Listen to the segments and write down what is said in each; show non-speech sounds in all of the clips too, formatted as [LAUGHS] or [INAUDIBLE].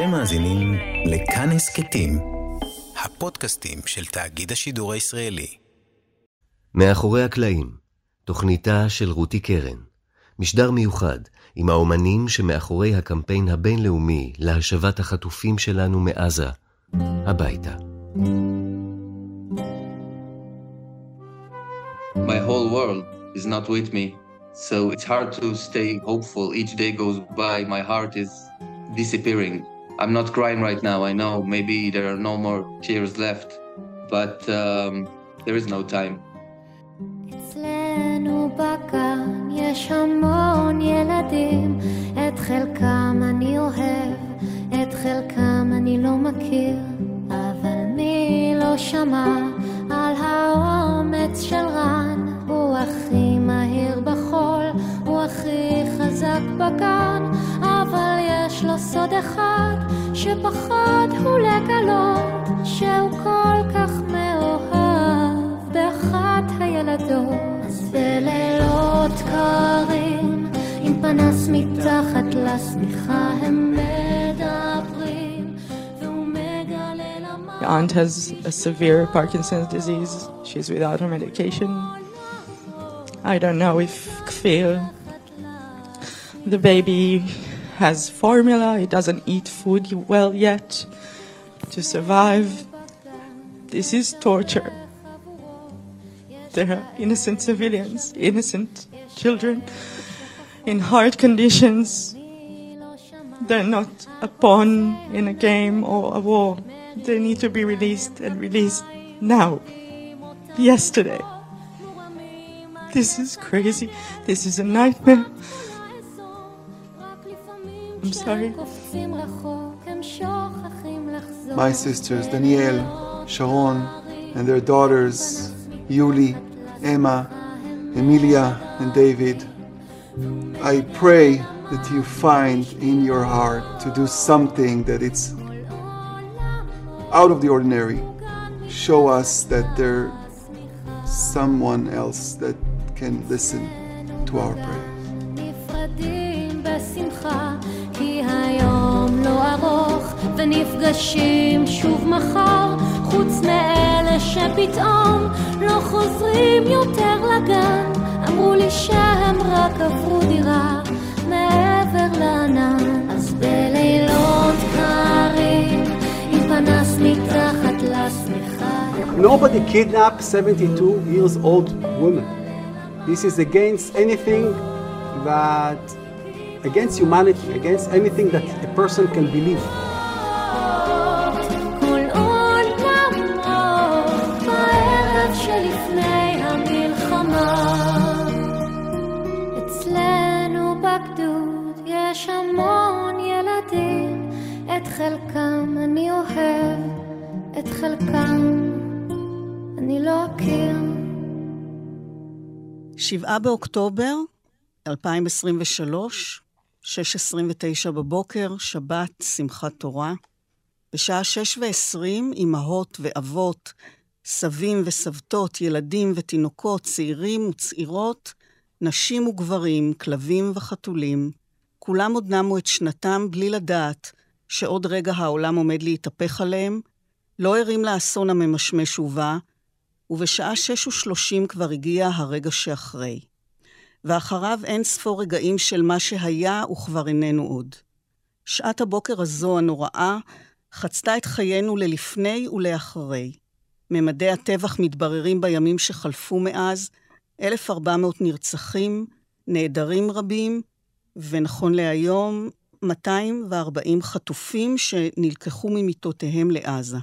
אתם מאזינים לכאן הסכתים, הפודקאסטים של תאגיד השידור הישראלי. מאחורי הקלעים, תוכניתה של רותי קרן, משדר מיוחד עם האומנים שמאחורי הקמפיין הבינלאומי להשבת החטופים שלנו מעזה, הביתה. My whole world is not with me, so it's hard to stay hopeful. Each day goes by, my heart is disappearing. I'm not crying right now. I know maybe there are no more tears left, but um, there is no time. אצלנו בגן יש המון ילדים, את חלקם אני אוהב, את חלקם אני לא מכיר, אבל מי לא שמע על האומץ של רן? הוא הכי מהיר בחול, הוא הכי חזק בגן, אבל יש לו סוד אחד שפחד הוא לגלות שהוא כל כך מאוהב באחת הילדות. אז בלילות קרים, עם פנס מתחת לשמיכה הם מדברים, והוא מגלה למה... aunt has a severe Parkinson's disease. She's without her medication. I don't know if Kfir, the baby, has formula. He doesn't eat food well yet to survive. This is torture. There are innocent civilians, innocent children in hard conditions. They're not a pawn in a game or a war. They need to be released and released now. Yesterday. This is crazy. This is a nightmare. I'm sorry. My sisters, Danielle, Sharon, and their daughters, Yuli, Emma, Emilia, and David. I pray that you find in your heart to do something that it's out of the ordinary. Show us that there's someone else that can listen to our prayer. לא ארוך, ונפגשים שוב מחר, חוץ מאלה שפתאום לא חוזרים יותר לגן. אמרו לי שהם רק עברו דירה מעבר לענן, אז בלילות קרים, עם פנס מתחת לשמיכה. Nobody kidnapped 72 years old woman. This is against anything that, against humanity, against anything that a person can believe. יש המון ילדים, את חלקם אני אוהב, את חלקם אני לא אכיר. שבעה באוקטובר 2023, 6.29 בבוקר, שבת, שמחת תורה. בשעה שש ועשרים, אמהות ואבות, סבים וסבתות, ילדים ותינוקות, צעירים וצעירות, נשים וגברים, כלבים וחתולים, כולם עוד נמו את שנתם בלי לדעת שעוד רגע העולם עומד להתהפך עליהם, לא ערים לאסון הממשמש ובא, ובשעה שש ושלושים כבר הגיע הרגע שאחרי. ואחריו אין ספור רגעים של מה שהיה וכבר איננו עוד. שעת הבוקר הזו הנוראה חצתה את חיינו ללפני ולאחרי. ממדי הטבח מתבררים בימים שחלפו מאז, 1,400 נרצחים, נעדרים רבים, ונכון להיום, 240 חטופים שנלקחו ממיטותיהם לעזה.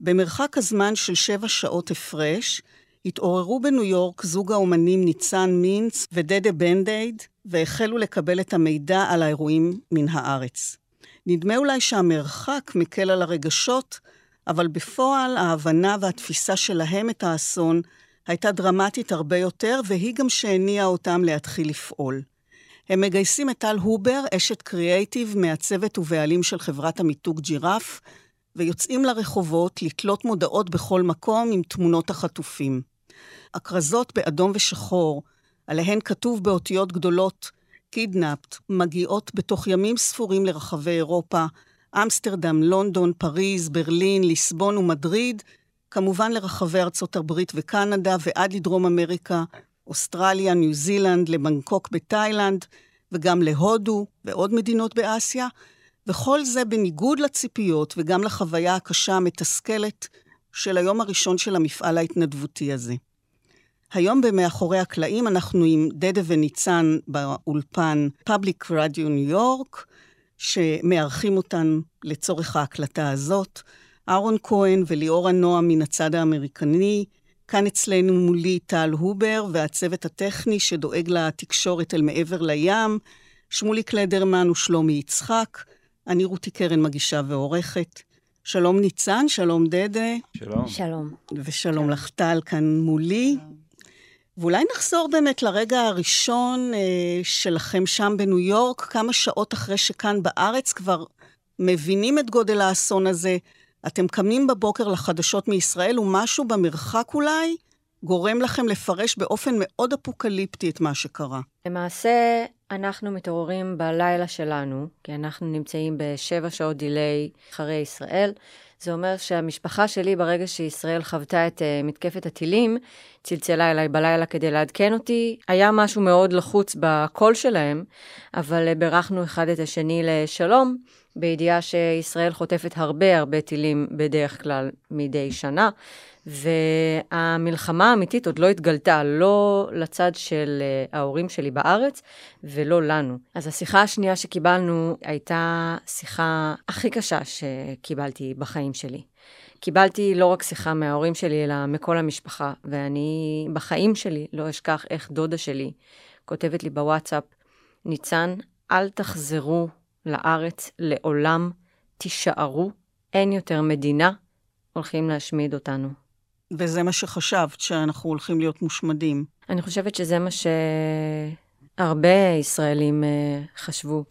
במרחק הזמן של שבע שעות הפרש, התעוררו בניו יורק זוג האומנים ניצן מינץ ודדה בנדייד, והחלו לקבל את המידע על האירועים מן הארץ. נדמה אולי שהמרחק מקל על הרגשות, אבל בפועל ההבנה והתפיסה שלהם את האסון הייתה דרמטית הרבה יותר, והיא גם שהניעה אותם להתחיל לפעול. הם מגייסים את טל הובר, אשת קריאייטיב, מעצבת ובעלים של חברת המיתוג ג'ירף, ויוצאים לרחובות לתלות מודעות בכל מקום עם תמונות החטופים. הכרזות באדום ושחור, עליהן כתוב באותיות גדולות קידנפט, מגיעות בתוך ימים ספורים לרחבי אירופה, אמסטרדם, לונדון, פריז, ברלין, ליסבון ומדריד, כמובן לרחבי ארצות הברית וקנדה ועד לדרום אמריקה, אוסטרליה, ניו זילנד, לבנקוק בתאילנד, וגם להודו ועוד מדינות באסיה, וכל זה בניגוד לציפיות וגם לחוויה הקשה המתסכלת של היום הראשון של המפעל ההתנדבותי הזה. היום במאחורי הקלעים אנחנו עם דדה וניצן באולפן Public Radio ניו יורק, שמארחים אותן לצורך ההקלטה הזאת. אהרון כהן וליאורה נועם מן הצד האמריקני, כאן אצלנו מולי טל הובר והצוות הטכני שדואג לתקשורת אל מעבר לים, שמולי קלדרמן ושלומי יצחק, אני רותי קרן מגישה ועורכת. שלום ניצן, שלום דדה. שלום. שלום. ושלום לך טל כאן מולי. ואולי נחזור באמת לרגע הראשון אה, שלכם שם בניו יורק, כמה שעות אחרי שכאן בארץ כבר מבינים את גודל האסון הזה. אתם קמים בבוקר לחדשות מישראל, ומשהו במרחק אולי גורם לכם לפרש באופן מאוד אפוקליפטי את מה שקרה. למעשה, אנחנו מתעוררים בלילה שלנו, כי אנחנו נמצאים בשבע שעות דיליי אחרי ישראל. זה אומר שהמשפחה שלי, ברגע שישראל חוותה את uh, מתקפת הטילים, צלצלה אליי בלילה כדי לעדכן אותי. היה משהו מאוד לחוץ בקול שלהם, אבל uh, בירכנו אחד את השני לשלום, בידיעה שישראל חוטפת הרבה הרבה טילים בדרך כלל מדי שנה. והמלחמה האמיתית עוד לא התגלתה, לא לצד של uh, ההורים שלי בארץ ולא לנו. אז השיחה השנייה שקיבלנו הייתה שיחה הכי קשה שקיבלתי בחיים שלי. קיבלתי לא רק שיחה מההורים שלי, אלא מכל המשפחה, ואני בחיים שלי לא אשכח איך דודה שלי כותבת לי בוואטסאפ, ניצן, אל תחזרו לארץ לעולם, תישארו, אין יותר מדינה, הולכים להשמיד אותנו. וזה מה שחשבת, שאנחנו הולכים להיות מושמדים. אני חושבת שזה מה שהרבה ישראלים אה, חשבו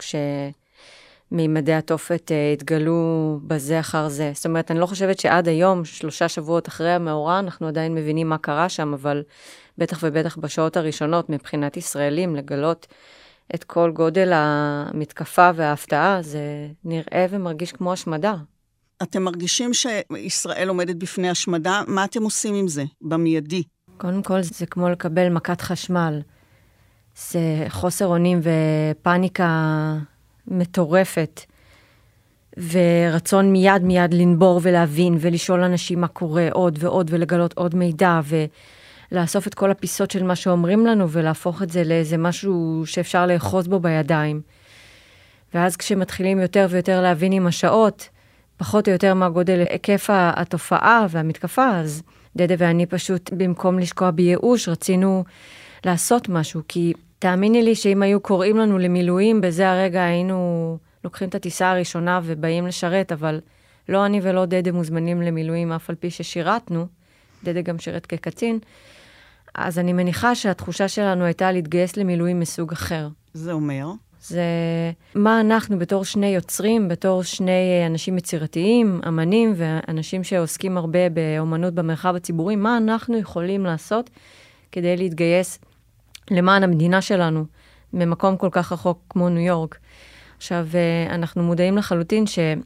כשמימדי התופת אה, התגלו בזה אחר זה. זאת אומרת, אני לא חושבת שעד היום, שלושה שבועות אחרי המאורע, אנחנו עדיין מבינים מה קרה שם, אבל בטח ובטח בשעות הראשונות, מבחינת ישראלים, לגלות את כל גודל המתקפה וההפתעה, זה נראה ומרגיש כמו השמדה. אתם מרגישים שישראל עומדת בפני השמדה, מה אתם עושים עם זה, במיידי? קודם כל, זה כמו לקבל מכת חשמל. זה חוסר אונים ופאניקה מטורפת, ורצון מיד מיד לנבור ולהבין ולשאול אנשים מה קורה עוד ועוד ולגלות עוד מידע ולאסוף את כל הפיסות של מה שאומרים לנו ולהפוך את זה לאיזה משהו שאפשר לאחוז בו בידיים. ואז כשמתחילים יותר ויותר להבין עם השעות, פחות או יותר מה גודל היקף התופעה והמתקפה, אז דדה ואני פשוט, במקום לשקוע בייאוש, רצינו לעשות משהו, כי תאמיני לי שאם היו קוראים לנו למילואים, בזה הרגע היינו לוקחים את הטיסה הראשונה ובאים לשרת, אבל לא אני ולא דדה מוזמנים למילואים, אף על פי ששירתנו, דדה גם שירת כקצין, אז אני מניחה שהתחושה שלנו הייתה להתגייס למילואים מסוג אחר. זה אומר? זה מה אנחנו בתור שני יוצרים, בתור שני אנשים יצירתיים, אמנים ואנשים שעוסקים הרבה באומנות במרחב הציבורי, מה אנחנו יכולים לעשות כדי להתגייס למען המדינה שלנו ממקום כל כך רחוק כמו ניו יורק. עכשיו, אנחנו מודעים לחלוטין שניו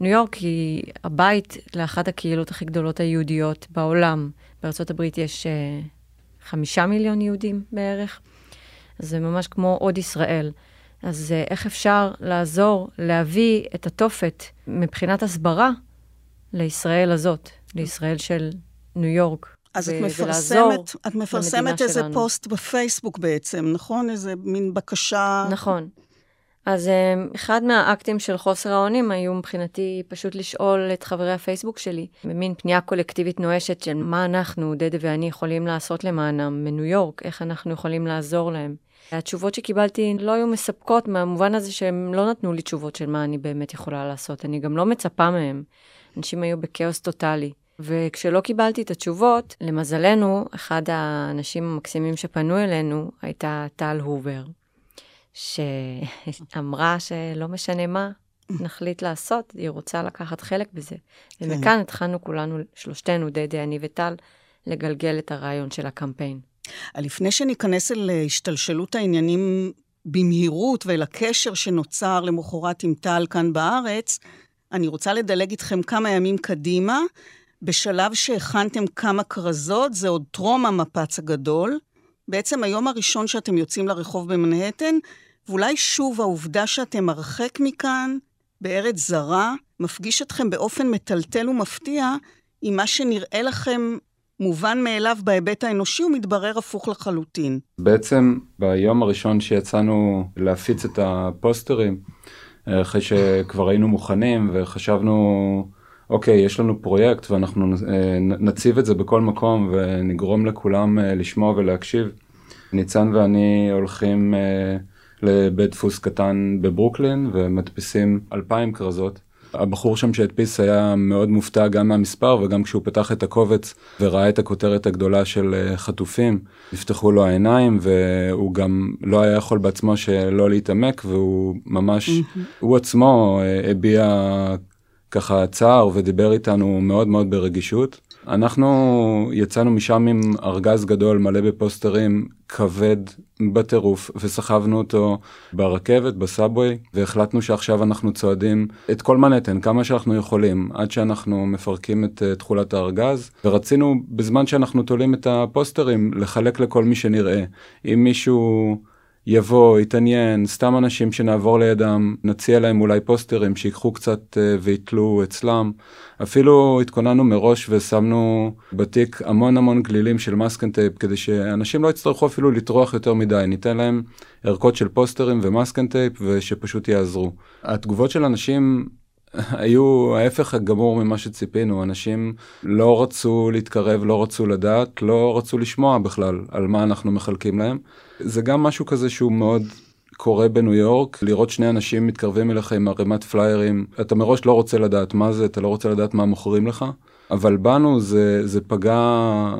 יורק היא הבית לאחת הקהילות הכי גדולות היהודיות בעולם. בארצות הברית יש אה, חמישה מיליון יהודים בערך. זה ממש כמו עוד ישראל. אז אה, איך אפשר לעזור להביא את התופת מבחינת הסברה לישראל הזאת, לישראל של ניו יורק? אז את מפרסמת, את מפרסמת איזה שלנו. פוסט בפייסבוק בעצם, נכון? איזה מין בקשה... נכון. אז אה, אחד מהאקטים של חוסר האונים היו מבחינתי פשוט לשאול את חברי הפייסבוק שלי, במין פנייה קולקטיבית נואשת של מה אנחנו, דדה ואני, יכולים לעשות למענם מניו יורק, איך אנחנו יכולים לעזור להם. התשובות שקיבלתי לא היו מספקות מהמובן הזה שהם לא נתנו לי תשובות של מה אני באמת יכולה לעשות. אני גם לא מצפה מהם. אנשים היו בכאוס טוטאלי. וכשלא קיבלתי את התשובות, למזלנו, אחד האנשים המקסימים שפנו אלינו הייתה טל הובר, שאמרה שלא משנה מה נחליט לעשות, היא רוצה לקחת חלק בזה. כן. ומכאן התחלנו כולנו, שלושתנו, דדי, אני וטל, לגלגל את הרעיון של הקמפיין. לפני שניכנס אל השתלשלות העניינים במהירות ואל הקשר שנוצר למחרת עם טל כאן בארץ, אני רוצה לדלג איתכם כמה ימים קדימה, בשלב שהכנתם כמה כרזות, זה עוד טרום המפץ הגדול. בעצם היום הראשון שאתם יוצאים לרחוב במנהטן, ואולי שוב העובדה שאתם הרחק מכאן, בארץ זרה, מפגיש אתכם באופן מטלטל ומפתיע עם מה שנראה לכם מובן מאליו בהיבט האנושי, הוא מתברר הפוך לחלוטין. בעצם ביום הראשון שיצאנו להפיץ את הפוסטרים, אחרי שכבר היינו מוכנים וחשבנו, אוקיי, יש לנו פרויקט ואנחנו אה, נציב את זה בכל מקום ונגרום לכולם אה, לשמוע ולהקשיב. ניצן ואני הולכים אה, לבית דפוס קטן בברוקלין ומדפיסים אלפיים כרזות. הבחור שם שהדפיס היה מאוד מופתע גם מהמספר וגם כשהוא פתח את הקובץ וראה את הכותרת הגדולה של אה, חטופים, נפתחו לו העיניים והוא גם לא היה יכול בעצמו שלא להתעמק והוא ממש, הוא עצמו אה, הביע ככה צער ודיבר איתנו מאוד מאוד ברגישות. אנחנו יצאנו משם עם ארגז גדול מלא בפוסטרים כבד בטירוף וסחבנו אותו ברכבת בסאבווי והחלטנו שעכשיו אנחנו צועדים את כל מנהטן כמה שאנחנו יכולים עד שאנחנו מפרקים את uh, תכולת הארגז ורצינו בזמן שאנחנו תולים את הפוסטרים לחלק לכל מי שנראה אם מישהו. יבוא, יתעניין, סתם אנשים שנעבור לידם, נציע להם אולי פוסטרים שיקחו קצת אה, ויתלו אצלם. אפילו התכוננו מראש ושמנו בתיק המון המון גלילים של masking tape כדי שאנשים לא יצטרכו אפילו לטרוח יותר מדי, ניתן להם ערכות של פוסטרים ו masking tape ושפשוט יעזרו. התגובות של אנשים [LAUGHS] היו ההפך הגמור ממה שציפינו, אנשים לא רצו להתקרב, לא רצו לדעת, לא רצו לשמוע בכלל על מה אנחנו מחלקים להם. זה גם משהו כזה שהוא מאוד קורה בניו יורק, לראות שני אנשים מתקרבים אליך עם ערימת פליירים, אתה מראש לא רוצה לדעת מה זה, אתה לא רוצה לדעת מה מוכרים לך, אבל בנו זה, זה פגע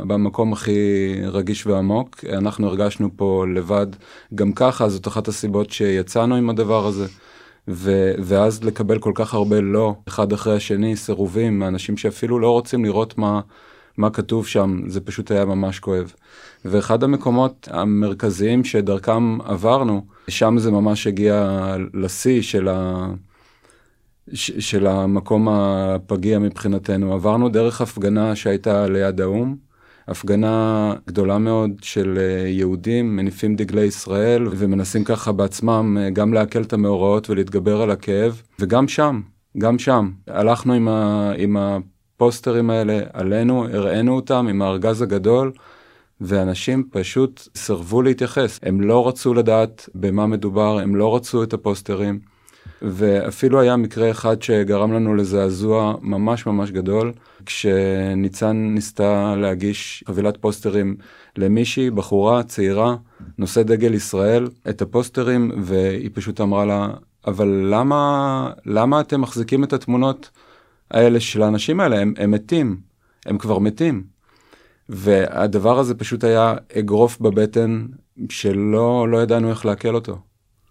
במקום הכי רגיש ועמוק, אנחנו הרגשנו פה לבד גם ככה, זאת אחת הסיבות שיצאנו עם הדבר הזה. ו- ואז לקבל כל כך הרבה לא, אחד אחרי השני, סירובים מאנשים שאפילו לא רוצים לראות מה, מה כתוב שם, זה פשוט היה ממש כואב. ואחד המקומות המרכזיים שדרכם עברנו, שם זה ממש הגיע לשיא של, ה... של המקום הפגיע מבחינתנו. עברנו דרך הפגנה שהייתה ליד האו"ם, הפגנה גדולה מאוד של אה, יהודים מניפים דגלי ישראל ומנסים ככה בעצמם אה, גם לעכל את המאורעות ולהתגבר על הכאב, וגם שם, גם שם, הלכנו עם, ה... עם הפוסטרים האלה עלינו, הראינו אותם עם הארגז הגדול. ואנשים פשוט סירבו להתייחס, הם לא רצו לדעת במה מדובר, הם לא רצו את הפוסטרים. ואפילו היה מקרה אחד שגרם לנו לזעזוע ממש ממש גדול, כשניצן ניסתה להגיש חבילת פוסטרים למישהי, בחורה צעירה, נושא דגל ישראל, את הפוסטרים, והיא פשוט אמרה לה, אבל למה, למה אתם מחזיקים את התמונות האלה של האנשים האלה? הם, הם מתים, הם כבר מתים. והדבר הזה פשוט היה אגרוף בבטן שלא לא ידענו איך לעכל אותו.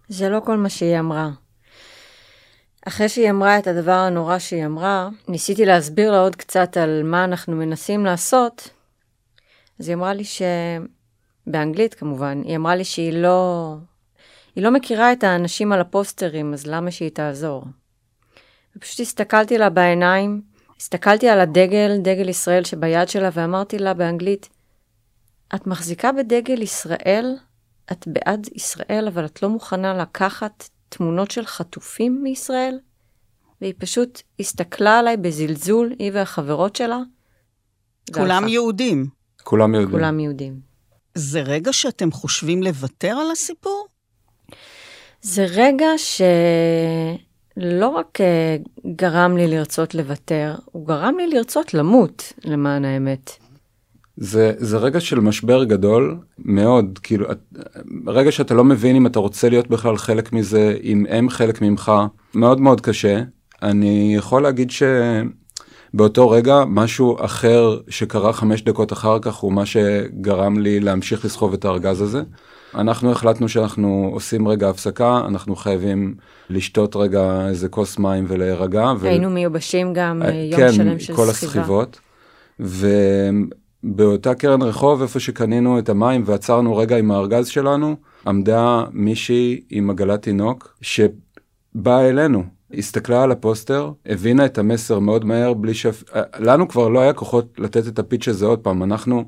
זה לא כל מה שהיא אמרה. אחרי שהיא אמרה את הדבר הנורא שהיא אמרה, ניסיתי להסביר לה עוד קצת על מה אנחנו מנסים לעשות, אז היא אמרה לי ש... באנגלית כמובן, היא אמרה לי שהיא לא... היא לא מכירה את האנשים על הפוסטרים, אז למה שהיא תעזור? ופשוט הסתכלתי לה בעיניים, הסתכלתי על הדגל, דגל ישראל שביד שלה, ואמרתי לה באנגלית, את מחזיקה בדגל ישראל, את בעד ישראל, אבל את לא מוכנה לקחת תמונות של חטופים מישראל? והיא פשוט הסתכלה עליי בזלזול, היא והחברות שלה. כולם יהודים. כולם יהודים. כולם יהודים. זה רגע שאתם חושבים לוותר על הסיפור? זה רגע שלא רק אה, גרם לי לרצות לוותר, הוא גרם לי לרצות למות, למען האמת. זה, זה רגע של משבר גדול מאוד, כאילו, רגע שאתה לא מבין אם אתה רוצה להיות בכלל חלק מזה, אם הם חלק ממך, מאוד מאוד קשה. אני יכול להגיד שבאותו רגע משהו אחר שקרה חמש דקות אחר כך הוא מה שגרם לי להמשיך לסחוב את הארגז הזה. אנחנו החלטנו שאנחנו עושים רגע הפסקה, אנחנו חייבים לשתות רגע איזה כוס מים ולהירגע. היינו ו... מיובשים גם אה, יום כן, שלם של סחיבה. כן, כל הסחיבות. ובאותה קרן רחוב, איפה שקנינו את המים ועצרנו רגע עם הארגז שלנו, עמדה מישהי עם עגלת תינוק שבאה אלינו. הסתכלה על הפוסטר, הבינה את המסר מאוד מהר, בלי ש... לנו כבר לא היה כוחות לתת את הפיץ' הזה עוד פעם, אנחנו,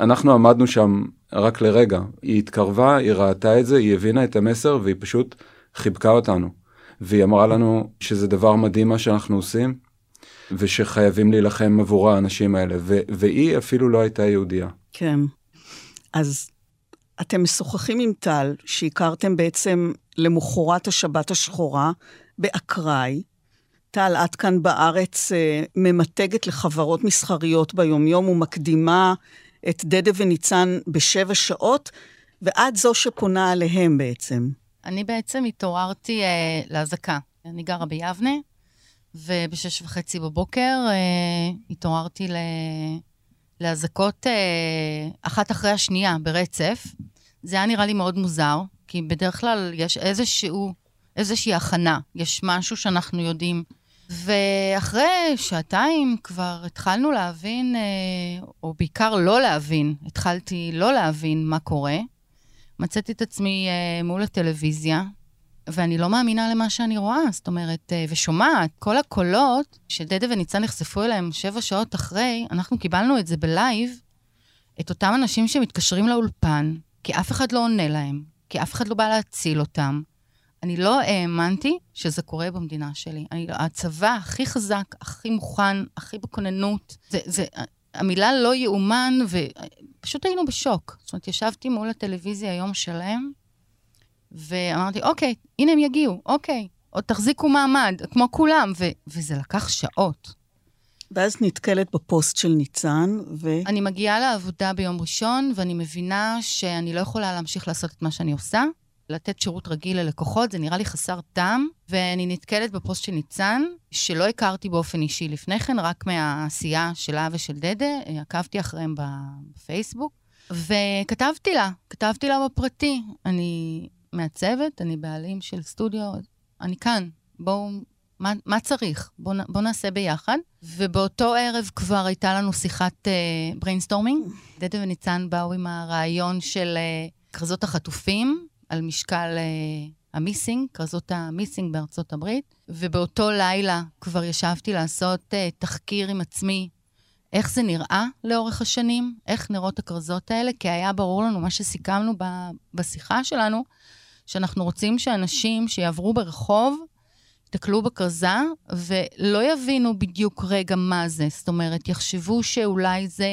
אנחנו עמדנו שם רק לרגע. היא התקרבה, היא ראתה את זה, היא הבינה את המסר והיא פשוט חיבקה אותנו. והיא אמרה לנו שזה דבר מדהים מה שאנחנו עושים, ושחייבים להילחם עבור האנשים האלה, ו- והיא אפילו לא הייתה יהודייה. כן. אז אתם משוחחים עם טל, שהכרתם בעצם למחרת השבת השחורה באקראי. טל, את כאן בארץ אה, ממתגת לחברות מסחריות ביומיום ומקדימה את דדה וניצן בשבע שעות, ואת זו שפונה עליהם בעצם. אני בעצם התעוררתי אה, לאזעקה. אני גרה ביבנה, ובשש וחצי בבוקר אה, התעוררתי ל... לאזעקות אה, אחת אחרי השנייה ברצף. זה היה נראה לי מאוד מוזר, כי בדרך כלל יש איזשהו, איזושהי הכנה, יש משהו שאנחנו יודעים. ואחרי שעתיים כבר התחלנו להבין, אה, או בעיקר לא להבין, התחלתי לא להבין מה קורה. מצאתי את עצמי אה, מול הטלוויזיה, ואני לא מאמינה למה שאני רואה, זאת אומרת, אה, ושומעת, כל הקולות שדדה וניצן נחשפו אליהם שבע שעות אחרי, אנחנו קיבלנו את זה בלייב, את אותם אנשים שמתקשרים לאולפן, כי אף אחד לא עונה להם, כי אף אחד לא בא להציל אותם. אני לא האמנתי שזה קורה במדינה שלי. אני, הצבא הכי חזק, הכי מוכן, הכי בכוננות, זה, זה, המילה לא יאומן, ופשוט היינו בשוק. זאת אומרת, ישבתי מול הטלוויזיה יום שלם, ואמרתי, אוקיי, הנה הם יגיעו, אוקיי, עוד תחזיקו מעמד, כמו כולם, ו- וזה לקח שעות. ואז נתקלת בפוסט של ניצן, ו... אני מגיעה לעבודה ביום ראשון, ואני מבינה שאני לא יכולה להמשיך לעשות את מה שאני עושה. לתת שירות רגיל ללקוחות, זה נראה לי חסר טעם, ואני נתקלת בפוסט של ניצן, שלא הכרתי באופן אישי לפני כן, רק מהעשייה שלה ושל דדה, עקבתי אחריהם בפייסבוק, וכתבתי לה, כתבתי לה בפרטי. אני מעצבת, אני בעלים של סטודיו, אני כאן, בואו, מה, מה צריך? בואו בוא נעשה ביחד. ובאותו ערב כבר הייתה לנו שיחת brainstorming. אה, דדה וניצן באו עם הרעיון של אה, כרזות החטופים על משקל אה, ה missing, כרזות ה missing בארצות הברית. ובאותו לילה כבר ישבתי לעשות אה, תחקיר עם עצמי איך זה נראה לאורך השנים, איך נראות הכרזות האלה, כי היה ברור לנו, מה שסיכמנו בשיחה שלנו, שאנחנו רוצים שאנשים שיעברו ברחוב, יתקלו בכרזה ולא יבינו בדיוק רגע מה זה. זאת אומרת, יחשבו שאולי זה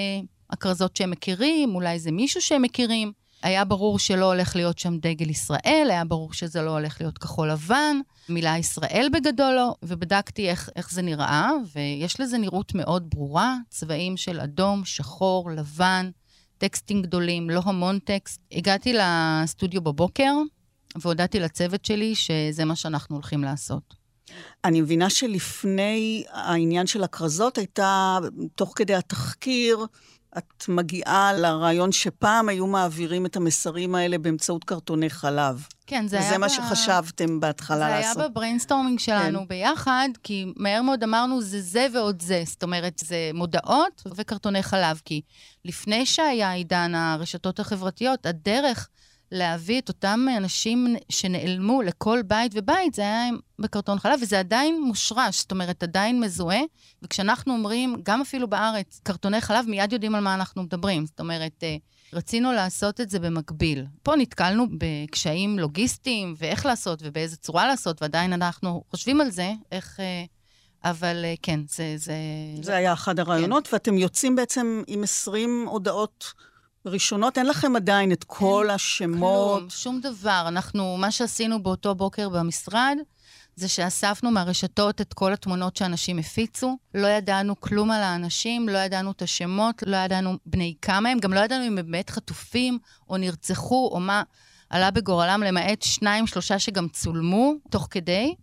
הכרזות שהם מכירים, אולי זה מישהו שהם מכירים. היה ברור שלא הולך להיות שם דגל ישראל, היה ברור שזה לא הולך להיות כחול לבן, מילה ישראל בגדול לא, ובדקתי איך, איך זה נראה, ויש לזה נראות מאוד ברורה, צבעים של אדום, שחור, לבן, טקסטים גדולים, לא המון טקסט. הגעתי לסטודיו בבוקר, והודעתי לצוות שלי שזה מה שאנחנו הולכים לעשות. אני מבינה שלפני העניין של הכרזות הייתה, תוך כדי התחקיר, את מגיעה לרעיון שפעם היו מעבירים את המסרים האלה באמצעות קרטוני חלב. כן, זה היה... וזה מה שחשבתם בהתחלה זה לעשות. זה היה ב brainstorming שלנו כן. ביחד, כי מהר מאוד אמרנו, זה זה ועוד זה. זאת אומרת, זה מודעות וקרטוני חלב, כי לפני שהיה עידן הרשתות החברתיות, הדרך להביא את אותם אנשים שנעלמו לכל בית ובית, זה היה בקרטון חלב, וזה עדיין מושרש, זאת אומרת, עדיין מזוהה. וכשאנחנו אומרים, גם אפילו בארץ, קרטוני חלב, מיד יודעים על מה אנחנו מדברים. זאת אומרת, אה, רצינו לעשות את זה במקביל. פה נתקלנו בקשיים לוגיסטיים, ואיך לעשות ובאיזה צורה לעשות, ועדיין אנחנו חושבים על זה, איך... אה, אבל אה, כן, זה... זה, זה היה אחד הרעיונות, כן. ואתם יוצאים בעצם עם 20 הודעות ראשונות, אין לכם עדיין את כל אין, השמות. כלום, שום דבר. אנחנו, מה שעשינו באותו בוקר במשרד, זה שאספנו מהרשתות את כל התמונות שאנשים הפיצו. לא ידענו כלום על האנשים, לא ידענו את השמות, לא ידענו בני כמה הם, גם לא ידענו אם הם באמת חטופים או נרצחו או מה עלה בגורלם, למעט שניים, שלושה שגם צולמו תוך כדי.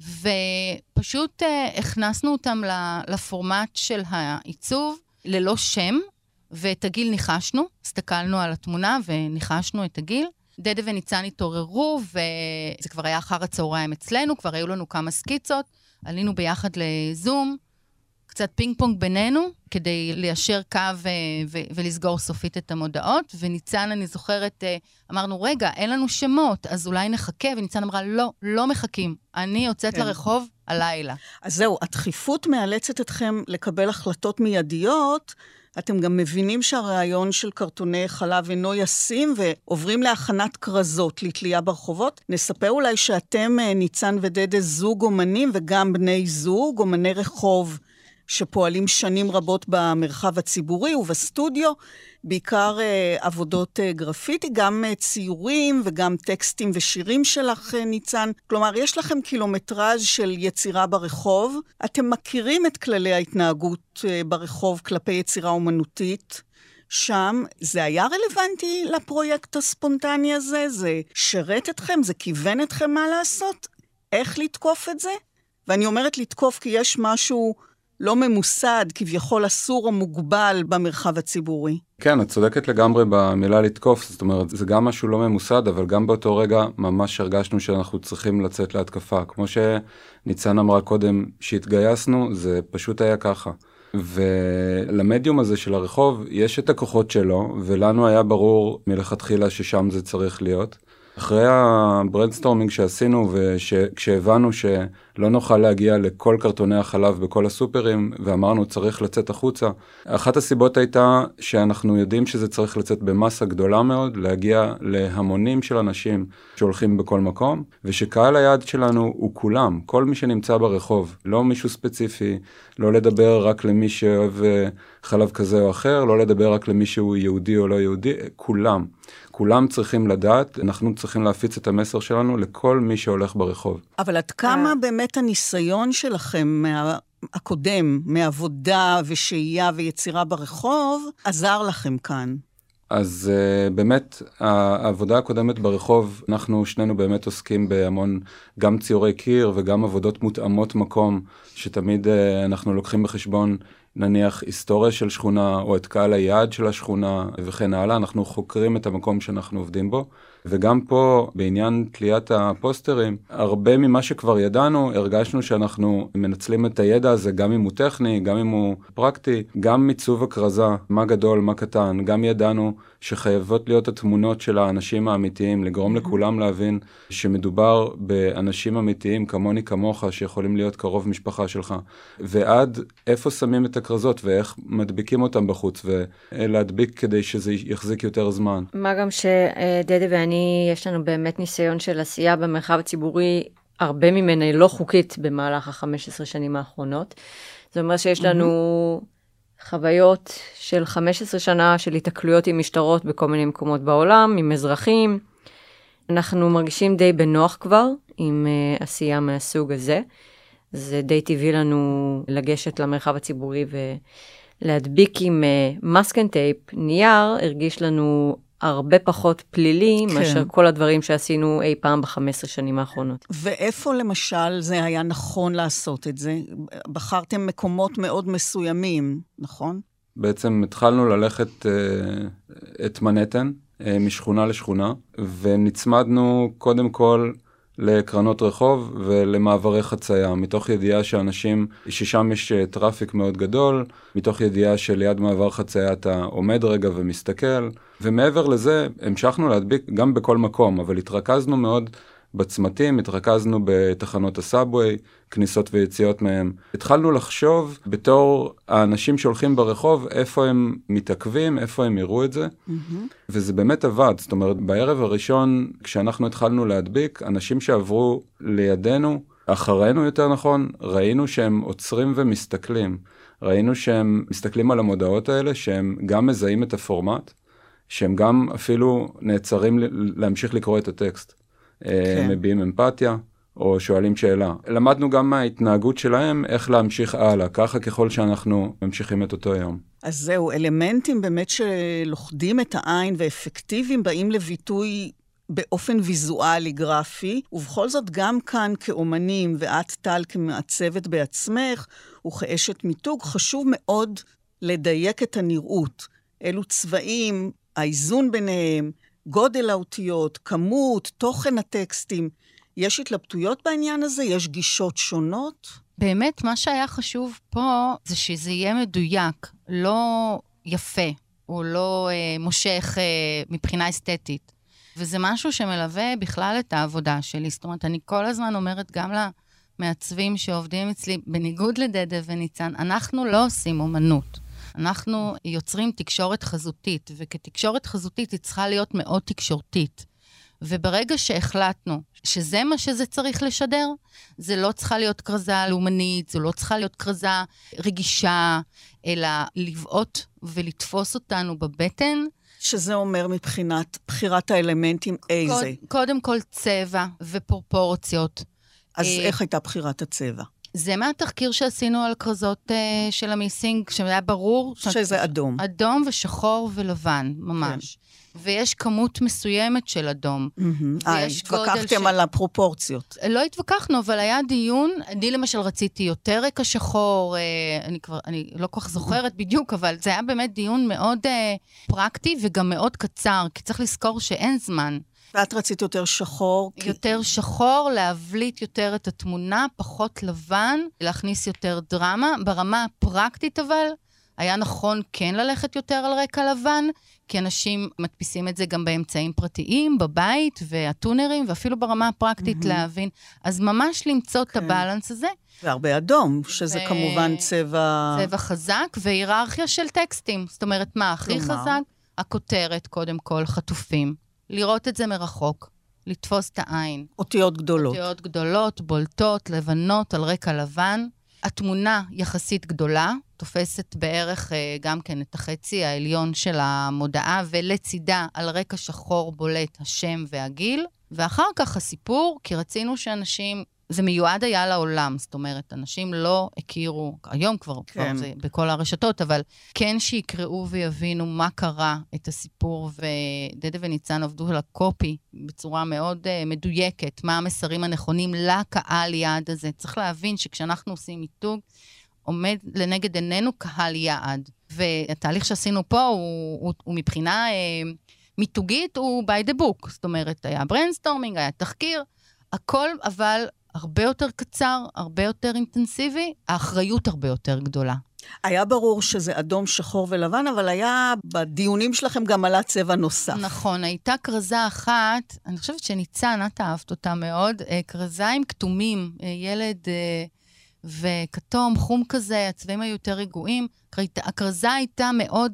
ופשוט uh, הכנסנו אותם לפורמט של העיצוב ללא שם, ואת הגיל ניחשנו, הסתכלנו על התמונה וניחשנו את הגיל. דדה וניצן התעוררו, וזה כבר היה אחר הצהריים אצלנו, כבר היו לנו כמה סקיצות, עלינו ביחד לזום, קצת פינג פונג בינינו, כדי ליישר קו ו- ו- ולסגור סופית את המודעות. וניצן, אני זוכרת, אה, אמרנו, רגע, אין לנו שמות, אז אולי נחכה, וניצן אמרה, לא, לא מחכים. אני יוצאת כן. לרחוב הלילה. אז זהו, הדחיפות מאלצת אתכם לקבל החלטות מיידיות. אתם גם מבינים שהרעיון של קרטוני חלב אינו ישים ועוברים להכנת כרזות לתלייה ברחובות. נספר אולי שאתם, אה, ניצן ודדה, זוג אומנים וגם בני זוג, אומני רחוב שפועלים שנים רבות במרחב הציבורי ובסטודיו, בעיקר אה, עבודות אה, גרפיטי, גם אה, ציורים וגם טקסטים ושירים שלך, אה, ניצן. כלומר, יש לכם קילומטראז' של יצירה ברחוב. אתם מכירים את כללי ההתנהגות אה, ברחוב כלפי יצירה אומנותית. שם זה היה רלוונטי לפרויקט הספונטני הזה? זה שרת אתכם? זה כיוון אתכם מה לעשות? איך לתקוף את זה? ואני אומרת לתקוף כי יש משהו לא ממוסד, כביכול אסור או מוגבל במרחב הציבורי. כן, את צודקת לגמרי במילה לתקוף, זאת אומרת, זה גם משהו לא ממוסד, אבל גם באותו רגע ממש הרגשנו שאנחנו צריכים לצאת להתקפה. כמו שניצן אמרה קודם, שהתגייסנו, זה פשוט היה ככה. ולמדיום הזה של הרחוב יש את הכוחות שלו, ולנו היה ברור מלכתחילה ששם זה צריך להיות. אחרי ה brainstorming שעשינו וכשהבנו שלא נוכל להגיע לכל קרטוני החלב בכל הסופרים ואמרנו צריך לצאת החוצה, אחת הסיבות הייתה שאנחנו יודעים שזה צריך לצאת במסה גדולה מאוד, להגיע להמונים של אנשים שהולכים בכל מקום, ושקהל היעד שלנו הוא כולם, כל מי שנמצא ברחוב, לא מישהו ספציפי, לא לדבר רק למי שאוהב אה, חלב כזה או אחר, לא לדבר רק למי שהוא יהודי או לא יהודי, כולם. כולם צריכים לדעת, אנחנו צריכים להפיץ את המסר שלנו לכל מי שהולך ברחוב. אבל עד כמה באמת הניסיון שלכם מה... הקודם, מעבודה ושהייה ויצירה ברחוב, עזר לכם כאן? אז uh, באמת, העבודה הקודמת ברחוב, אנחנו שנינו באמת עוסקים בהמון, גם ציורי קיר וגם עבודות מותאמות מקום, שתמיד uh, אנחנו לוקחים בחשבון נניח היסטוריה של שכונה או את קהל היעד של השכונה וכן הלאה, אנחנו חוקרים את המקום שאנחנו עובדים בו. וגם פה, בעניין תליית הפוסטרים, הרבה ממה שכבר ידענו, הרגשנו שאנחנו מנצלים את הידע הזה, גם אם הוא טכני, גם אם הוא פרקטי, גם מיצוב הכרזה, מה גדול, מה קטן, גם ידענו שחייבות להיות התמונות של האנשים האמיתיים, לגרום לכולם להבין שמדובר באנשים אמיתיים כמוני כמוך, שיכולים להיות קרוב משפחה שלך, ועד איפה שמים את הכרזות ואיך מדביקים אותם בחוץ, ולהדביק כדי שזה יחזיק יותר זמן. מה גם שדדי ואני אני, יש לנו באמת ניסיון של עשייה במרחב הציבורי, הרבה ממנה היא לא חוקית במהלך ה-15 שנים האחרונות. זה אומר שיש לנו mm-hmm. חוויות של 15 שנה של התקלויות עם משטרות בכל מיני מקומות בעולם, עם אזרחים. אנחנו מרגישים די בנוח כבר עם אה, עשייה מהסוג הזה. זה די טבעי לנו לגשת למרחב הציבורי ולהדביק עם masking אה, tape נייר, הרגיש לנו הרבה פחות פלילי כן. מאשר כל הדברים שעשינו אי פעם ב-15 שנים האחרונות. ואיפה למשל זה היה נכון לעשות את זה? בחרתם מקומות מאוד מסוימים, נכון? בעצם התחלנו ללכת אה, את מנהטן, אה, משכונה לשכונה, ונצמדנו קודם כל לקרנות רחוב ולמעברי חצייה, מתוך ידיעה שאנשים, ששם יש אה, traffic מאוד גדול, מתוך ידיעה שליד מעבר חצייה אתה עומד רגע ומסתכל, ומעבר לזה המשכנו להדביק גם בכל מקום, אבל התרכזנו מאוד בצמתים, התרכזנו בתחנות הסאבווי, כניסות ויציאות מהם. התחלנו לחשוב בתור האנשים שהולכים ברחוב, איפה הם מתעכבים, איפה הם יראו את זה, mm-hmm. וזה באמת עבד. זאת אומרת, בערב הראשון, כשאנחנו התחלנו להדביק, אנשים שעברו לידינו, אחרינו יותר נכון, ראינו שהם עוצרים ומסתכלים. ראינו שהם מסתכלים על המודעות האלה, שהם גם מזהים את הפורמט, שהם גם אפילו נעצרים להמשיך לקרוא את הטקסט. אה, כן. מביעים אמפתיה. או שואלים שאלה. למדנו גם מההתנהגות שלהם איך להמשיך הלאה, ככה ככל שאנחנו ממשיכים את אותו יום. אז זהו, אלמנטים באמת שלוכדים את העין ואפקטיביים באים לביטוי באופן ויזואלי גרפי, ובכל זאת גם כאן כאומנים, ואת טל כמעצבת בעצמך, וכאשת מיתוג, חשוב מאוד לדייק את הנראות. אילו צבעים, האיזון ביניהם, גודל האותיות, כמות, תוכן הטקסטים. יש התלבטויות בעניין הזה? יש גישות שונות? באמת, מה שהיה חשוב פה זה שזה יהיה מדויק, לא יפה, או לא אה, מושך אה, מבחינה אסתטית. וזה משהו שמלווה בכלל את העבודה שלי. זאת אומרת, אני כל הזמן אומרת גם למעצבים שעובדים אצלי, בניגוד לדדה וניצן, אנחנו לא עושים אומנות. אנחנו יוצרים תקשורת חזותית, וכתקשורת חזותית היא צריכה להיות מאוד תקשורתית. וברגע שהחלטנו שזה מה שזה צריך לשדר, זה לא צריכה להיות כרזה לאומנית, זו לא צריכה להיות כרזה רגישה, אלא לבעוט ולתפוס אותנו בבטן. שזה אומר מבחינת בחירת האלמנטים איזה? קוד, קודם כל צבע ופרופורציות. אז אה, איך הייתה בחירת הצבע? זה מהתחקיר שעשינו על כרזות uh, של המיסינג, שהיה ברור... שזה אדום. אדום ושחור ולבן, ממש. כן. ויש כמות מסוימת של אדום. אה, התווכחתם ש... על הפרופורציות. לא התווכחנו, אבל היה דיון, אני למשל רציתי יותר רקע שחור, אה, אני כבר, אני לא כל כך זוכרת בדיוק, אבל זה היה באמת דיון מאוד אה, פרקטי וגם מאוד קצר, כי צריך לזכור שאין זמן. ואת רצית יותר שחור? יותר כי... שחור, להבליט יותר את התמונה, פחות לבן, להכניס יותר דרמה. ברמה הפרקטית אבל, היה נכון כן ללכת יותר על רקע לבן, כי אנשים מדפיסים את זה גם באמצעים פרטיים, בבית, והטונרים, ואפילו ברמה הפרקטית mm-hmm. להבין. אז ממש למצוא כן. את הבלנס הזה. והרבה אדום, שזה ו... כמובן צבע... צבע חזק, והיררכיה של טקסטים. זאת אומרת, מה הכי כלומר... חזק? הכותרת, קודם כל, חטופים. לראות את זה מרחוק. לתפוס את העין. אותיות גדולות. אותיות גדולות, בולטות, לבנות, על רקע לבן. התמונה יחסית גדולה, תופסת בערך אה, גם כן את החצי העליון של המודעה, ולצידה על רקע שחור בולט השם והגיל. ואחר כך הסיפור, כי רצינו שאנשים זה מיועד היה לעולם, זאת אומרת, אנשים לא הכירו, היום כבר, כן. כבר זה בכל הרשתות, אבל כן שיקראו ויבינו מה קרה, את הסיפור, ודדה וניצן עבדו על הקופי בצורה מאוד אה, מדויקת, מה המסרים הנכונים לקהל יעד הזה. צריך להבין שכשאנחנו עושים מיתוג, עומד לנגד עינינו קהל יעד. והתהליך שעשינו פה הוא, הוא, הוא מבחינה אה, מיתוגית, הוא by the book. זאת אומרת, היה brainstorming, היה תחקיר, הכל אבל הרבה יותר קצר, הרבה יותר אינטנסיבי, האחריות הרבה יותר גדולה. היה ברור שזה אדום, שחור ולבן, אבל היה בדיונים שלכם גם עלה צבע נוסף. נכון, הייתה כרזה אחת, אני חושבת שניצן, את אהבת אותה מאוד, אה, כרזה עם כתומים, אה, ילד אה, וכתום, חום כזה, הצבעים היו יותר רגועים. הכרזה הייתה מאוד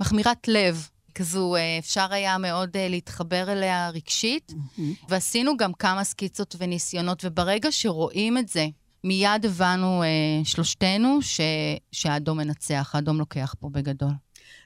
מחמירת לב. כזו, אה, אפשר היה מאוד אה, להתחבר אליה רגשית, mm-hmm. ועשינו גם כמה סקיצות וניסיונות, וברגע שרואים את זה, מיד הבנו אה, שלושתנו ש, שהאדום מנצח, האדום לוקח פה בגדול.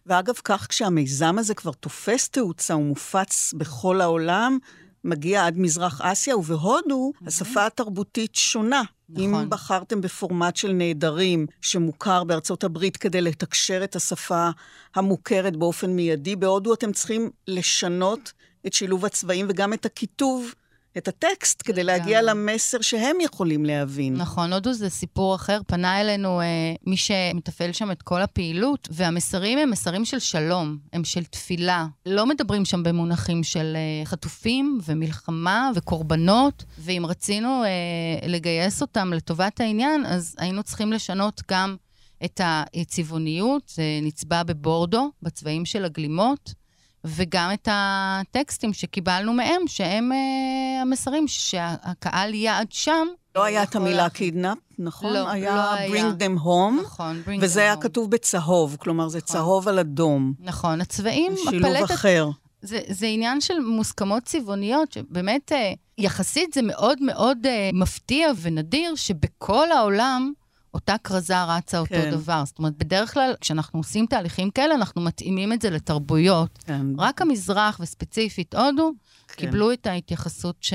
ואגב, כך כשהמיזם הזה כבר תופס תאוצה ומופץ בכל העולם, מגיע עד מזרח אסיה, ובהודו mm-hmm. השפה התרבותית שונה. נכון. אם בחרתם בפורמט של נעדרים, שמוכר בארצות הברית כדי לתקשר את השפה המוכרת באופן מיידי, בהודו אתם צריכים לשנות את שילוב הצבעים וגם את הכיתוב את הטקסט כדי להגיע למסר שהם יכולים להבין. נכון, הודו זה סיפור אחר. פנה אלינו אה, מי שמתפעל שם את כל הפעילות, והמסרים הם מסרים של שלום, הם של תפילה. לא מדברים שם במונחים של אה, חטופים ומלחמה וקורבנות, ואם רצינו אה, לגייס אותם לטובת העניין, אז היינו צריכים לשנות גם את הצבעוניות, זה נצבע בבורדו, בצבעים של הגלימות. וגם את הטקסטים שקיבלנו מהם, שהם uh, המסרים שהקהל יעד שם. לא היה את המילה קידנאפ, נכון? לא, היה לא היה. bring them home. נכון, bring them home. וזה היה כתוב בצהוב, כלומר זה נכון. צהוב על אדום. נכון, הצבעים, שילוב הפלטת... אחר. זה, זה עניין של מוסכמות צבעוניות, שבאמת uh, יחסית זה מאוד מאוד uh, מפתיע ונדיר שבכל העולם אותה כרזה רצה אותו כן. דבר. זאת אומרת, בדרך כלל, כשאנחנו עושים תהליכים כאלה, אנחנו מתאימים את זה לתרבויות. כן. רק המזרח, וספציפית הודו, כן. קיבלו את ההתייחסות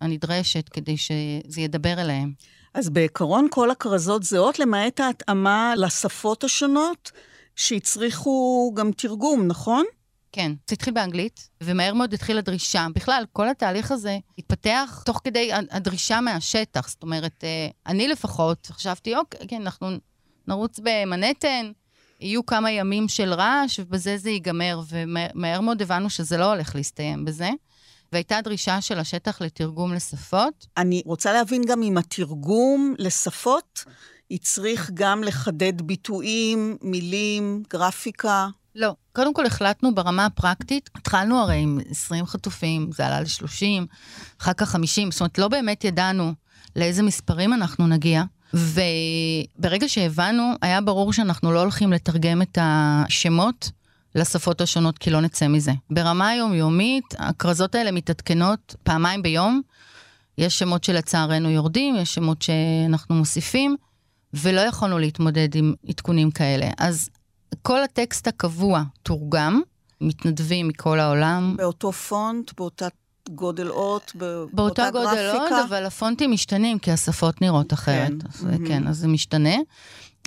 הנדרשת כדי שזה ידבר אליהם. אז בעיקרון כל הכרזות זהות, למעט ההתאמה לשפות השונות, שהצריכו גם תרגום, נכון? כן, זה התחיל באנגלית, ומהר מאוד התחילה דרישה. בכלל, כל התהליך הזה התפתח תוך כדי הדרישה מהשטח. זאת אומרת, אה, אני לפחות חשבתי, אוקיי, כן, אנחנו נרוץ במנהטן, יהיו כמה ימים של רעש, ובזה זה ייגמר, ומהר מאוד הבנו שזה לא הולך להסתיים בזה. והייתה דרישה של השטח לתרגום לשפות. אני רוצה להבין גם אם התרגום לשפות הצריך גם לחדד ביטויים, מילים, גרפיקה. לא. קודם כל החלטנו ברמה הפרקטית, התחלנו הרי עם 20 חטופים, זה עלה ל-30, אחר כך 50, זאת אומרת, לא באמת ידענו לאיזה מספרים אנחנו נגיע. וברגע שהבנו, היה ברור שאנחנו לא הולכים לתרגם את השמות לשפות השונות, כי לא נצא מזה. ברמה היומיומית, הכרזות האלה מתעדכנות פעמיים ביום. יש שמות שלצערנו יורדים, יש שמות שאנחנו מוסיפים, ולא יכולנו להתמודד עם עדכונים כאלה. אז כל הטקסט הקבוע תורגם, מתנדבים מכל העולם. באותו פונט, באותה גודל אות, באותה גודל אות, אבל הפונטים משתנים, כי השפות נראות אחרת. כן, אז, mm-hmm. כן, אז זה משתנה.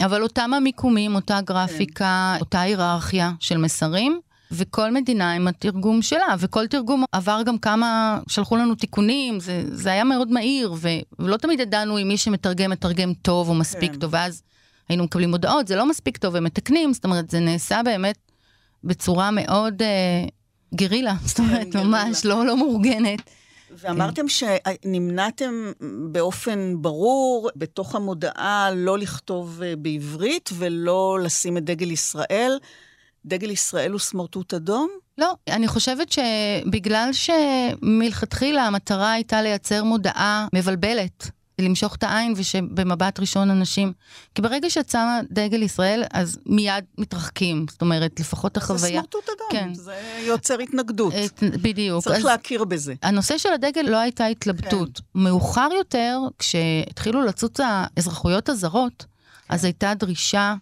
אבל אותם המיקומים, אותה גרפיקה, כן. אותה היררכיה של מסרים, וכל מדינה עם התרגום שלה, וכל תרגום עבר גם כמה, שלחו לנו תיקונים, זה, זה היה מאוד מהיר, ו, ולא תמיד ידענו אם מי שמתרגם, מתרגם טוב או מספיק כן. טוב, ואז היינו מקבלים הודעות, זה לא מספיק טוב, ומתקנים, זאת אומרת, זה נעשה באמת בצורה מאוד אה, גרילה, [LAUGHS] זאת אומרת, כן, ממש לא, לא מאורגנת. ואמרתם. שנמנעתם באופן ברור בתוך המודעה לא לכתוב אה, בעברית ולא לשים את דגל ישראל. דגל ישראל הוא סמרטוט אדום? לא, אני חושבת שבגלל שמלכתחילה המטרה הייתה לייצר מודעה מבלבלת. למשוך את העין ושבמבט ראשון אנשים... כי ברגע שאת שמה דגל ישראל, אז מיד מתרחקים. זאת אומרת, לפחות החוויה... זה סמרטוט אדום, כן. זה יוצר התנגדות. את, בדיוק. צריך אז להכיר בזה. הנושא של הדגל לא הייתה התלבטות. כן. מאוחר יותר, כשהתחילו לצוץ האזרחויות הזרות, כן. אז הייתה דרישה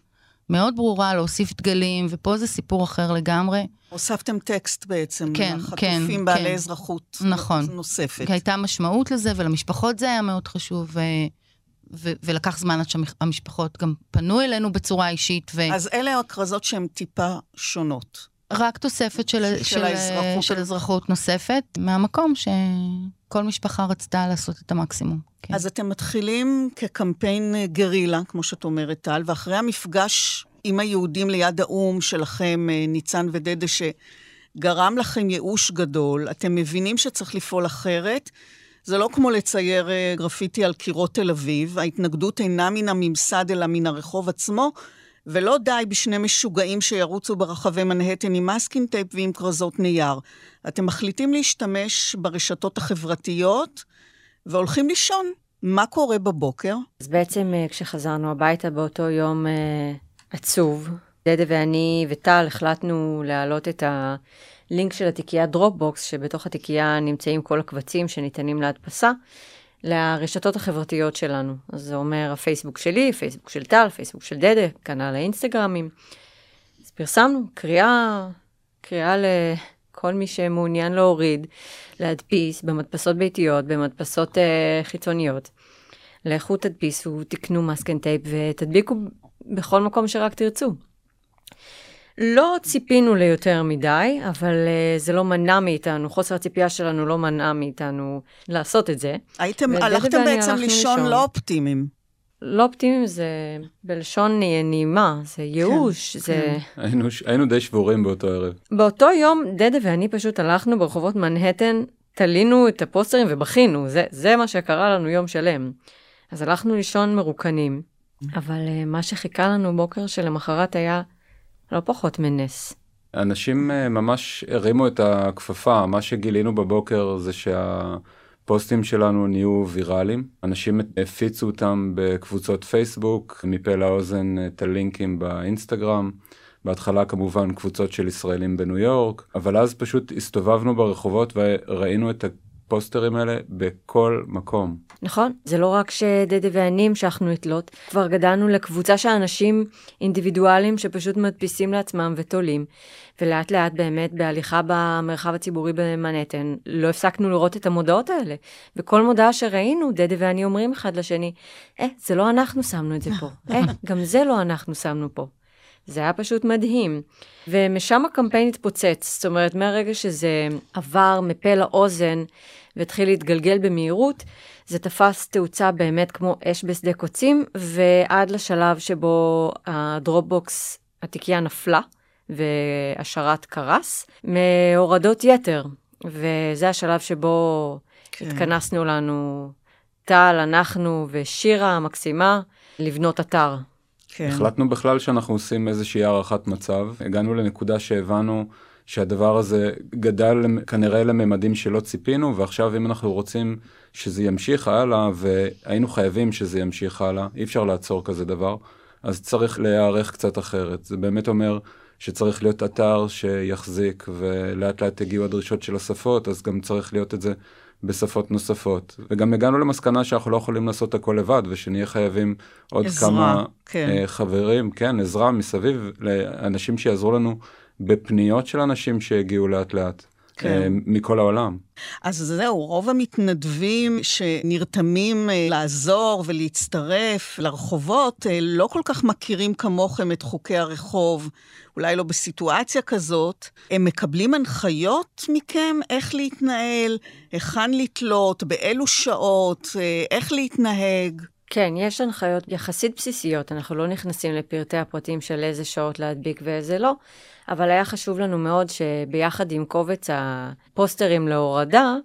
מאוד ברורה להוסיף דגלים, ופה זה סיפור אחר לגמרי. הוספתם טקסט בעצם, כן, חטופים כן, בעלי כן. אזרחות נכון. נוספת. כי הייתה משמעות לזה, ולמשפחות זה היה מאוד חשוב. ו... ו- ולקח זמן עד שהמשפחות גם פנו אלינו בצורה אישית. ו... אז אלה הכרזות שהן טיפה שונות. רק תוספת של, של, של, האזרחות. של אזרחות נוספת, מהמקום שכל משפחה רצתה לעשות את המקסימום. כן. אז אתם מתחילים כקמפיין גרילה, כמו שאת אומרת, טל, ואחרי המפגש עם היהודים ליד האו"ם שלכם, אה, ניצן ודדה, שגרם לכם ייאוש גדול, אתם מבינים שצריך לפעול אחרת. זה לא כמו לצייר אה, גרפיטי על קירות תל אביב, ההתנגדות אינה מן הממסד אלא מן הרחוב עצמו, ולא די בשני משוגעים שירוצו ברחבי מנהטן עם masking tape ועם כרזות נייר. אתם מחליטים להשתמש ברשתות החברתיות והולכים לישון. מה קורה בבוקר? אז בעצם אה, כשחזרנו הביתה באותו יום עצוב. דדה ואני וטל החלטנו להעלות את הלינק של התיקייה Dropbox, שבתוך התיקייה נמצאים כל הקבצים שניתנים להדפסה, לרשתות החברתיות שלנו. אז זה אומר הפייסבוק שלי, פייסבוק של טל, פייסבוק של דדה, כנ"ל האינסטגרמים. אז פרסמנו קריאה, קריאה לכל מי שמעוניין להוריד, להדפיס במדפסות ביתיות, במדפסות uh, חיצוניות. לכו תדפיסו, תקנו מסקן טייפ ותדביקו בכל מקום שרק תרצו. לא ציפינו ליותר מדי, אבל uh, זה לא מנע מאיתנו, חוסר הציפייה שלנו לא מנע מאיתנו לעשות את זה. הייתם, הלכתם בעצם לישון לא אופטימיים. לא אופטימיים זה בלשון נעימה, זה ייאוש, כן, זה... כן. היינו, היינו די שבורים באותו ערב. באותו יום, דדה ואני פשוט הלכנו ברחובות מנהטן, תלינו את הפוסטרים ובכינו, זה, זה מה שקרה לנו יום שלם. אז הלכנו לישון מרוקנים. אבל uh, מה שחיכה לנו בוקר שלמחרת היה לא פחות מנס. אנשים uh, ממש הרימו את הכפפה, מה שגילינו בבוקר זה שהפוסטים שלנו נהיו ויראליים. אנשים הפיצו אותם בקבוצות פייסבוק, מפה לאוזן את הלינקים באינסטגרם. בהתחלה כמובן קבוצות של ישראלים בניו יורק, אבל אז פשוט הסתובבנו ברחובות וראינו את הפוסטרים האלה בכל מקום. נכון, זה לא רק שדדה ואני המשכנו לתלות, כבר גדלנו לקבוצה של אנשים אינדיבידואלים שפשוט מדפיסים לעצמם ותולים, ולאט לאט באמת בהליכה במרחב הציבורי במנהטן, לא הפסקנו לראות את המודעות האלה. וכל מודעה שראינו, דדה ואני אומרים אחד לשני, אה, זה לא אנחנו שמנו את זה פה, [LAUGHS] אה, גם זה לא אנחנו שמנו פה. זה היה פשוט מדהים. ומשם הקמפיין התפוצץ, זאת אומרת, מהרגע שזה עבר מפה לאוזן והתחיל להתגלגל במהירות, זה תפס תאוצה באמת כמו אש בשדה קוצים, ועד לשלב שבו הדרופבוקס, התיקייה נפלה, והשרת קרס, מהורדות יתר. וזה השלב שבו כן. התכנסנו לנו, טל, אנחנו ושירה המקסימה, לבנות אתר. כן. החלטנו בכלל שאנחנו עושים איזושהי הערכת מצב. הגענו לנקודה שהבנו שהדבר הזה גדל כנראה לממדים שלא ציפינו, ועכשיו אם אנחנו רוצים שזה ימשיך הלאה, והיינו חייבים שזה ימשיך הלאה, אי אפשר לעצור כזה דבר, אז צריך להיערך קצת אחרת. זה באמת אומר שצריך להיות אתר שיחזיק, ולאט לאט הגיעו הדרישות של השפות, אז גם צריך להיות את זה בשפות נוספות. וגם הגענו למסקנה שאנחנו לא יכולים לעשות הכל לבד, ושנהיה חייבים עוד עזרה, כמה כן. אה, חברים, כן, עזרה מסביב, לאנשים שיעזרו לנו בפניות של אנשים שהגיעו לאט לאט. כן. אה, מכל העולם. אז זהו, רוב המתנדבים שנרתמים אה, לעזור ולהצטרף לרחובות, אה, לא כל כך מכירים כמוכם את חוקי הרחוב, אולי לא בסיטואציה כזאת. הם מקבלים הנחיות מכם איך להתנהל, היכן לתלות, באילו שעות, איך להתנהג. כן, יש הנחיות יחסית בסיסיות, אנחנו לא נכנסים לפרטי הפרטים של איזה שעות להדביק ואיזה לא, אבל היה חשוב לנו מאוד שביחד עם קובץ הפוסטרים להורדה,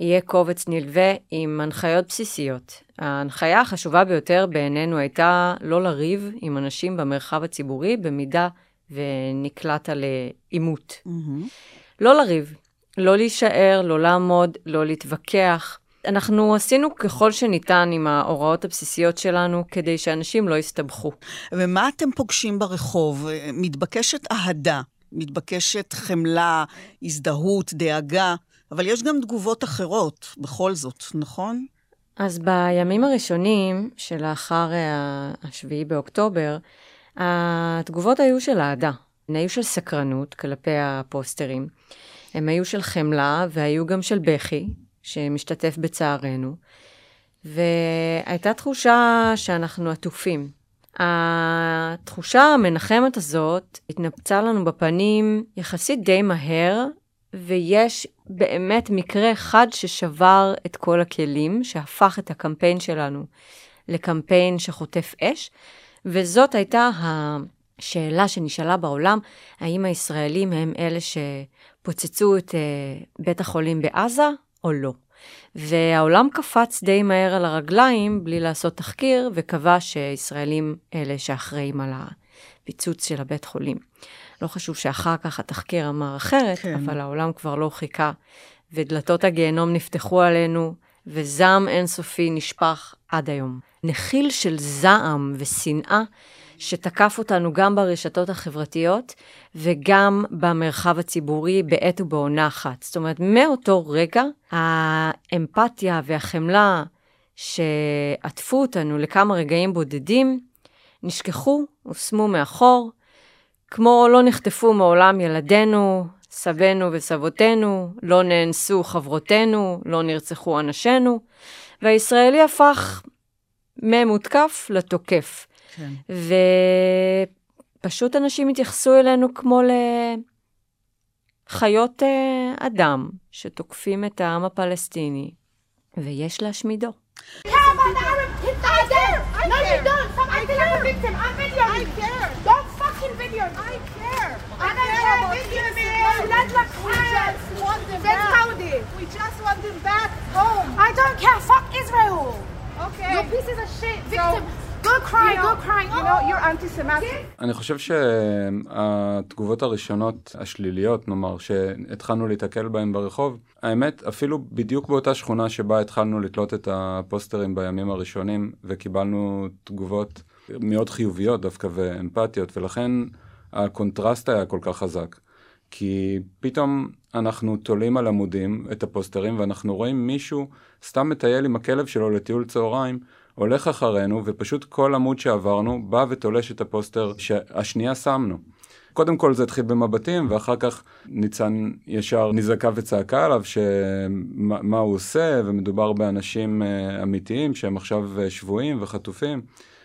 יהיה קובץ נלווה עם הנחיות בסיסיות. ההנחיה החשובה ביותר בעינינו הייתה לא לריב עם אנשים במרחב הציבורי במידה ונקלעת לעימות. לא לריב, לא להישאר, לא לעמוד, לא להתווכח. אנחנו עשינו ככל שניתן עם ההוראות הבסיסיות שלנו כדי שאנשים לא יסתבכו. ומה אתם פוגשים ברחוב? מתבקשת אהדה, מתבקשת חמלה, הזדהות, דאגה, אבל יש גם תגובות אחרות, בכל זאת, נכון? אז בימים הראשונים שלאחר אה, השביעי באוקטובר, התגובות היו של אהדה. הן היו של סקרנות כלפי הפוסטרים. הם היו של חמלה והיו גם של בכי, שמשתתף בצערנו. והייתה תחושה שאנחנו עטופים. התחושה המנחמת הזאת התנפצה לנו בפנים יחסית די מהר, ויש באמת מקרה אחד ששבר את כל הכלים, שהפך את הקמפיין שלנו לקמפיין שחוטף אש, וזאת הייתה השאלה שנשאלה בעולם, האם הישראלים הם אלה שפוצצו את uh, בית החולים בעזה או לא. והעולם קפץ די מהר על הרגליים בלי לעשות תחקיר, וקבע שישראלים אלה שאחראים על הפיצוץ של הבית חולים. לא חשוב שאחר כך התחקיר אמר אחרת, כן. אבל העולם כבר לא חיכה, ודלתות הגיהנום נפתחו עלינו, וזעם אינסופי נשפך עד היום. נחיל של זעם ושנאה שתקף אותנו גם ברשתות החברתיות וגם במרחב הציבורי בעת ובעונה אחת. זאת אומרת, מאותו רגע, האמפתיה והחמלה שעטפו אותנו לכמה רגעים בודדים, נשכחו, הושמו מאחור, כמו לא נחטפו מעולם ילדינו, סבינו וסבותינו, לא נאנסו חברותינו, לא נרצחו אנשינו, והישראלי הפך ממותקף לתוקף. כן. ופשוט אנשים התייחסו אלינו כמו לחיות אה, אדם שתוקפים את העם הפלסטיני, ויש להשמידו. Okay. Your piece is a shit. Victim. So- Go cry. Go cry. You know you're anti-Semitic. אני חושב שהתגובות הראשונות השליליות, נאמר, שהתחלנו להתקל בהן ברחוב, האמת, אפילו בדיוק באותה שכונה שבה התחלנו לתלות את הפוסטרים בימים הראשונים, וקיבלנו תגובות מאוד חיוביות דווקא ואמפתיות, ולכן הקונטרסט היה כל כך חזק. כי פתאום אנחנו תולים על עמודים את הפוסטרים, ואנחנו רואים מישהו סתם מטייל עם הכלב שלו לטיול צהריים, הולך אחרינו, ופשוט כל עמוד שעברנו בא ותולש את הפוסטר שהשנייה שמנו. קודם כל זה התחיל במבטים, ואחר כך ניצן ישר נזעקה וצעקה עליו שמה מה הוא עושה, ומדובר באנשים אה, אמיתיים שהם עכשיו אה, שבויים וחטופים.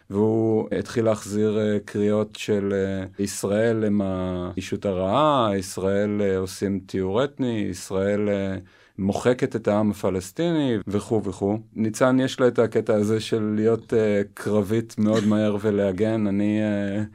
והוא התחיל להחזיר אה, קריאות של ישראל הם האישות הרעה, ישראל עושים טיהור אתני, ישראל מוחקת את העם הפלסטיני וכו' וכו'. ניצן יש לה את הקטע הזה של להיות uh, קרבית מאוד מהר ולהגן. אני, uh,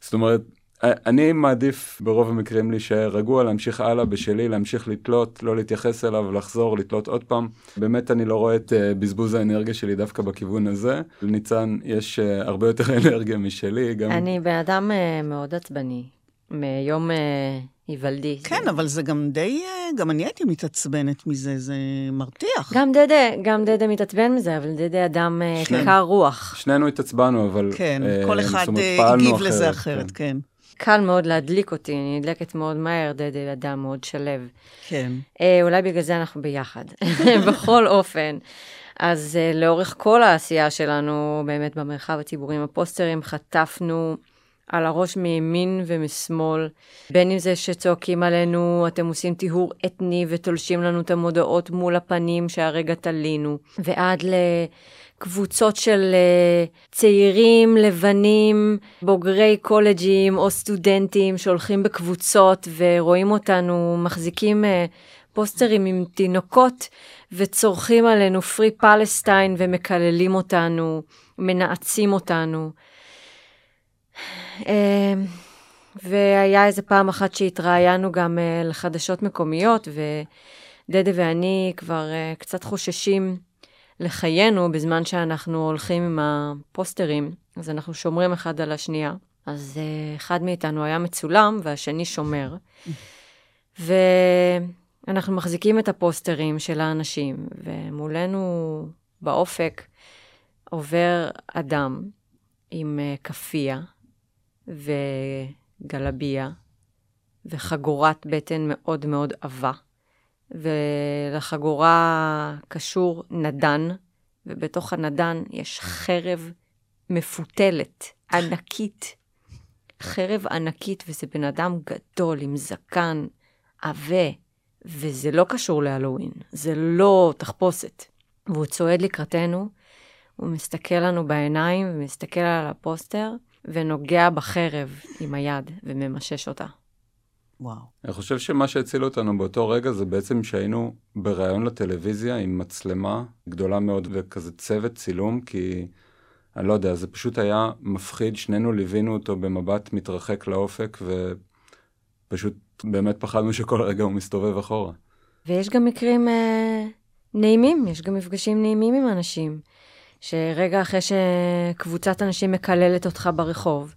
זאת אומרת, אני מעדיף ברוב המקרים להישאר רגוע, להמשיך הלאה בשלי, להמשיך לתלות, לא להתייחס אליו, לחזור, לתלות עוד פעם. באמת אני לא רואה את uh, בזבוז האנרגיה שלי דווקא בכיוון הזה. לניצן יש uh, הרבה יותר [LAUGHS] אנרגיה משלי. גם... אני בן אדם uh, מאוד עצבני, מיום uh, היוולדי. כן, אבל זה גם די, uh, גם אני הייתי מתעצבנת מזה, זה מרתיח. גם דדה, גם דדה מתעצבן מזה, אבל דדה אדם uh, קר רוח. שנינו התעצבנו, אבל... כן, uh, כל אחד הגיב לזה אחרת, כן. כן. קל מאוד להדליק אותי, אני נדלקת מאוד מהר, דדה אדם מאוד שלו. כן. אה, אולי בגלל זה אנחנו ביחד. [LAUGHS] בכל אופן. אז אה, לאורך כל העשייה שלנו, באמת במרחב הציבורי עם הפוסטרים, חטפנו על הראש מימין ומשמאל, בין אם זה שצועקים עלינו, אתם עושים טיהור אתני ותולשים לנו את המודעות מול הפנים שהרגע תלינו, ועד ל... קבוצות של uh, צעירים לבנים, בוגרי קולג'ים או סטודנטים שהולכים בקבוצות ורואים אותנו מחזיקים uh, פוסטרים עם תינוקות וצורכים עלינו פרי פלסטיין ומקללים אותנו, מנאצים אותנו. Uh, והיה איזה פעם אחת שהתראיינו גם uh, לחדשות מקומיות, ודדה ואני כבר uh, קצת חוששים לחיינו בזמן שאנחנו הולכים עם הפוסטרים, אז אנחנו שומרים אחד על השנייה. אז uh, אחד מאיתנו היה מצולם והשני שומר. ואנחנו מחזיקים את הפוסטרים של האנשים, ומולנו באופק עובר אדם עם uh, כאפיה וגלביה וחגורת בטן מאוד מאוד עבה. ולחגורה קשור נדן, ובתוך הנדן יש חרב מפותלת, ענקית. חרב ענקית, וזה בן אדם גדול עם זקן עבה, וזה לא קשור להלואוין, זה לא תחפושת. והוא צועד לקראתנו, הוא מסתכל לנו בעיניים ומסתכל על הפוסטר, ונוגע בחרב עם היד וממשש אותה. וואו. אני חושב שמה שהציל אותנו באותו רגע זה בעצם שהיינו בריאיון לטלוויזיה עם מצלמה גדולה מאוד וכזה צוות צילום, כי אני לא יודע, זה פשוט היה מפחיד, שנינו ליווינו אותו במבט מתרחק לאופק, ופשוט באמת פחדנו שכל רגע הוא מסתובב אחורה. ויש גם מקרים אה, נעימים, יש גם מפגשים נעימים עם אנשים, שרגע אחרי שקבוצת אנשים מקללת אותך ברחוב,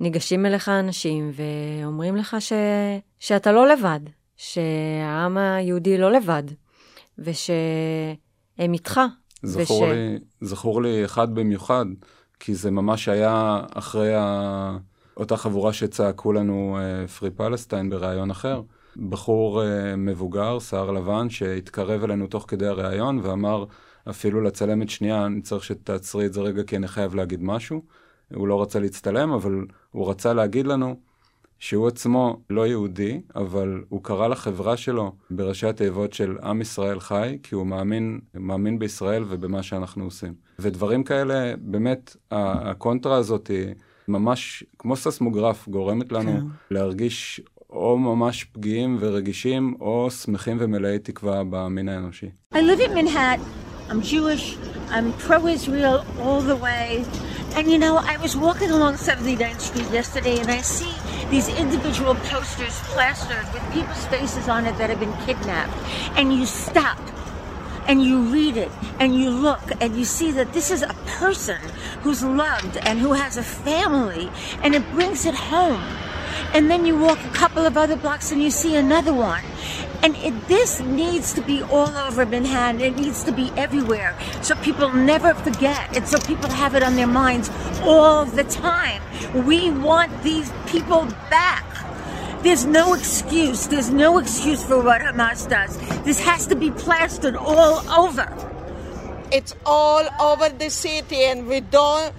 ניגשים אליך אנשים ואומרים לך ש... שאתה לא לבד, שהעם היהודי לא לבד, ושהם איתך. זכור, וש... לי, זכור לי אחד במיוחד, כי זה ממש היה אחרי ה... אותה חבורה שצעקו לנו פרי uh, פלסטיין בריאיון אחר. בחור uh, מבוגר, שיער לבן, שהתקרב אלינו תוך כדי הריאיון ואמר אפילו לצלמת שנייה, אני צריך שתעצרי את זה רגע כי אני חייב להגיד משהו. הוא לא רצה להצטלם, אבל הוא רצה להגיד לנו שהוא עצמו לא יהודי, אבל הוא קרא לחברה שלו בראשי התיבות של עם ישראל חי, כי הוא מאמין, מאמין בישראל ובמה שאנחנו עושים. ודברים כאלה, באמת, הקונטרה הזאת היא ממש כמו ססמוגרף, גורמת לנו כן. להרגיש או ממש פגיעים ורגישים, או שמחים ומלאי תקווה במין האנושי. I live in Manhattan. I'm Jewish. I'm pro-Israel all the way. And you know, I was walking along 79th Street yesterday and I see these individual posters plastered with people's faces on it that have been kidnapped. And you stop and you read it and you look and you see that this is a person who's loved and who has a family and it brings it home. And then you walk a couple of other blocks and you see another one. And it, this needs to be all over Manhattan. It needs to be everywhere. So people never forget. And so people have it on their minds all the time. We want these people back. There's no excuse. There's no excuse for what Hamas does. This has to be plastered all over. It's all over the city, and we don't,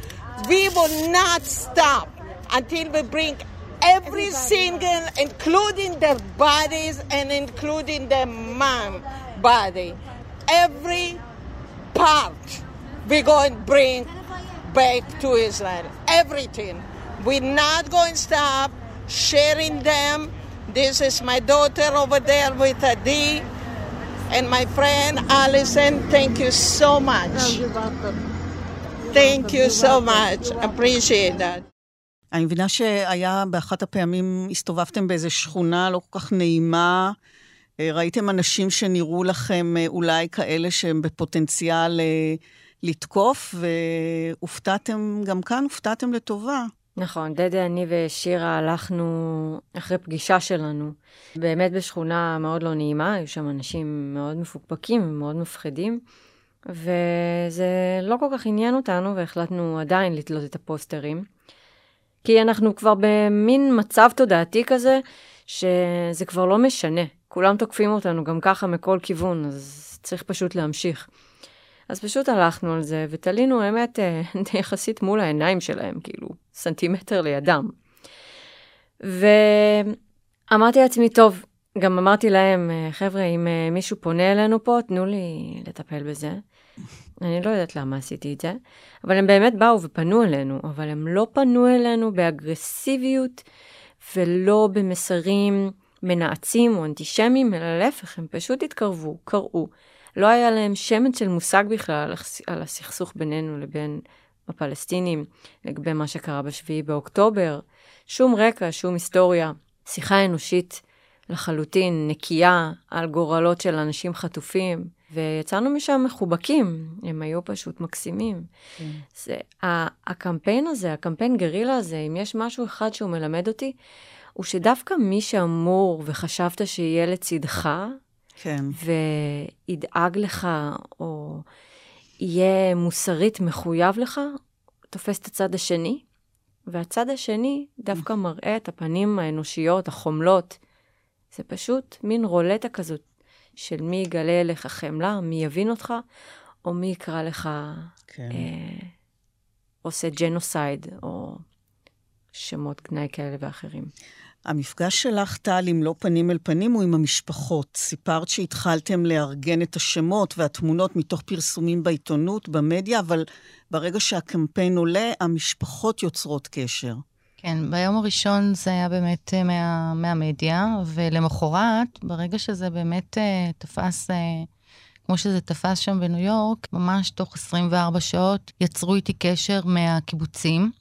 we will not stop until we bring every single, including their bodies and including their mom body, every part we're going to bring back to Israel. Everything. We're not going to stop sharing them. This is my daughter over there with Adi and my friend Allison. Thank you so much. Thank you so much. Appreciate that. אני מבינה שהיה באחת הפעמים, הסתובבתם באיזו שכונה לא כל כך נעימה, אה, ראיתם אנשים שנראו לכם אה, אולי כאלה שהם בפוטנציאל אה, לתקוף, והופתעתם, גם כאן הופתעתם לטובה. נכון, דדה, אני ושירה הלכנו אחרי פגישה שלנו, באמת בשכונה מאוד לא נעימה, היו שם אנשים מאוד מפוקפקים, מאוד מפחידים, וזה לא כל כך עניין אותנו, והחלטנו עדיין לתלות את הפוסטרים. כי אנחנו כבר במין מצב תודעתי כזה, שזה כבר לא משנה. כולם תוקפים אותנו גם ככה מכל כיוון, אז צריך פשוט להמשיך. אז פשוט הלכנו על זה, ותלינו, האמת, אה, [LAUGHS] יחסית מול העיניים שלהם, כאילו, סנטימטר לידם. ואמרתי לעצמי, טוב, גם אמרתי להם, אה, חבר'ה, אם אה, מישהו פונה אלינו פה, תנו לי לטפל בזה. אני לא יודעת למה עשיתי את זה, אבל הם באמת באו ופנו אלינו, אבל הם לא פנו אלינו באגרסיביות ולא במסרים מנאצים או אנטישמיים, אלא להפך, הם פשוט התקרבו, קראו. לא היה להם שמץ של מושג בכלל על הסכסוך בינינו לבין הפלסטינים, לגבי מה שקרה בשביעי באוקטובר. שום רקע, שום היסטוריה. שיחה אנושית לחלוטין, נקייה, על גורלות של אנשים חטופים. ויצאנו משם מחובקים, הם היו פשוט מקסימים. כן. זה, הקמפיין הזה, הקמפיין גרילה הזה, אם יש משהו אחד שהוא מלמד אותי, הוא שדווקא מי שאמור וחשבת שיהיה לצדך, כן. וידאג לך, או יהיה מוסרית מחויב לך, תופס את הצד השני, והצד השני דווקא מראה את הפנים האנושיות, החומלות. זה פשוט מין רולטה כזאת של מי יגלה לך חמלה, מי יבין אותך, או מי יקרא לך כן. אה, עושה ג'נוסייד, או שמות גנאי כאלה ואחרים. המפגש שלך, טל, עם לא פנים אל פנים, הוא עם המשפחות. סיפרת שהתחלתם לארגן את השמות והתמונות מתוך פרסומים בעיתונות, במדיה, אבל ברגע שהקמפיין עולה, המשפחות יוצרות קשר. כן, ביום הראשון זה היה באמת אה, מה, מהמדיה, ולמחרת, ברגע שזה באמת uh, תפס, uh, כמו שזה תפס שם בניו יורק, ממש תוך 24 שעות יצרו איתי קשר מהקיבוצים,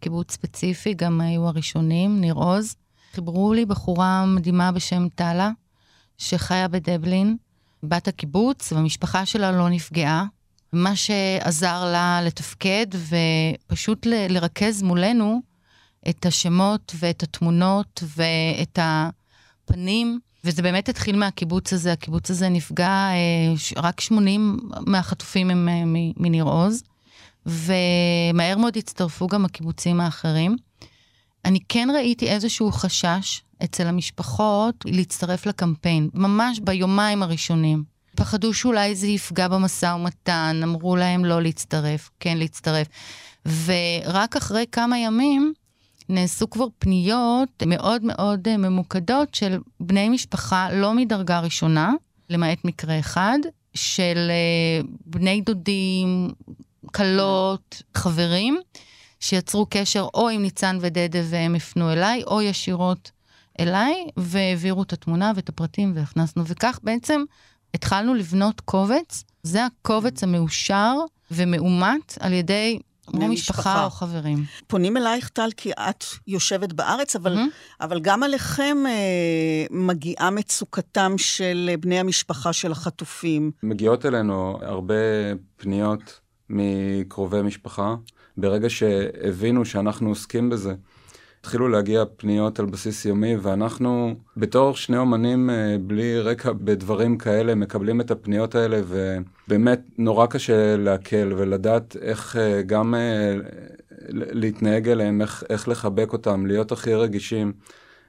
קיבוץ ספציפי, גם היו הראשונים, ניר עוז. חיברו לי בחורה מדהימה בשם טלה, שחיה בדבלין, בת הקיבוץ, והמשפחה שלה לא נפגעה. מה שעזר לה לתפקד ופשוט ל- לרכז מולנו את השמות ואת התמונות ואת הפנים. וזה באמת התחיל מהקיבוץ הזה. הקיבוץ הזה נפגע, אה, רק 80 מהחטופים הם אה, מניר עוז, ומהר מאוד הצטרפו גם הקיבוצים האחרים. אני כן ראיתי איזשהו חשש אצל המשפחות להצטרף לקמפיין, ממש ביומיים הראשונים. פחדו שאולי זה יפגע במשא ומתן, אמרו להם לא להצטרף, כן להצטרף. ורק אחרי כמה ימים נעשו כבר פניות מאוד מאוד אה, ממוקדות של בני משפחה לא מדרגה ראשונה, למעט מקרה אחד, של אה, בני דודים, כלות, חברים, שיצרו קשר או עם ניצן ודדה והם הפנו אליי, או ישירות אליי, והעבירו את התמונה ואת הפרטים והכנסנו. וכך בעצם התחלנו לבנות קובץ. זה הקובץ המאושר ומאומת על ידי או משפחה או חברים. פונים אלייך, טל, כי את יושבת בארץ, אבל, mm-hmm. אבל גם עליכם אה, מגיעה מצוקתם של בני המשפחה של החטופים. מגיעות אלינו הרבה פניות מקרובי משפחה, ברגע שהבינו שאנחנו עוסקים בזה. התחילו להגיע פניות על בסיס יומי, ואנחנו בתור שני אומנים אה, בלי רקע בדברים כאלה, מקבלים את הפניות האלה, ובאמת נורא קשה להקל ולדעת איך אה, גם אה, להתנהג אליהם, איך, איך לחבק אותם, להיות הכי רגישים.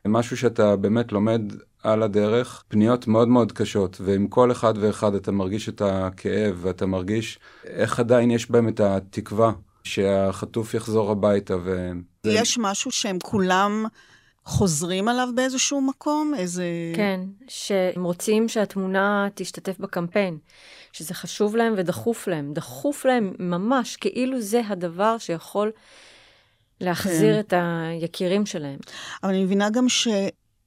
משהו שאתה באמת לומד על הדרך, פניות מאוד מאוד קשות, ועם כל אחד ואחד אתה מרגיש את הכאב, ואתה מרגיש איך עדיין יש בהם את התקווה שהחטוף יחזור הביתה. ו... יש משהו שהם כולם חוזרים עליו באיזשהו מקום? איזה... כן, שהם רוצים שהתמונה תשתתף בקמפיין, שזה חשוב להם ודחוף להם. דחוף להם ממש, כאילו זה הדבר שיכול להחזיר כן. את היקירים שלהם. אבל אני מבינה גם ש...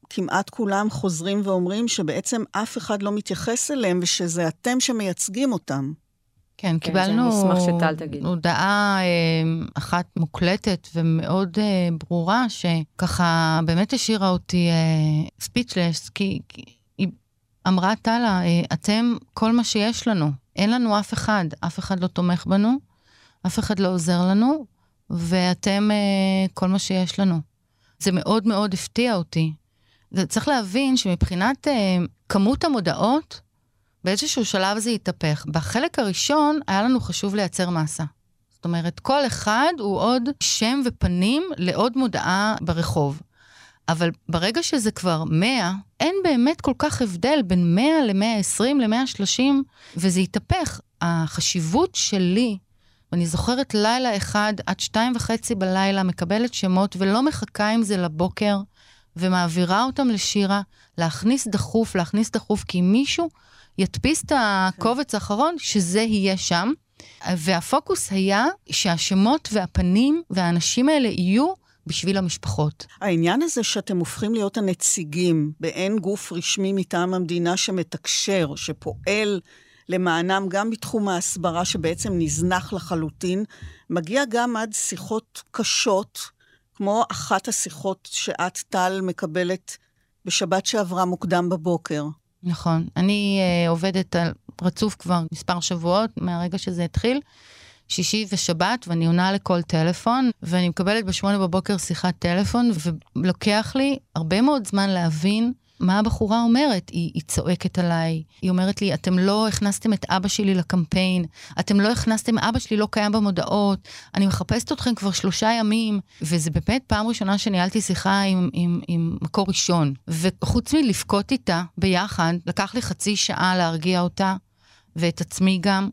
כמעט כולם חוזרים ואומרים שבעצם אף אחד לא מתייחס אליהם ושזה אתם שמייצגים אותם. כן, כן, קיבלנו. הודעה אה, אחת מוקלטת ומאוד אה, ברורה, שככה באמת השאירה אותי ספיצ'לס, כי, כי היא אמרה, טלה, אה, אתם כל מה שיש לנו. אין לנו אף אחד, אף אחד לא תומך בנו, אף אחד לא עוזר לנו, ואתם אה, כל מה שיש לנו. זה מאוד מאוד הפתיע אותי. וצריך להבין שמבחינת אה, כמות המודעות, באיזשהו שלב זה התהפך. בחלק הראשון היה לנו חשוב לייצר מסה. זאת אומרת, כל אחד הוא עוד שם ופנים לעוד מודעה ברחוב. אבל ברגע שזה כבר 100, אין באמת כל כך הבדל בין 100 ל-120 ל-130, וזה התהפך. החשיבות שלי, ואני זוכרת לילה אחד עד שתיים וחצי בלילה, מקבלת שמות ולא מחכה עם זה לבוקר, ומעבירה אותם לשירה, להכניס דחוף, להכניס דחוף, כי מישהו ידפיס את הקובץ האחרון, שזה יהיה שם. והפוקוס היה שהשמות והפנים והאנשים האלה יהיו בשביל המשפחות. העניין הזה שאתם הופכים להיות הנציגים באין גוף רשמי מטעם המדינה שמתקשר, שפועל למענם גם בתחום ההסברה שבעצם נזנח לחלוטין, מגיע גם עד שיחות קשות, כמו אחת השיחות שאת, טל, מקבלת בשבת שעברה מוקדם בבוקר. נכון. אני uh, עובדת על רצוף כבר מספר שבועות מהרגע שזה התחיל. שישי ושבת, ואני עונה לכל טלפון, ואני מקבלת בשמונה בבוקר שיחת טלפון, ולוקח לי הרבה מאוד זמן להבין מה הבחורה אומרת. היא, היא צועקת עליי, היא אומרת לי, אתם לא הכנסתם את אבא שלי לקמפיין, אתם לא הכנסתם, אבא שלי לא קיים במודעות, אני מחפשת אתכם כבר שלושה ימים, וזה באמת פעם ראשונה שניהלתי שיחה עם, עם, עם מקור ראשון. וחוץ מלבכות איתה ביחד, לקח לי חצי שעה להרגיע אותה, ואת עצמי גם,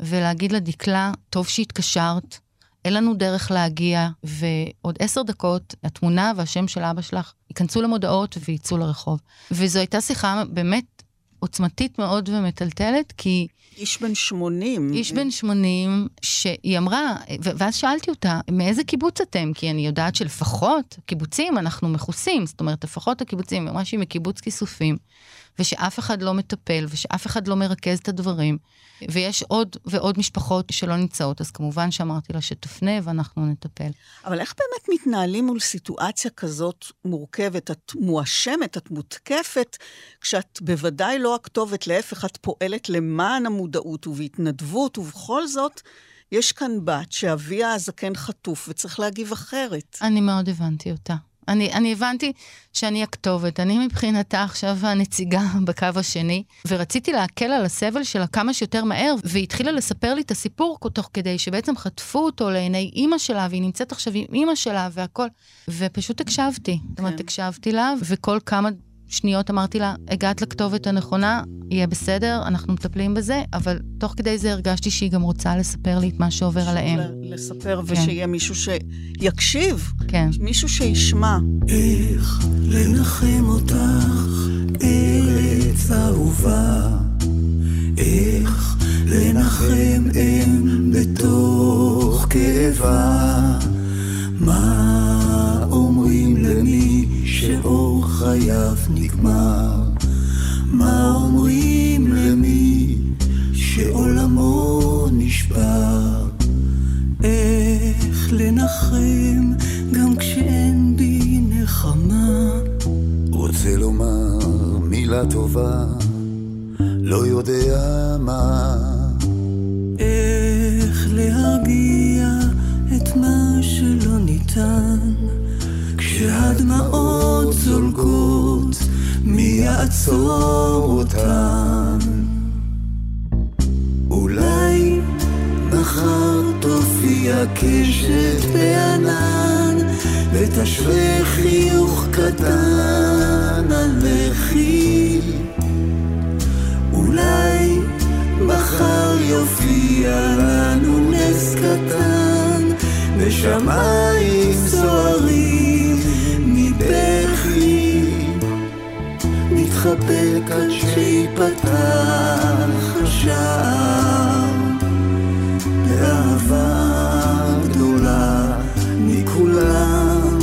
ולהגיד לה, דקלה, טוב שהתקשרת, אין לנו דרך להגיע, ועוד עשר דקות התמונה והשם של אבא שלך ייכנסו למודעות ויצאו לרחוב. וזו הייתה שיחה באמת עוצמתית מאוד ומטלטלת, כי... איש בן 80. איש בן 80, שהיא אמרה, ואז שאלתי אותה, מאיזה קיבוץ אתם? כי אני יודעת שלפחות קיבוצים אנחנו מכוסים, זאת אומרת, לפחות הקיבוצים, היא אמרה שהיא מקיבוץ כיסופים, ושאף אחד לא מטפל, ושאף אחד לא מרכז את הדברים. ויש עוד ועוד משפחות שלא נמצאות, אז כמובן שאמרתי לה שתפנה ואנחנו נטפל. אבל איך באמת מתנהלים מול סיטואציה כזאת מורכבת? את מואשמת, את מותקפת, כשאת בוודאי לא הכתובת, להפך, את פועלת למען המודעות ובהתנדבות, ובכל זאת, יש כאן בת שאביה הזקן חטוף וצריך להגיב אחרת. אני מאוד הבנתי אותה. אני, אני הבנתי שאני הכתובת, אני מבחינתה עכשיו הנציגה [LAUGHS] בקו השני, ורציתי להקל על הסבל שלה כמה שיותר מהר, והיא התחילה לספר לי את הסיפור תוך כדי שבעצם חטפו אותו לעיני אימא שלה, והיא נמצאת עכשיו עם אימא שלה והכל, ופשוט הקשבתי. זאת אומרת, כן. הקשבתי לה, וכל כמה שניות אמרתי לה, הגעת לכתובת הנכונה, יהיה בסדר, אנחנו מטפלים בזה, אבל תוך כדי זה הרגשתי שהיא גם רוצה לספר לי את מה שעובר על האם. לספר, כן. ושיהיה מישהו שיקשיב. כן. מישהו שישמע. איך לנחם אותך, ארץ אהובה, איך לנחם אם בתוך כאבה, מה אומרים למי שאור חייו נגמר? מה אומרים למי שעולמו נשבר? איך לנחם גם כשאין בי נחמה? רוצה לומר מילה טובה, לא יודע מה. איך להרגיע את מה שלא ניתן, כשהדמעות זולגות מי יעצור אותן? אולי מחר תופיע קשת בענן ותשווה חיוך קטן על לחי אולי מחר יופיע לנו נס קטן בשמיים סוערים מבכי נתחבק עד שיפתח השער. באהבה גדולה מכולם.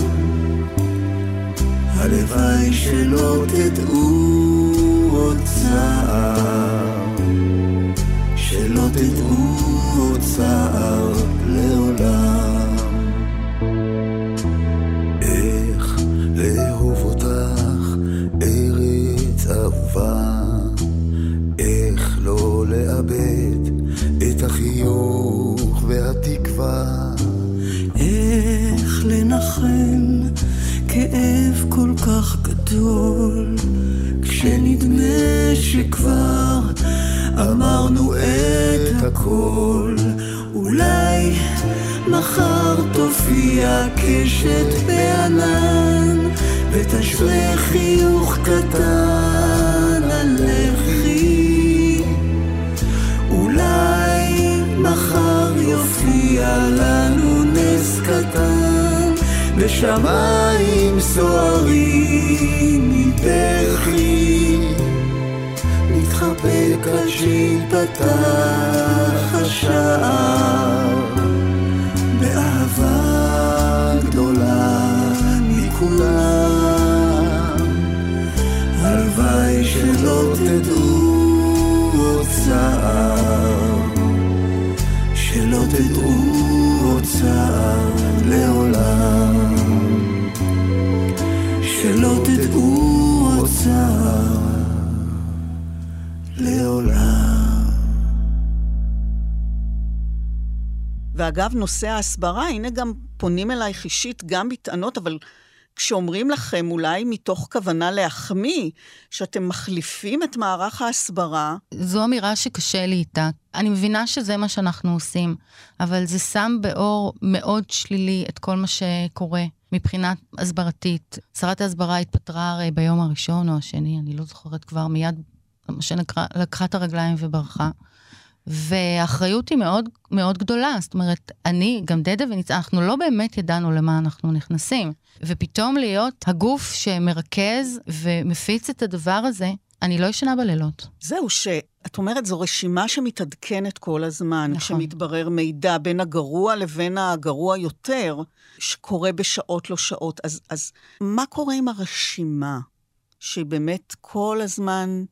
הלוואי שלא תדעו בשמיים סוערים מבכי. נתחבק עד שיפתח השער, ואגב, נושא ההסברה, הנה גם פונים אלייך אישית, גם בטענות, אבל כשאומרים לכם, אולי מתוך כוונה להחמיא, שאתם מחליפים את מערך ההסברה, זו אמירה שקשה לי איתה. אני מבינה שזה מה שאנחנו עושים, אבל זה שם באור מאוד שלילי את כל מה שקורה מבחינה הסברתית. שרת ההסברה התפטרה הרי ביום הראשון או השני, אני לא זוכרת כבר, מיד מה שנקרא, לקחה את הרגליים וברחה. והאחריות היא מאוד מאוד גדולה, זאת אומרת, אני, גם דדה וניצן, אנחנו לא באמת ידענו למה אנחנו נכנסים. ופתאום להיות הגוף שמרכז ומפיץ את הדבר הזה, אני לא ישנה בלילות. זהו, שאת אומרת, זו רשימה שמתעדכנת כל הזמן, נכון. כשמתברר מידע בין הגרוע לבין הגרוע יותר, שקורה בשעות לא שעות. אז, אז מה קורה עם הרשימה, שהיא באמת כל הזמן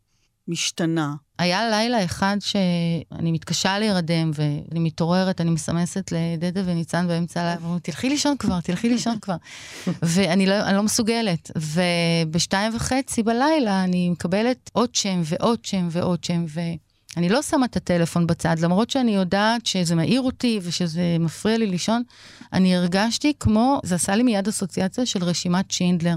משתנה? היה לילה אחד שאני מתקשה להירדם, ואני מתעוררת, אני מסמסת לדדה וניצן באמצע הלילה, ואומרים, תלכי לישון כבר, תלכי לישון כבר. [LAUGHS] ואני לא, לא מסוגלת. ובשתיים וחצי בלילה אני מקבלת עוד שם ועוד שם ועוד שם, ואני לא שמה את הטלפון בצד, למרות שאני יודעת שזה מעיר אותי ושזה מפריע לי לישון. אני הרגשתי כמו, זה עשה לי מיד אסוציאציה של רשימת שינדלר.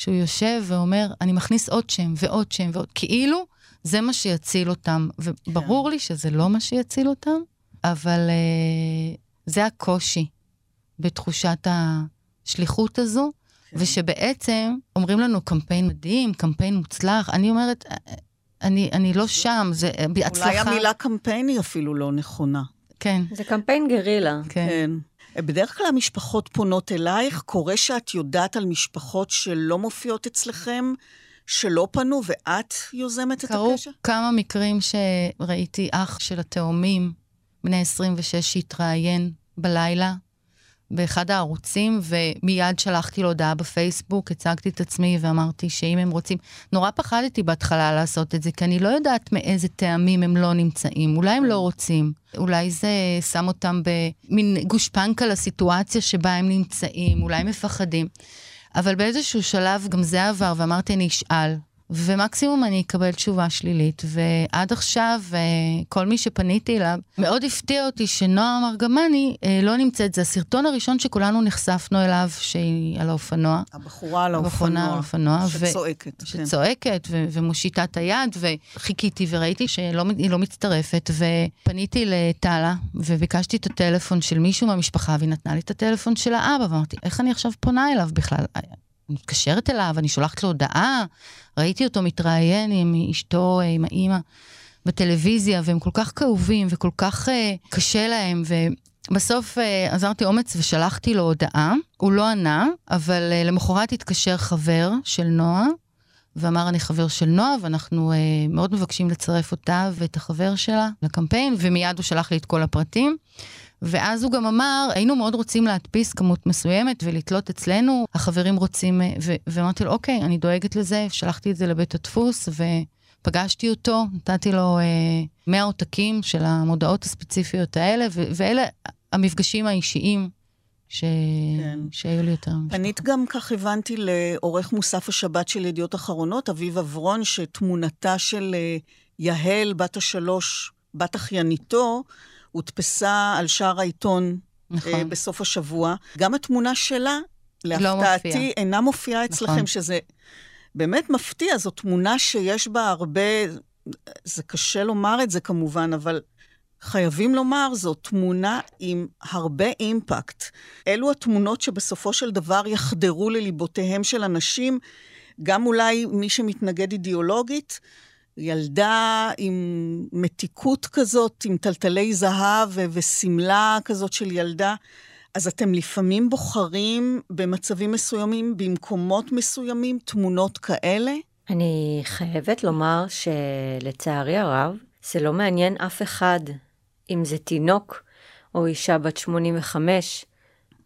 שהוא יושב ואומר, אני מכניס עוד שם ועוד שם ועוד, כאילו זה מה שיציל אותם. וברור כן. לי שזה לא מה שיציל אותם, אבל uh, זה הקושי בתחושת השליחות הזו, כן. ושבעצם אומרים לנו קמפיין מדהים, קמפיין מוצלח. אני אומרת, "אה, אני, אני לא שם, זה אה, בהצלחה. אולי המילה קמפיין היא אפילו לא נכונה. כן. זה קמפיין גרילה. כן. כן. בדרך כלל המשפחות פונות אלייך, קורה שאת יודעת על משפחות שלא מופיעות אצלכם, שלא פנו, ואת יוזמת את קרו הקשר? כמה מקרים שראיתי אח של התאומים, בני 26, שהתראיין בלילה באחד הערוצים, ומיד שלחתי לו הודעה בפייסבוק, הצגתי את עצמי ואמרתי שאם הם רוצים... נורא פחדתי בהתחלה לעשות את זה, כי אני לא יודעת מאיזה טעמים הם לא נמצאים. אולי הם לא רוצים, אולי זה שם אותם במין גושפנקה לסיטואציה שבה הם נמצאים, אולי מפחדים. אבל באיזשהו שלב גם זה עבר, ואמרתי, אני אשאל. ומקסימום אני אקבל תשובה שלילית, ועד עכשיו אה, כל מי שפניתי אליו, מאוד הפתיע אותי שנועם ארגמני אה, לא נמצאת. זה הסרטון הראשון שכולנו נחשפנו אליו, שהיא על האופנוע. הבחורה על הבחורה על האופנוע. האופנוע. ו- שצועקת. כן. שצועקת ו- ומושיטה את היד, וחיכיתי וראיתי שהיא לא מצטרפת, ופניתי לטלה, וביקשתי את הטלפון של מישהו מהמשפחה, והיא נתנה לי את הטלפון של האבא, ואמרתי, איך אני עכשיו פונה אליו בכלל? מתקשרת אליו, אני שולחת לו הודעה, ראיתי אותו מתראיין עם אשתו, עם האימא, בטלוויזיה, והם כל כך כאובים וכל כך uh, קשה להם, ובסוף uh, עזרתי אומץ ושלחתי לו הודעה. הוא לא ענה, אבל uh, למחרת התקשר חבר של נועה, ואמר, אני חבר של נועה, ואנחנו uh, מאוד מבקשים לצרף אותה ואת החבר שלה לקמפיין, ומיד הוא שלח לי את כל הפרטים. ואז הוא גם אמר, היינו מאוד רוצים להדפיס כמות מסוימת ולתלות אצלנו, החברים רוצים, ו- ואמרתי לו, אוקיי, אני דואגת לזה, שלחתי את זה לבית הדפוס, ופגשתי אותו, נתתי לו אה, 100 עותקים של המודעות הספציפיות האלה, ו- ואלה המפגשים האישיים ש... כן. שהיו לי יותר. פנית גם, כך הבנתי, לעורך מוסף השבת של ידיעות אחרונות, אביב אברון, שתמונתה של אה, יהל, בת השלוש, בת אחייניתו, הודפסה על שער העיתון נכון. אה, בסוף השבוע. גם התמונה שלה להפתעתי, מופיעה. אינה מופיעה אצלכם, נכון. שזה באמת מפתיע. זו תמונה שיש בה הרבה, זה קשה לומר את זה כמובן, אבל חייבים לומר, זו תמונה עם הרבה אימפקט. אלו התמונות שבסופו של דבר יחדרו לליבותיהם של אנשים, גם אולי מי שמתנגד אידיאולוגית, ילדה עם מתיקות כזאת, עם טלטלי זהב ושמלה כזאת של ילדה. אז אתם לפעמים בוחרים במצבים מסוימים, במקומות מסוימים, תמונות כאלה? אני חייבת לומר שלצערי הרב, זה לא מעניין אף אחד, אם זה תינוק או אישה בת 85.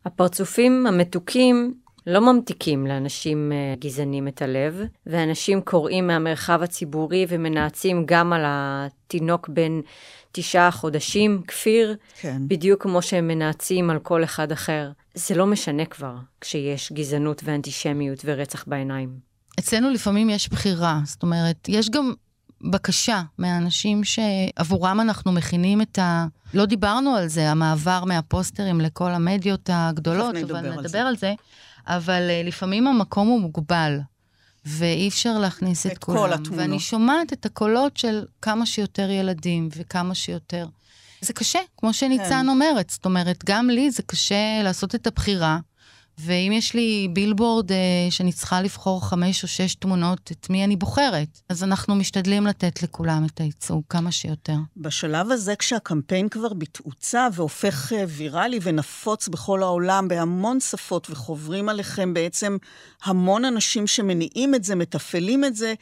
הפרצופים המתוקים לא ממתיקים לאנשים אה, גזענים את הלב, ואנשים קוראים מהמרחב הציבורי ומנאצים גם על התינוק בן תשעה חודשים, כפיר, כן. בדיוק כמו שהם מנאצים על כל אחד אחר. זה לא משנה כבר כשיש גזענות ואנטישמיות ורצח בעיניים. אצלנו לפעמים יש בחירה, זאת אומרת, יש גם בקשה מהאנשים שעבורם אנחנו מכינים את ה... לא דיברנו על זה, המעבר מהפוסטרים לכל המדיות הגדולות, תכף נדבר אבל על זה. על זה. אבל אה, לפעמים המקום הוא מוגבל, ואי אפשר להכניס את, את כל כולם. התמונות. ואני שומעת את הקולות של כמה שיותר ילדים וכמה שיותר. זה קשה, כמו שניצן כן. אומרת. זאת אומרת, גם לי זה קשה לעשות את הבחירה. ואם יש לי בילבורד אה, שאני צריכה לבחור חמש או שש תמונות, את מי אני בוחרת? אז אנחנו משתדלים לתת לכולם את הייצוג כמה שיותר. בשלב הזה, כשהקמפיין כבר בתאוצה והופך אה, ויראלי ונפוץ בכל העולם בהמון שפות וחוברים עליכם בעצם המון אנשים שמניעים את זה, מתפעלים את זה,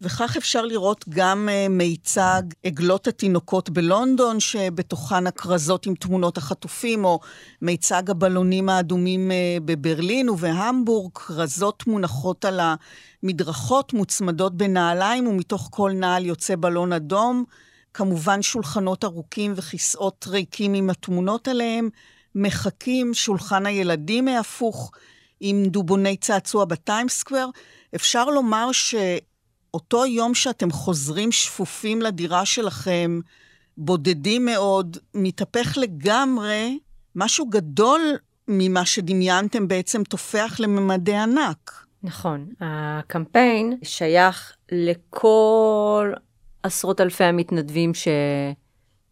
וכך אפשר לראות גם uh, מיצג עגלות התינוקות בלונדון, שבתוכן הכרזות עם תמונות החטופים, או מיצג הבלונים האדומים uh, בברלין ובהמבורג, כרזות מונחות על המדרכות, מוצמדות בנעליים, ומתוך כל נעל יוצא בלון אדום. כמובן שולחנות ארוכים וכיסאות ריקים עם התמונות עליהם, מחכים, שולחן הילדים ההפוך עם דובוני צעצוע בטיימסקוור. אפשר לומר שאותו יום שאתם חוזרים שפופים לדירה שלכם, בודדים מאוד, מתהפך לגמרי, משהו גדול ממה שדמיינתם בעצם תופח לממדי ענק. נכון. הקמפיין שייך לכל עשרות אלפי המתנדבים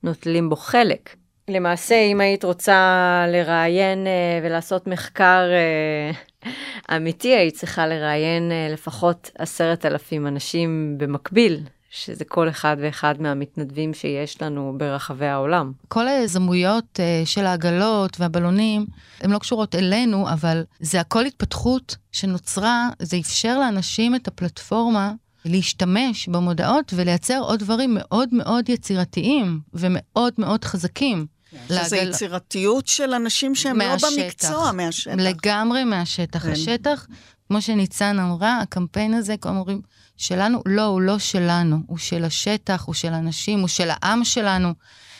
שנוטלים בו חלק. למעשה, אם היית רוצה לראיין אה, ולעשות מחקר אה, אמיתי, היית צריכה לראיין אה, לפחות עשרת אלפים אנשים במקביל, שזה כל אחד ואחד מהמתנדבים שיש לנו ברחבי העולם. כל היזמויות של העגלות והבלונים, הן לא קשורות אלינו, אבל זה הכל התפתחות שנוצרה, זה אפשר לאנשים את הפלטפורמה להשתמש במודעות ולייצר עוד דברים מאוד מאוד יצירתיים ומאוד מאוד חזקים. שזה לעגל- יצירתיות של אנשים שהם לא במקצוע, מהשטח. לגמרי מהשטח. כן. השטח, כמו שניצן אמרה, הקמפיין הזה, כל אומרים, שלנו, לא, הוא לא שלנו, הוא של השטח, הוא של אנשים, הוא של העם שלנו.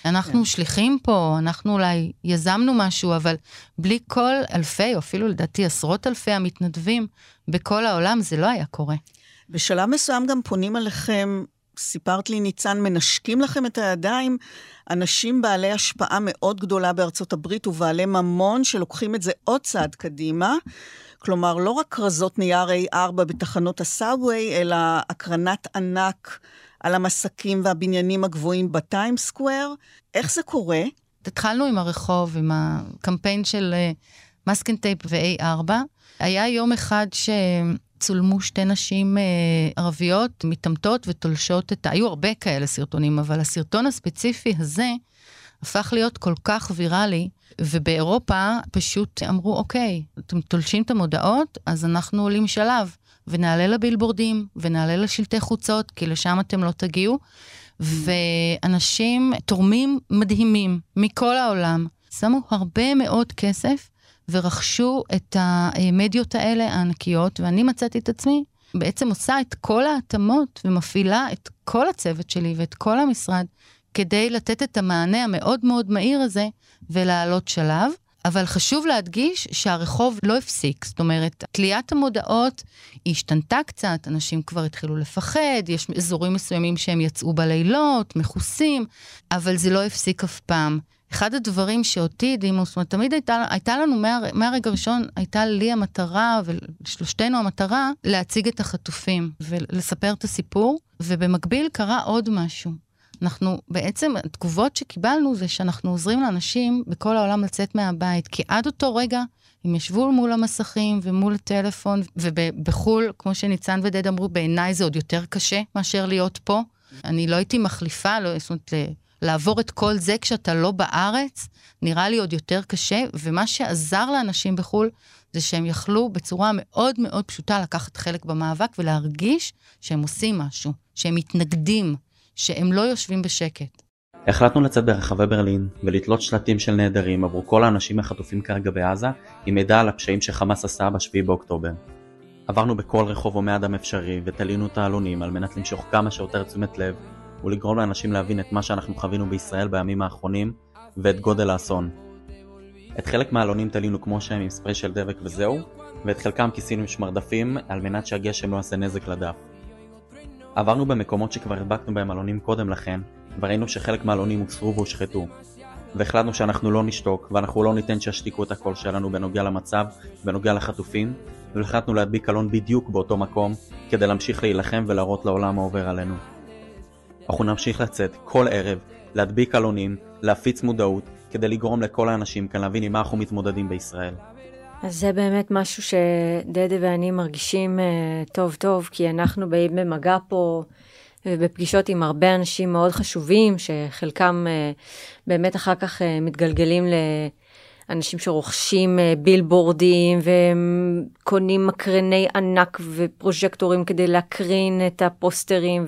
אנחנו כן. שליחים פה, אנחנו אולי יזמנו משהו, אבל בלי כל אלפי, או אפילו לדעתי עשרות אלפי המתנדבים בכל העולם, זה לא היה קורה. בשלב מסוים גם פונים אליכם, סיפרת לי, ניצן, מנשקים לכם את הידיים, אנשים בעלי השפעה מאוד גדולה בארצות הברית ובעלי ממון שלוקחים את זה עוד צעד קדימה. כלומר, לא רק כרזות נייר A4 בתחנות ה subway, אלא הקרנת ענק על המסכים והבניינים הגבוהים ב Times Square. איך זה קורה? התחלנו עם הרחוב, עם הקמפיין של masking tape ו-A4. היה יום אחד שצולמו שתי נשים אה, ערביות מתעמתות ותולשות את ה... היו הרבה כאלה סרטונים, אבל הסרטון הספציפי הזה הפך להיות כל כך ויראלי, ובאירופה פשוט אמרו, אוקיי, אתם תולשים את המודעות, אז אנחנו עולים שלב, ונעלה לבילבורדים, ונעלה לשלטי חוצות, כי לשם אתם לא תגיעו. ואנשים, תורמים מדהימים מכל העולם, שמו הרבה מאוד כסף ורכשו את המדיות האלה הענקיות, ואני מצאתי את עצמי בעצם עושה את כל ההתאמות ומפעילה את כל הצוות שלי ואת כל המשרד כדי לתת את המענה המאוד מאוד מהיר הזה ולעלות שלב. אבל חשוב להדגיש שהרחוב לא הפסיק, זאת אומרת, תליית המודעות היא השתנתה קצת, אנשים כבר התחילו לפחד, יש אזורים מסוימים שהם יצאו בלילות, מכוסים, אבל זה לא הפסיק אף פעם. אחד הדברים שאותי הדהימו, זאת אומרת, תמיד הייתה, הייתה לנו, מה, מהרגע הראשון, הייתה לי המטרה, ולשלושתנו המטרה, להציג את החטופים ולספר את הסיפור, ובמקביל קרה עוד משהו. אנחנו, בעצם, התגובות שקיבלנו זה שאנחנו עוזרים לאנשים בכל העולם לצאת מהבית, כי עד אותו רגע הם ישבו מול המסכים ומול הטלפון, ובחו"ל, כמו שניצן ודד אמרו, בעיניי זה עוד יותר קשה מאשר להיות פה. אני לא הייתי מחליפה, לא, זאת אומרת, לעבור את כל זה כשאתה לא בארץ, נראה לי עוד יותר קשה, ומה שעזר לאנשים בחו"ל, זה שהם יכלו בצורה מאוד מאוד פשוטה לקחת חלק במאבק ולהרגיש שהם עושים משהו, שהם מתנגדים, שהם לא יושבים בשקט. החלטנו לצאת ברחבי ברלין ולתלות שלטים של נעדרים עבור כל האנשים החטופים כרגע בעזה עם מידע על הפשעים שחמאס עשה ב-7 באוקטובר. עברנו בכל רחוב הומי אדם אפשרי ותלינו את העלונים על מנת למשוך כמה שיותר תשומת לב ולגרום לאנשים להבין את מה שאנחנו חווינו בישראל בימים האחרונים ואת גודל האסון. את חלק מהעלונים תלינו כמו שהם עם ספרי של דבק וזהו, ואת חלקם כיסינו עם שמרדפים על מנת שהגשם לא יעשה נזק לדף. עברנו במקומות שכבר הדבקנו בהם עלונים קודם לכן, וראינו שחלק מהעלונים הוסרו והושחתו. והחלטנו שאנחנו לא נשתוק, ואנחנו לא ניתן שישתיקו את הקול שלנו בנוגע למצב, בנוגע לחטופים, והחלטנו להדביק עלון בדיוק באותו מקום, כדי להמשיך להילחם ולהראות לעולם מה עובר עלינו. אנחנו נמשיך לצאת כל ערב, להדביק עלונים, להפיץ מודעות, כדי לגרום לכל האנשים כאן להבין עם מה אנחנו מתמודדים בישראל. אז זה באמת משהו שדדה ואני מרגישים uh, טוב טוב, כי אנחנו באים במגע פה ובפגישות עם הרבה אנשים מאוד חשובים, שחלקם uh, באמת אחר כך uh, מתגלגלים לאנשים שרוכשים uh, בילבורדים וקונים מקרני ענק ופרוז'קטורים כדי להקרין את הפוסטרים.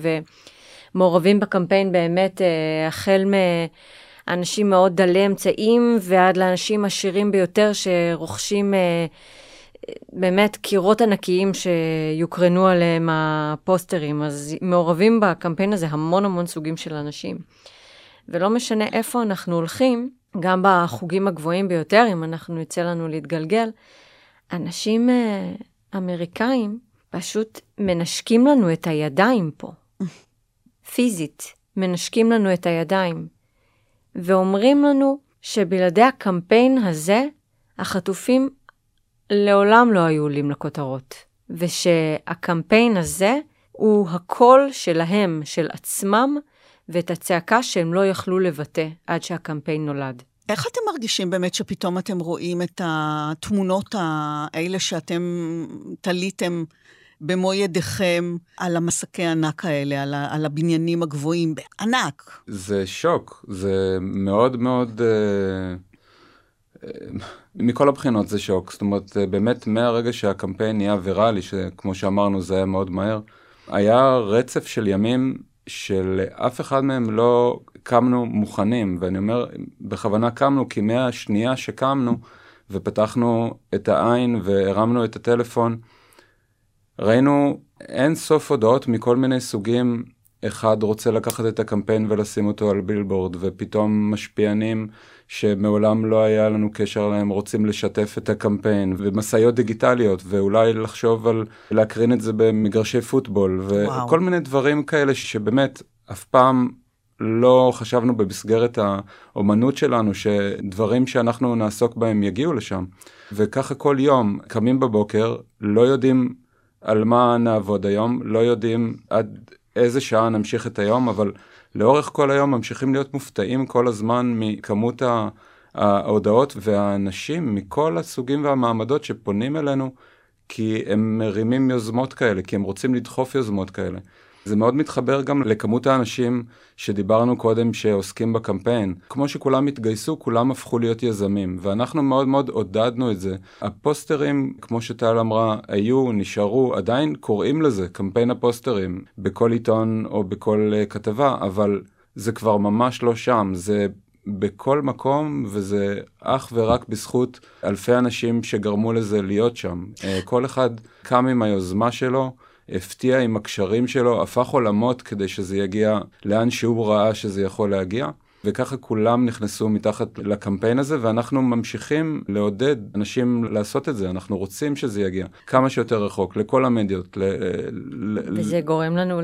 מעורבים בקמפיין באמת אה, החל מאנשים מאוד דלי אמצעים ועד לאנשים עשירים ביותר שרוכשים אה, באמת קירות ענקיים שיוקרנו עליהם הפוסטרים. אז מעורבים בקמפיין הזה המון המון סוגים של אנשים. ולא משנה איפה אנחנו הולכים, גם בחוגים הגבוהים ביותר, אם אנחנו יצא לנו להתגלגל, אנשים אה, אמריקאים פשוט מנשקים לנו את הידיים פה. פיזית, מנשקים לנו את הידיים, ואומרים לנו שבלעדי הקמפיין הזה, החטופים לעולם לא היו עולים לכותרות, ושהקמפיין הזה הוא הקול שלהם, של עצמם, ואת הצעקה שהם לא יכלו לבטא עד שהקמפיין נולד. איך אתם מרגישים באמת שפתאום אתם רואים את התמונות האלה שאתם תליתם במו ידיכם על המסקי הענק האלה, על, ה, על הבניינים הגבוהים, בענק. זה שוק, זה מאוד מאוד... אה, אה, מכל הבחינות זה שוק, זאת אומרת, אה, באמת מהרגע שהקמפיין נהיה ויראלי, שכמו שאמרנו זה היה מאוד מהר, היה רצף של ימים שלאף אחד מהם לא קמנו מוכנים, ואני אומר, בכוונה קמנו, כי מהשנייה שקמנו ופתחנו את העין והרמנו את הטלפון, ראינו אין סוף הודעות מכל מיני סוגים. אחד רוצה לקחת את הקמפיין ולשים אותו על בילבורד, ופתאום משפיענים שמעולם לא היה לנו קשר להם רוצים לשתף את הקמפיין, ומשאיות דיגיטליות, ואולי לחשוב על להקרין את זה במגרשי פוטבול, וואו. וכל מיני דברים כאלה שבאמת אף פעם לא חשבנו במסגרת האומנות שלנו שדברים שאנחנו נעסוק בהם יגיעו לשם. וככה כל יום קמים בבוקר, לא יודעים על מה נעבוד היום, לא יודעים עד איזה שעה נמשיך את היום, אבל לאורך כל היום ממשיכים להיות מופתעים כל הזמן מכמות ההודעות והאנשים מכל הסוגים והמעמדות שפונים אלינו, כי הם מרימים יוזמות כאלה, כי הם רוצים לדחוף יוזמות כאלה. זה מאוד מתחבר גם לכמות האנשים שדיברנו קודם שעוסקים בקמפיין. כמו שכולם התגייסו, כולם הפכו להיות יזמים, ואנחנו מאוד מאוד עודדנו את זה. הפוסטרים, כמו שטל אמרה, היו, נשארו, עדיין קוראים לזה קמפיין הפוסטרים, בכל עיתון או בכל uh, כתבה, אבל זה כבר ממש לא שם, זה בכל מקום, וזה אך ורק בזכות אלפי אנשים שגרמו לזה להיות שם. Uh, כל אחד קם עם היוזמה שלו. הפתיע עם הקשרים שלו, הפך עולמות כדי שזה יגיע לאן שהוא ראה שזה יכול להגיע. וככה כולם נכנסו מתחת לקמפיין הזה, ואנחנו ממשיכים לעודד אנשים לעשות את זה. אנחנו רוצים שזה יגיע כמה שיותר רחוק, לכל המדיות. ל- וזה ל- גורם לנו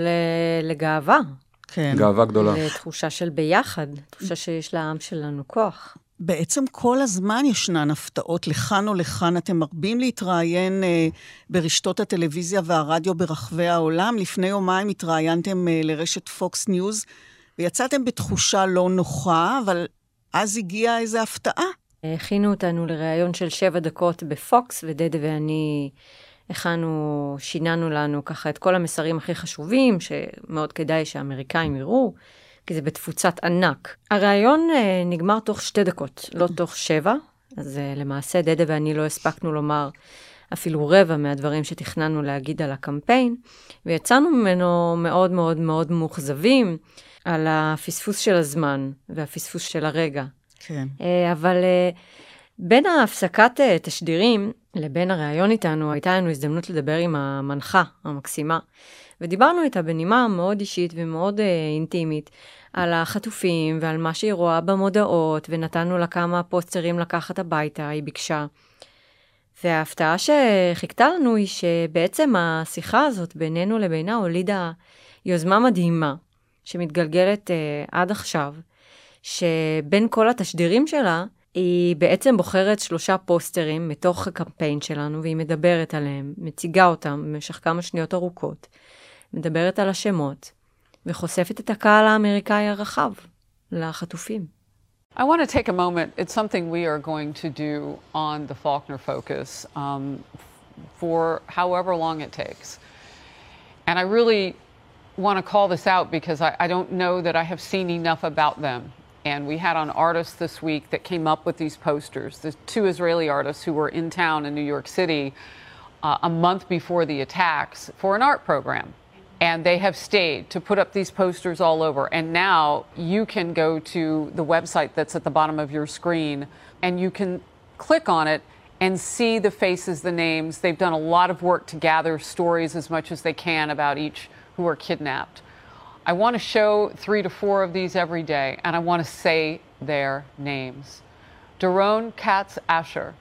לגאווה. כן. גאווה גדולה. ותחושה של ביחד, תחושה שיש לעם שלנו כוח. בעצם כל הזמן ישנן הפתעות, לכאן או לכאן. אתם מרבים להתראיין אה, ברשתות הטלוויזיה והרדיו ברחבי העולם. לפני יומיים התראיינתם אה, לרשת פוקס ניוז, ויצאתם בתחושה לא נוחה, אבל אז הגיעה איזו הפתעה. הכינו אותנו לראיון של שבע דקות בפוקס, ודדה ואני הכנו, שיננו לנו ככה את כל המסרים הכי חשובים, שמאוד כדאי שהאמריקאים יראו, כי זה בתפוצת ענק. הראיון אה, נגמר תוך שתי דקות, לא תוך שבע, אז אה, למעשה דדה ואני לא הספקנו לומר אפילו רבע מהדברים שתכננו להגיד על הקמפיין, ויצאנו ממנו מאוד מאוד מאוד מאוכזבים על הפספוס של הזמן והפספוס של הרגע. כן. אה, אבל אה, בין ההפסקת אה, תשדירים לבין הריאיון איתנו, הייתה לנו הזדמנות לדבר עם המנחה המקסימה. ודיברנו איתה בנימה מאוד אישית ומאוד אה, אינטימית על החטופים ועל מה שהיא רואה במודעות, ונתנו לה כמה פוסטרים לקחת הביתה, היא ביקשה. וההפתעה שחיכתה לנו היא שבעצם השיחה הזאת בינינו לבינה הולידה יוזמה מדהימה, שמתגלגלת אה, עד עכשיו, שבין כל התשדירים שלה, היא בעצם בוחרת שלושה פוסטרים מתוך הקמפיין שלנו, והיא מדברת עליהם, מציגה אותם במשך כמה שניות ארוכות, מדברת על השמות, וחושפת את הקהל האמריקאי הרחב לחטופים. I want to take a moment. It's something we are going to do on the Faulkner Focus um, for however long it takes. And I really want to call this out because I, I don't know that I have seen enough about them. And we had on artists this week that came up with these posters. The two Israeli artists who were in town in New York City uh, a month before the attacks for an art program. And they have stayed to put up these posters all over. And now you can go to the website that's at the bottom of your screen and you can click on it and see the faces, the names. They've done a lot of work to gather stories as much as they can about each who are kidnapped. I want to show three to four of these every day, and I want to say their names. Daron Katz Asher,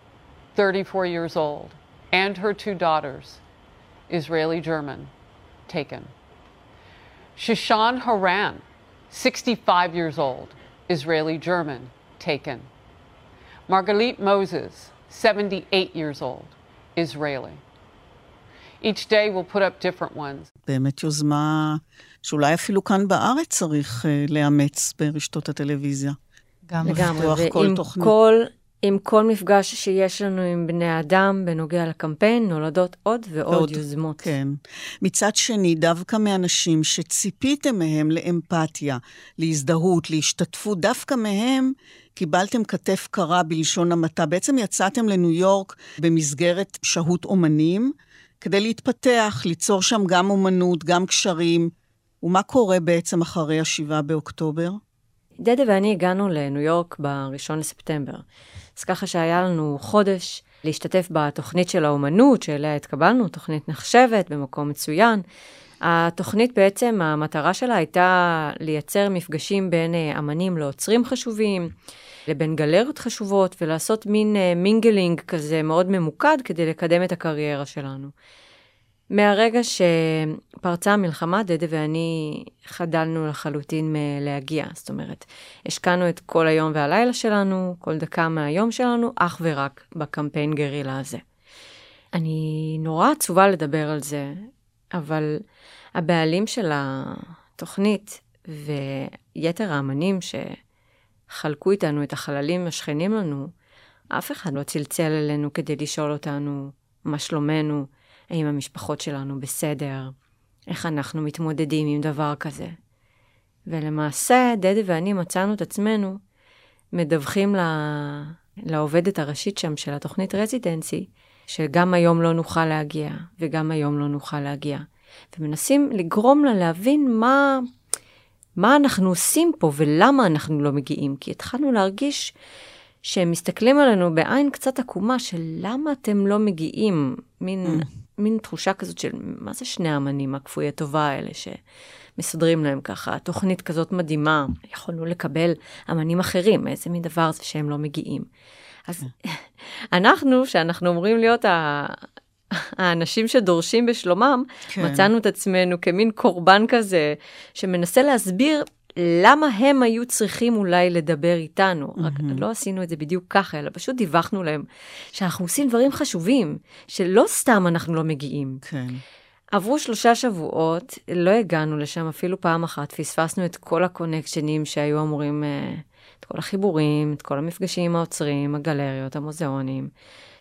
34 years old, and her two daughters, Israeli German, taken. Shishan Haran, 65 years old, Israeli German, taken. Margalit Moses, 78 years old, Israeli. Each day we'll put up different ones. באמת יוזמה שאולי אפילו כאן בארץ צריך uh, לאמץ ברשתות הטלוויזיה. גם לגמרי, ועם. כל, עם כל מפגש שיש לנו עם בני אדם בנוגע לקמפיין, נולדות עוד ועוד ועוד, יוזמות. כן. מצד שני, דווקא מאנשים שציפיתם מהם לאמפתיה, להזדהות, להשתתפות, דווקא מהם קיבלתם כתף קרה בלשון המעטה. בעצם יצאתם לניו יורק במסגרת שהות אומנים, כדי להתפתח, ליצור שם גם אומנות, גם קשרים. ומה קורה בעצם אחרי השבעה באוקטובר? דדה ואני הגענו לניו יורק ב-1 לספטמבר. אז ככה שהיה לנו חודש להשתתף בתוכנית של האומנות, שאליה התקבלנו, תוכנית נחשבת, במקום מצוין. התוכנית בעצם, המטרה שלה הייתה לייצר מפגשים בין אה, אמנים לאוצרים חשובים, לבין גלריות חשובות, ולעשות מין אה, mingling כזה מאוד ממוקד כדי לקדם את הקריירה שלנו. מהרגע שפרצה המלחמה, דדה ואני חדלנו לחלוטין מלהגיע. זאת אומרת, השקענו את כל היום והלילה שלנו, כל דקה מהיום שלנו, אך ורק בקמפיין גרילה הזה. אני נורא עצובה לדבר על זה, אבל הבעלים של התוכנית ויתר האמנים שחלקו איתנו את החללים השכנים לנו, אף אחד לא צלצל אלינו כדי לשאול אותנו מה שלומנו, האם המשפחות שלנו בסדר, איך אנחנו מתמודדים עם דבר כזה. ולמעשה, דדי ואני מצאנו את עצמנו מדווחים לה... לעובדת הראשית שם של התוכנית רזידנסי, שגם היום לא נוכל להגיע, וגם היום לא נוכל להגיע. ומנסים לגרום לה להבין מה, מה אנחנו עושים פה ולמה אנחנו לא מגיעים. כי התחלנו להרגיש שהם מסתכלים עלינו בעין קצת עקומה של למה אתם לא מגיעים. מין, mm. מין תחושה כזאת של מה זה שני האמנים הכפויי טובה האלה שמסדרים להם ככה, תוכנית כזאת מדהימה, יכולנו לקבל אמנים אחרים, איזה מין דבר זה שהם לא מגיעים. אז [LAUGHS] אנחנו, שאנחנו אומרים להיות ה... האנשים שדורשים בשלומם, כן. מצאנו את עצמנו כמין קורבן כזה, שמנסה להסביר למה הם היו צריכים אולי לדבר איתנו. רק לא עשינו את זה בדיוק ככה, אלא פשוט דיווחנו להם שאנחנו עושים דברים חשובים, שלא סתם אנחנו לא מגיעים. כן. עברו שלושה שבועות, לא הגענו לשם אפילו פעם אחת, פספסנו את כל הקונקשנים שהיו אמורים, אה, את כל החיבורים, את כל המפגשים עם האוצרים, הגלריות, המוזיאונים,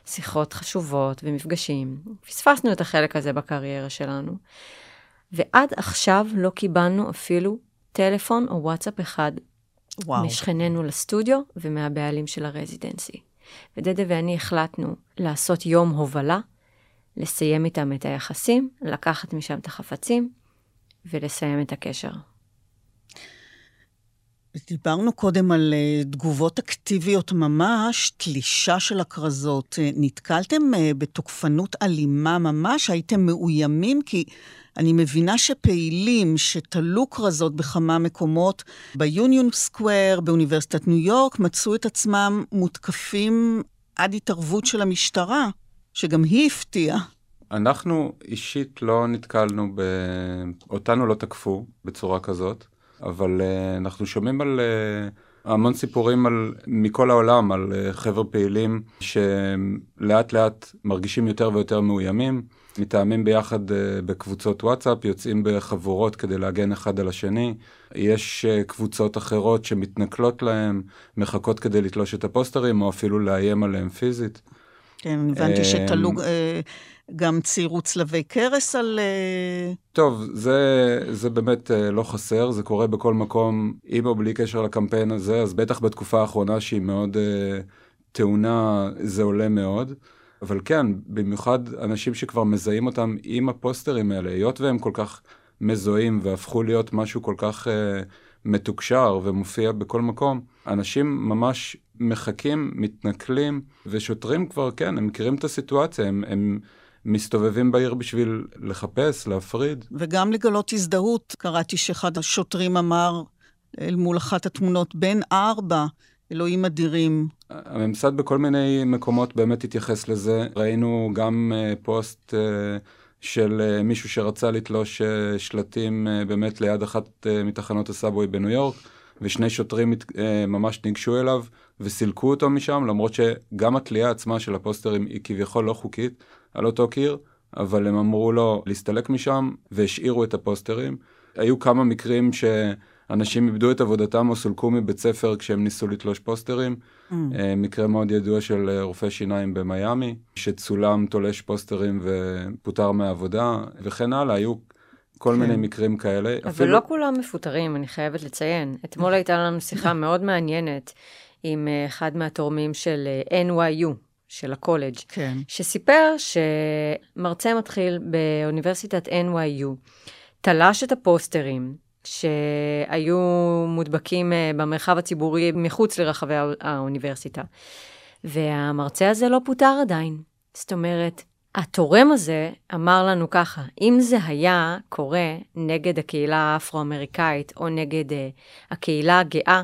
שיחות חשובות ומפגשים. פספסנו את החלק הזה בקריירה שלנו. ועד עכשיו לא קיבלנו אפילו טלפון או וואטסאפ אחד וואו. משכנינו לסטודיו ומהבעלים של הרזידנסי. ודדה ואני החלטנו לעשות יום הובלה, לסיים איתם את היחסים, לקחת משם את החפצים ולסיים את הקשר. דיברנו קודם על אה, תגובות אקטיביות ממש, תלישה של הכרזות. אה, נתקלתם אה, בתוקפנות אלימה ממש? הייתם מאוימים? כי אני מבינה שפעילים שתלו כרזות בכמה מקומות, ביוניון סקוואר, באוניברסיטת ניו יורק, מצאו את עצמם מותקפים עד התערבות של המשטרה, שגם היא הפתיעה. אנחנו אישית לא נתקלנו ב... אותנו לא תקפו בצורה כזאת, אבל uh, אנחנו שומעים על uh, המון סיפורים על, מכל העולם, על uh, חבר'ה פעילים שלאט לאט מרגישים יותר ויותר מאוימים, מתאמים ביחד uh, בקבוצות וואטסאפ, יוצאים בחבורות כדי להגן אחד על השני. יש uh, קבוצות אחרות שמתנכלות להם, מחכות כדי לתלוש את הפוסטרים, או אפילו לאיים עליהם פיזית. כן, הבנתי שתלו אה, גם ציירו צלבי קרס על... אה, טוב, זה, זה באמת אה, לא חסר, זה קורה בכל מקום, עם או בלי קשר לקמפיין הזה, אז בטח בתקופה האחרונה שהיא מאוד אה, טעונה, זה עולה מאוד. אבל כן, במיוחד אנשים שכבר מזהים אותם עם הפוסטרים האלה, היות והם כל כך מזוהים והפכו להיות משהו כל כך אה, מתוקשר ומופיע בכל מקום, אנשים ממש מחכים, מתנכלים, ושוטרים כבר, כן, הם מכירים את הסיטואציה, הם, הם מסתובבים בעיר בשביל לחפש, להפריד. וגם לגלות הזדהות. קראתי שאחד השוטרים אמר אל מול אחת התמונות, בן ארבע, אלוהים אדירים. הממסד בכל מיני מקומות באמת התייחס לזה. ראינו גם uh, פוסט uh, של uh, מישהו שרצה לתלוש שלטים באמת ליד אחת מתחנות הסאבווי בניו יורק, ושני שוטרים ממש ניגשו אליו וסילקו אותו משם, למרות שגם התלייה עצמה של הפוסטרים היא כביכול לא חוקית על אותו קיר, אבל הם אמרו לו להסתלק משם והשאירו את הפוסטרים. היו כמה מקרים ש... אנשים איבדו את עבודתם או סולקו מבית ספר כשהם ניסו לתלוש פוסטרים. Mm. מקרה מאוד ידוע של אה, רופא שיניים במיאמי, שצולם תולש פוסטרים ופוטר מהעבודה, וכן הלאה, היו כל כן. מיני מקרים כאלה. אבל אפילו... לא כולם מפוטרים, אני חייבת לציין. אתמול הייתה לנו שיחה [LAUGHS] מאוד מעניינת עם אה, אחד מהתורמים של NYU, של הקולג', כן. שסיפר שמרצה מתחיל באוניברסיטת NYU, תלש את הפוסטרים, שהיו מודבקים אה, במרחב הציבורי מחוץ לרחבי האוניברסיטה. והמרצה הזה לא פוטר עדיין. זאת אומרת, התורם הזה אמר לנו ככה, אם זה היה קורה נגד הקהילה האפרו-אמריקאית או נגד uh, הקהילה הגאה,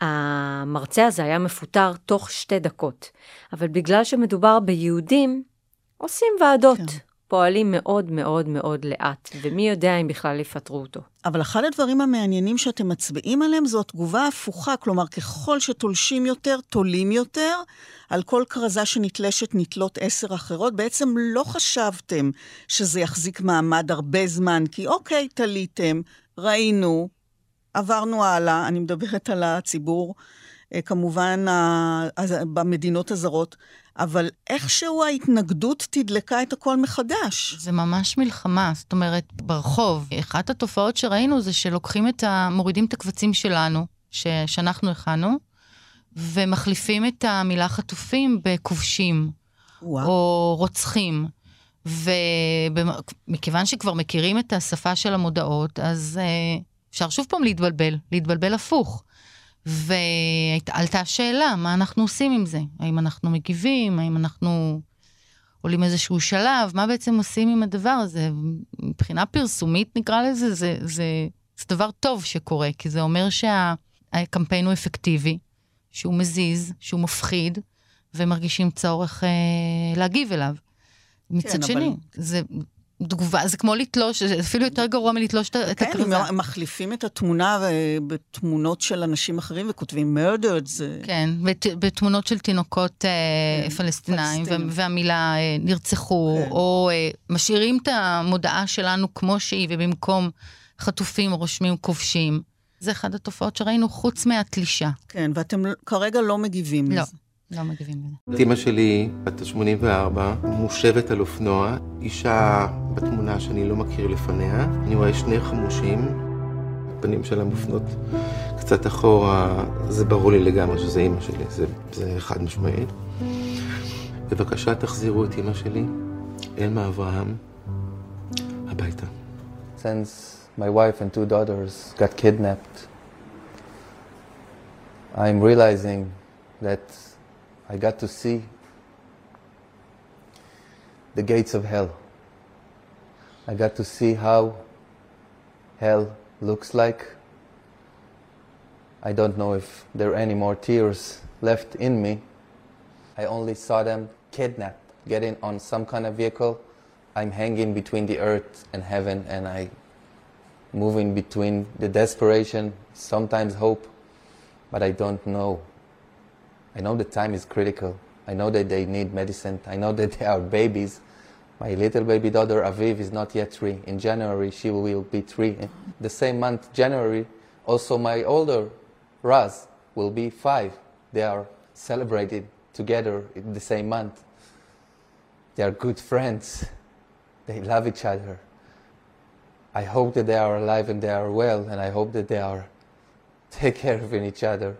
המרצה הזה היה מפוטר תוך שתי דקות. אבל בגלל שמדובר ביהודים, עושים ועדות. כן. פועלים מאוד מאוד מאוד לאט, ומי יודע אם בכלל יפטרו אותו. אבל אחד הדברים המעניינים שאתם מצביעים עליהם זו התגובה ההפוכה, כלומר, ככל שתולשים יותר, תולים יותר. על כל כרזה שנתלשת נתלות עשר אחרות. בעצם לא חשבתם שזה יחזיק מעמד הרבה זמן, כי אוקיי, תליתם, ראינו, עברנו הלאה, אני מדברת על הציבור, אה, כמובן, במדינות הזרות. אבל איכשהו ההתנגדות תדלקה את הכל מחדש. זה ממש מלחמה, זאת אומרת, ברחוב. אחת התופעות שראינו זה שלוקחים את ה... מורידים את הקבצים שלנו, ש... שאנחנו הכנו, ומחליפים את המילה חטופים בכובשים, וואו. או רוצחים. ומכיוון שכבר מכירים את השפה של המודעות, אז uh, אפשר שוב פעם להתבלבל, להתבלבל הפוך. ועלתה השאלה, מה אנחנו עושים עם זה? האם אנחנו מגיבים? האם אנחנו עולים איזשהו שלב? מה בעצם עושים עם הדבר הזה? מבחינה פרסומית נקרא לזה, זה, זה, זה דבר טוב שקורה, כי זה אומר שהקמפיין הוא אפקטיבי, שהוא מזיז, שהוא מפחיד, ומרגישים צורך אה, להגיב אליו. מצד כן, שני, אבל- זה תגובה, זה כמו לתלוש, זה אפילו יותר גרוע מלתלוש את ה- את כן, הכרזה. הם מחליפים את התמונה אה, בתמונות של אנשים אחרים וכותבים murdered, זה... כן, בת, בתמונות של תינוקות אה, פלסטינאים, ו- פלסטינים. והמילה אה, נרצחו, כן. או משאירים את המודעה שלנו כמו שהיא, ובמקום חטופים רושמים כובשים. זה אחת התופעות שראינו חוץ מהתלישה. כן, ואתם כרגע לא מגיבים לא, לזה. לא מגיבים לזה. את אימא שלי, בת ה-84, מושבת על אופנוע, אישה בתמונה שאני לא מכיר לפניה. אני רואה שני חמושים, הפנים שלה מופנות קצת אחורה, זה ברור לי לגמרי שזה אימא שלי, זה, זה חד משמעית. בבקשה תחזירו את אימא שלי, אלמה אברהם, הביתה. Since my wife and two daughters got kidnapped, I'm realizing that I got to see the gates of hell. I got to see how hell looks like. I don't know if there are any more tears left in me. I only saw them kidnapped, getting on some kind of vehicle. I'm hanging between the earth and heaven, and I moving between the desperation, sometimes hope, but I don't know. I know the time is critical. I know that they need medicine. I know [LAUGHS] that they are babies. My little baby daughter Aviv is not yet three. In January, she will be three. The same month, January, also my older Raz will be five. They are celebrated together in the same month. They are good friends. They love each other. I hope that they are alive and they are well, and I hope that they are [LAUGHS] take care of each other.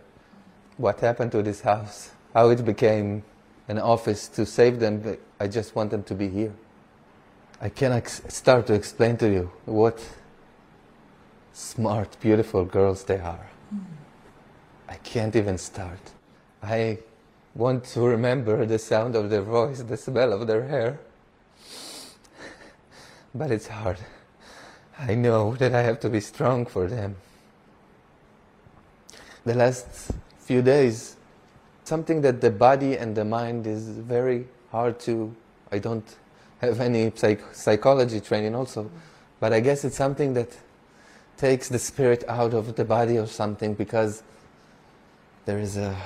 What happened to this house? How it became an office to save them? but I just want them to be here. I cannot start to explain to you what smart, beautiful girls they are. Mm. I can't even start. I want to remember the sound of their voice, the smell of their hair, [LAUGHS] but it's hard. I know that I have to be strong for them. The last few days, something that the body and the mind is very hard to. I don't have any psych- psychology training also, but I guess it's something that takes the spirit out of the body or something because there is a.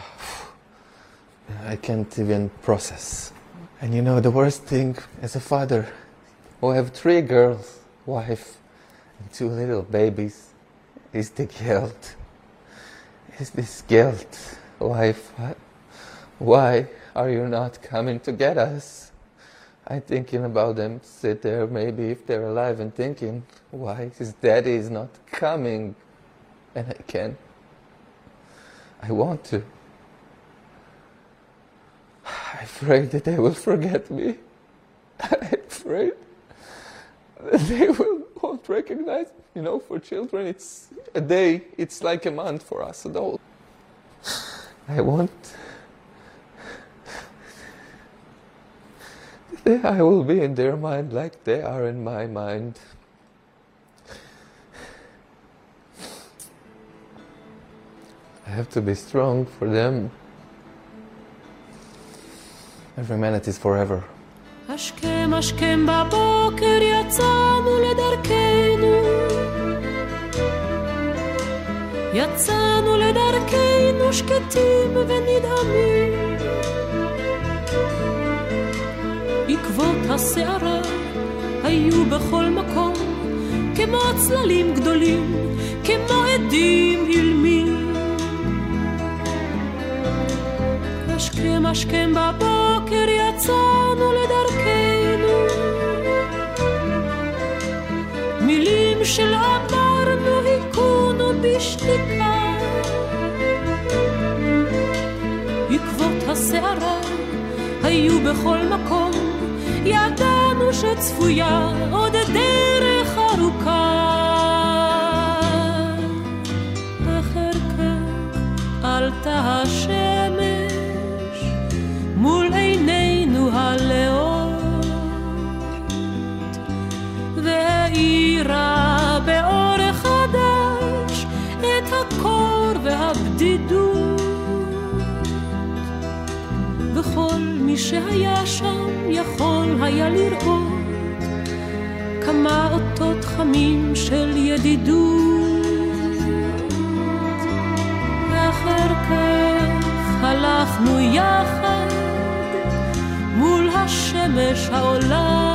I can't even process. And you know, the worst thing as a father who have three girls, wife, and two little babies is the guilt. Is this guilt, wife? Why are you not coming to get us? I'm thinking about them, sit there maybe if they're alive and thinking, why his daddy is not coming? And I can. I want to. I'm afraid that they will forget me. [LAUGHS] I'm afraid that they will won't recognize. You know, for children, it's a day. It's like a month for us adults. I want. I will be in their mind like they are in my mind. I have to be strong for them. Every minute is forever. השכם השכם בבוקר יצאנו לדרכנו. יצאנו לדרכנו שקטים ונדהמים. עקבות הסערה היו בכל מקום כמו צללים גדולים, כמו עדים אילמים השכם השכם בבוקר יצאנו לדרכנו בשתיקה עקבות הסערה היו בכל מקום. ידענו שצפויה עוד דרך ארוכה. אחר כך עלתה השמש שהיה שם יכול היה לראות כמה אותות חמים של ידידות. ואחר כך הלכנו יחד מול השמש העולה.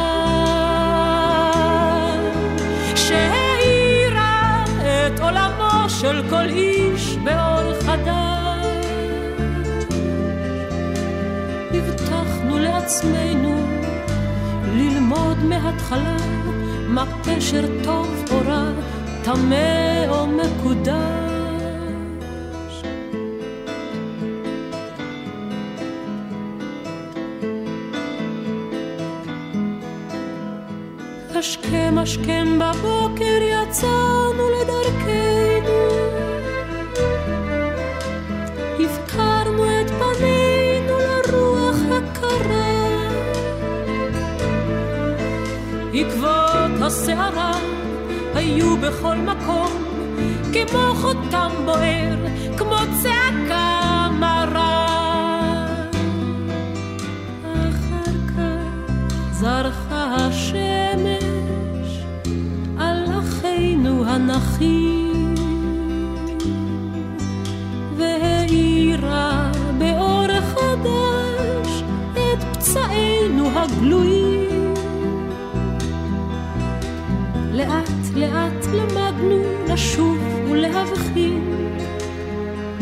שהאירה את עולמו של כל איש באור חדש. לעצמנו ללמוד מההתחלה מה פשר טוב או רע, טמא או מקודש. השכם השכם בבוקר יצאנו הסערה היו בכל מקום כמו חותם בוער כמו צעקה מרה. אחר כך זרחה השמש על אחינו הנחים והאירה באור חדש את פצעינו הגלויים לאט לאט למדנו לשוב ולהבחין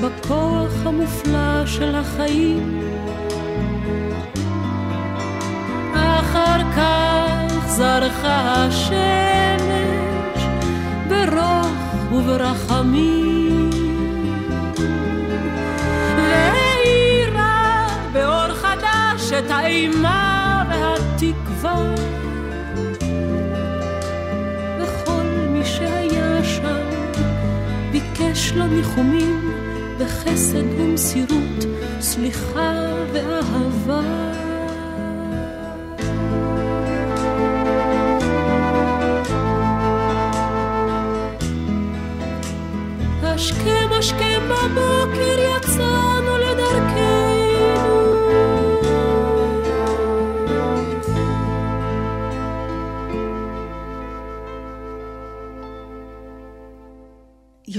בכוח המופלא של החיים. אחר כך זרחה השמש ברוך וברחמים. והאירה באור חדש את האימה והתקווה ביקש לו ניחומים וחסד ומסירות, סליחה ואהבה. השכם השכם בבוקר יצאנו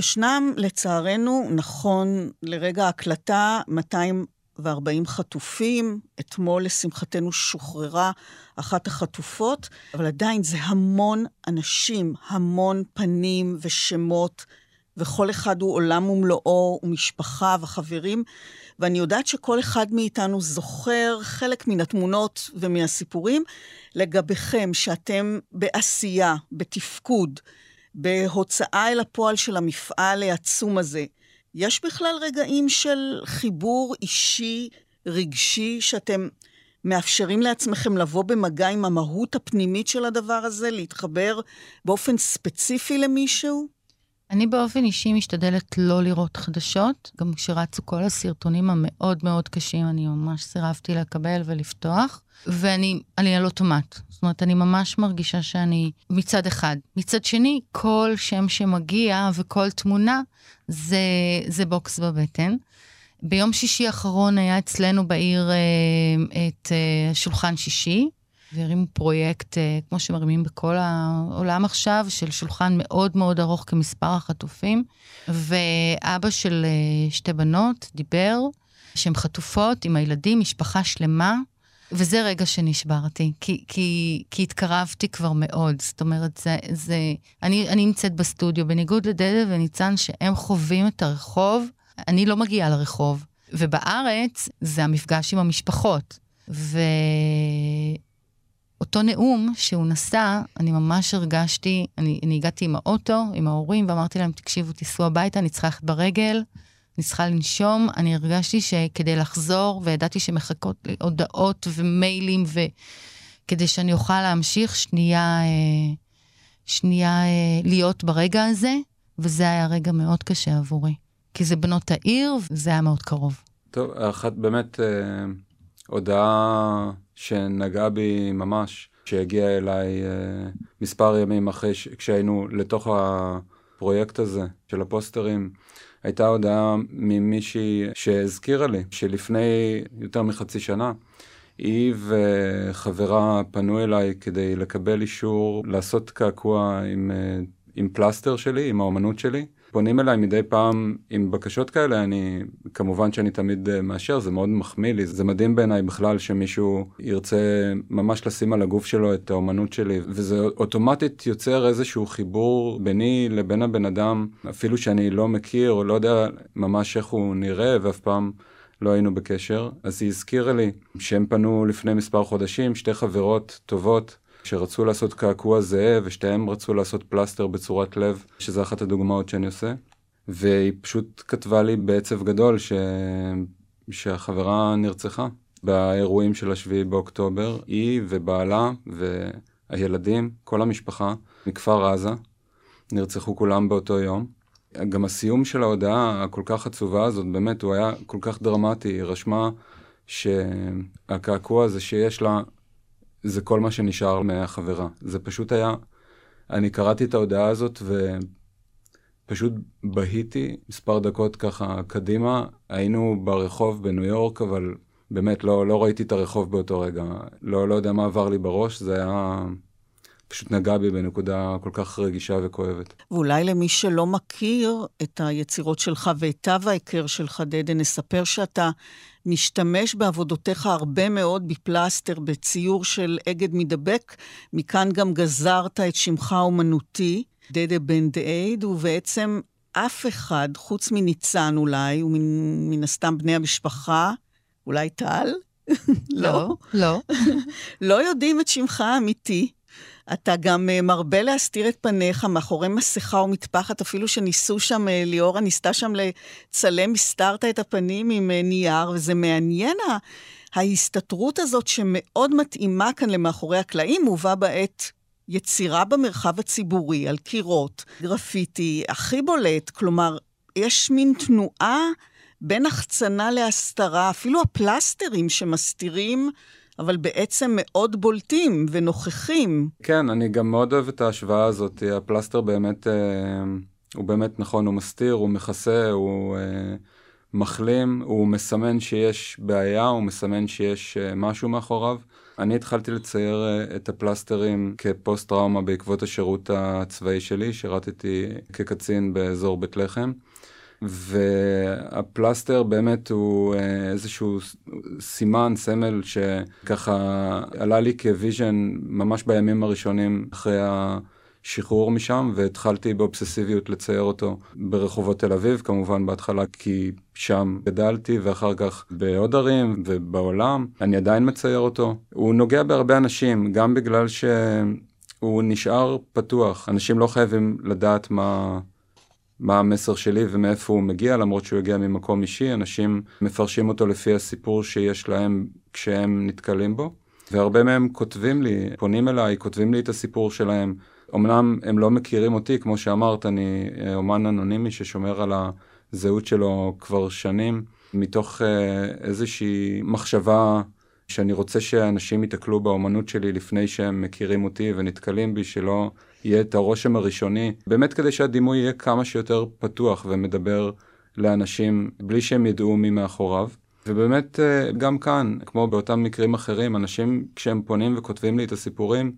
ישנם, לצערנו, נכון לרגע ההקלטה, 240 חטופים. אתמול, לשמחתנו, שוחררה אחת החטופות, אבל עדיין זה המון אנשים, המון פנים ושמות, וכל אחד הוא עולם ומלואו, ומשפחה וחברים. ואני יודעת שכל אחד מאיתנו זוכר חלק מן התמונות ומהסיפורים לגביכם, שאתם בעשייה, בתפקוד. בהוצאה אל הפועל של המפעל העצום הזה, יש בכלל רגעים של חיבור אישי, רגשי, שאתם מאפשרים לעצמכם לבוא במגע עם המהות הפנימית של הדבר הזה, להתחבר באופן ספציפי למישהו? אני באופן אישי משתדלת לא לראות חדשות, גם כשרצו כל הסרטונים המאוד מאוד קשים, אני ממש סירבתי לקבל ולפתוח, ואני אני על אוטומט. זאת אומרת, אני ממש מרגישה שאני מצד אחד. מצד שני, כל שם שמגיע וכל תמונה זה, זה בוקס בבטן. ביום שישי האחרון היה אצלנו בעיר אה, את אה, שולחן שישי, והרימו פרויקט, אה, כמו שמרימים בכל העולם עכשיו, של שולחן מאוד מאוד ארוך כמספר החטופים. ואבא של שתי בנות דיבר, שהן חטופות עם הילדים, משפחה שלמה, וזה רגע שנשברתי, כי, כי, כי התקרבתי כבר מאוד. זאת אומרת, זה, זה, אני, אני נמצאת בסטודיו, בניגוד לדדה וניצן, שהם חווים את הרחוב, אני לא מגיעה לרחוב. ובארץ זה המפגש עם המשפחות. ואותו נאום שהוא נשא, אני ממש הרגשתי, אני, אני הגעתי עם האוטו, עם ההורים, ואמרתי להם, תקשיבו, תיסעו הביתה, אני צריכה ללכת ברגל, אני צריכה לנשום. אני הרגשתי שכדי לחזור, וידעתי שמחכות לי הודעות ומיילים, וכדי שאני אוכל להמשיך שנייה, אה, שנייה אה, להיות ברגע הזה, וזה היה רגע מאוד קשה עבורי. כי זה בנות העיר, וזה היה מאוד קרוב. טוב, אחת באמת אה, הודעה שנגעה בי ממש, שהגיעה אליי אה, מספר ימים אחרי ש... כשהיינו לתוך הפרויקט הזה של הפוסטרים, הייתה הודעה ממישהי שהזכירה לי שלפני יותר מחצי שנה היא וחברה פנו אליי כדי לקבל אישור לעשות קעקוע עם, אה, עם פלסטר שלי, עם האומנות שלי. פונים אליי מדי פעם עם בקשות כאלה, אני, כמובן שאני תמיד אה, מאשר, זה מאוד מחמיא לי, זה מדהים בעיניי בכלל שמישהו ירצה ממש לשים על הגוף שלו את האומנות שלי, וזה אוטומטית יוצר איזשהו חיבור ביני לבין הבן אדם, אפילו שאני לא מכיר או לא יודע ממש איך הוא נראה, ואף פעם לא היינו בקשר, אז היא הזכירה לי שהם פנו לפני מספר חודשים, שתי חברות טובות, שרצו לעשות קעקוע זהה ושתיהם רצו לעשות פלסטר בצורת לב, שזה אחת הדוגמאות שאני עושה. והיא פשוט כתבה לי בעצב גדול ש... שהחברה נרצחה באירועים של השביעי באוקטובר, היא ובעלה והילדים, כל המשפחה מכפר עזה, נרצחו כולם באותו יום. גם הסיום של ההודעה הכל כך עצובה הזאת, באמת, הוא היה כל כך דרמטי. היא רשמה שהקעקוע הזה שיש לה, זה כל מה שנשאר מהחברה. זה פשוט היה, אני קראתי את ההודעה הזאת ופשוט בהיתי מספר דקות ככה קדימה. היינו ברחוב בניו יורק, אבל באמת לא, לא ראיתי את הרחוב באותו רגע. לא, לא יודע מה עבר לי בראש, זה היה... פשוט נגע בי בנקודה כל כך רגישה וכואבת. ואולי למי שלא מכיר את היצירות שלך ואת תו ההיכר שלך, דדה, נספר שאתה משתמש בעבודותיך הרבה מאוד בפלסטר, בציור של אגד מדבק. מכאן גם גזרת את שמך האומנותי, דדה בן דאייד, ובעצם אף אחד, חוץ מניצן אולי, ומן הסתם בני המשפחה, אולי טל? [LAUGHS] לא. לא. [LAUGHS] לא יודעים את שמך האמיתי. אתה גם אה, מרבה להסתיר את פניך מאחורי מסכה או מטפחת, אפילו שניסו שם, אה, ליאורה ניסתה שם לצלם, הסתרת את הפנים עם אה, נייר, וזה מעניין ההסתתרות הזאת שמאוד מתאימה כאן למאחורי הקלעים, ובה בעת יצירה במרחב הציבורי, על קירות, גרפיטי, הכי בולט, כלומר, יש מין תנועה בין החצנה להסתרה, אפילו הפלסטרים שמסתירים אבל בעצם מאוד בולטים ונוכחים. כן, אני גם מאוד אוהב את ההשוואה הזאת. הפלסטר באמת, אה, הוא באמת נכון, הוא מסתיר, הוא מכסה, הוא אה, מחלים, הוא מסמן שיש בעיה, הוא מסמן שיש אה, משהו מאחוריו. אני התחלתי לצייר אה, את הפלסטרים כפוסט-טראומה בעקבות השירות הצבאי שלי, שירתתי כקצין באזור בית לחם. והפלסטר באמת הוא אה, איזשהו סימן, סמל, שככה עלה לי כוויז'ן ממש בימים הראשונים אחרי השחרור משם, והתחלתי באובססיביות לצייר אותו ברחובות תל אביב, כמובן בהתחלה כי שם גדלתי, ואחר כך בעוד ערים ובעולם. אני עדיין מצייר אותו. הוא נוגע בהרבה אנשים, גם בגלל שהוא נשאר פתוח. אנשים לא חייבים לדעת מה... מה המסר שלי ומאיפה הוא מגיע, למרות שהוא הגיע ממקום אישי, אנשים מפרשים אותו לפי הסיפור שיש להם כשהם נתקלים בו. והרבה מהם כותבים לי, פונים אליי, כותבים לי את הסיפור שלהם. אמנם הם לא מכירים אותי, כמו שאמרת, אני אה, אומן אנונימי ששומר על הזהות שלו כבר שנים, מתוך אה, איזושהי מחשבה שאני רוצה שאנשים ייתקלו באומנות שלי לפני שהם מכירים אותי ונתקלים בי, שלא יהיה את הרושם הראשוני, באמת כדי שהדימוי יהיה כמה שיותר פתוח ומדבר לאנשים בלי שהם ידעו מי מאחוריו. ובאמת אה, גם כאן, כמו באותם מקרים אחרים, אנשים כשהם פונים וכותבים לי את הסיפורים,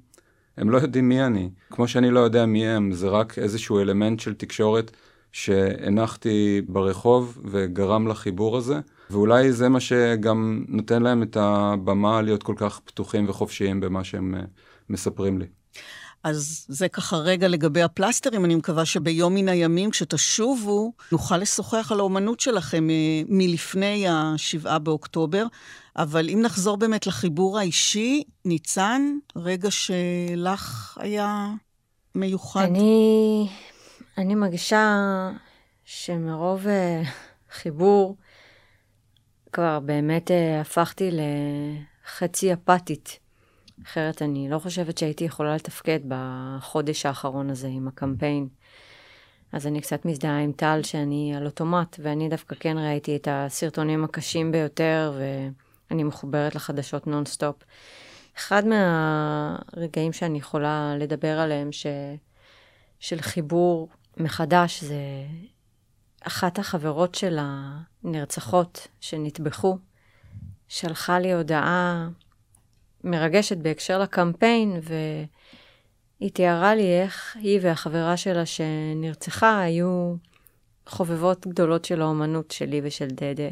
הם לא יודעים מי אני. כמו שאני לא יודע מי הם, זה רק איזשהו אלמנט של תקשורת שהנחתי ברחוב וגרם לחיבור הזה. ואולי זה מה שגם נותן להם את הבמה להיות כל כך פתוחים וחופשיים במה שהם אה, מספרים לי. אז זה ככה רגע לגבי הפלסטרים, אני מקווה שביום מן הימים, כשתשובו, נוכל לשוחח על האומנות שלכם אה, מלפני השבעה באוקטובר. אבל אם נחזור באמת לחיבור האישי, ניצן, רגע שלך היה מיוחד. אני, אני מרגישה שמרוב uh, חיבור, כבר באמת uh, הפכתי לחצי אפתית. אחרת אני לא חושבת שהייתי יכולה לתפקד בחודש האחרון הזה עם הקמפיין. אז אני קצת מזדהה עם טל שאני על אוטומט, ואני דווקא כן ראיתי את הסרטונים הקשים ביותר, ואני מחוברת לחדשות נונסטופ. אחד מהרגעים שאני יכולה לדבר עליהם, ש... של חיבור מחדש, זה אחת החברות של הנרצחות שנטבחו, שלחה לי הודעה מרגשת בהקשר לקמפיין, והיא תיארה לי איך היא והחברה שלה שנרצחה היו חובבות גדולות של האומנות שלי ושל דדה,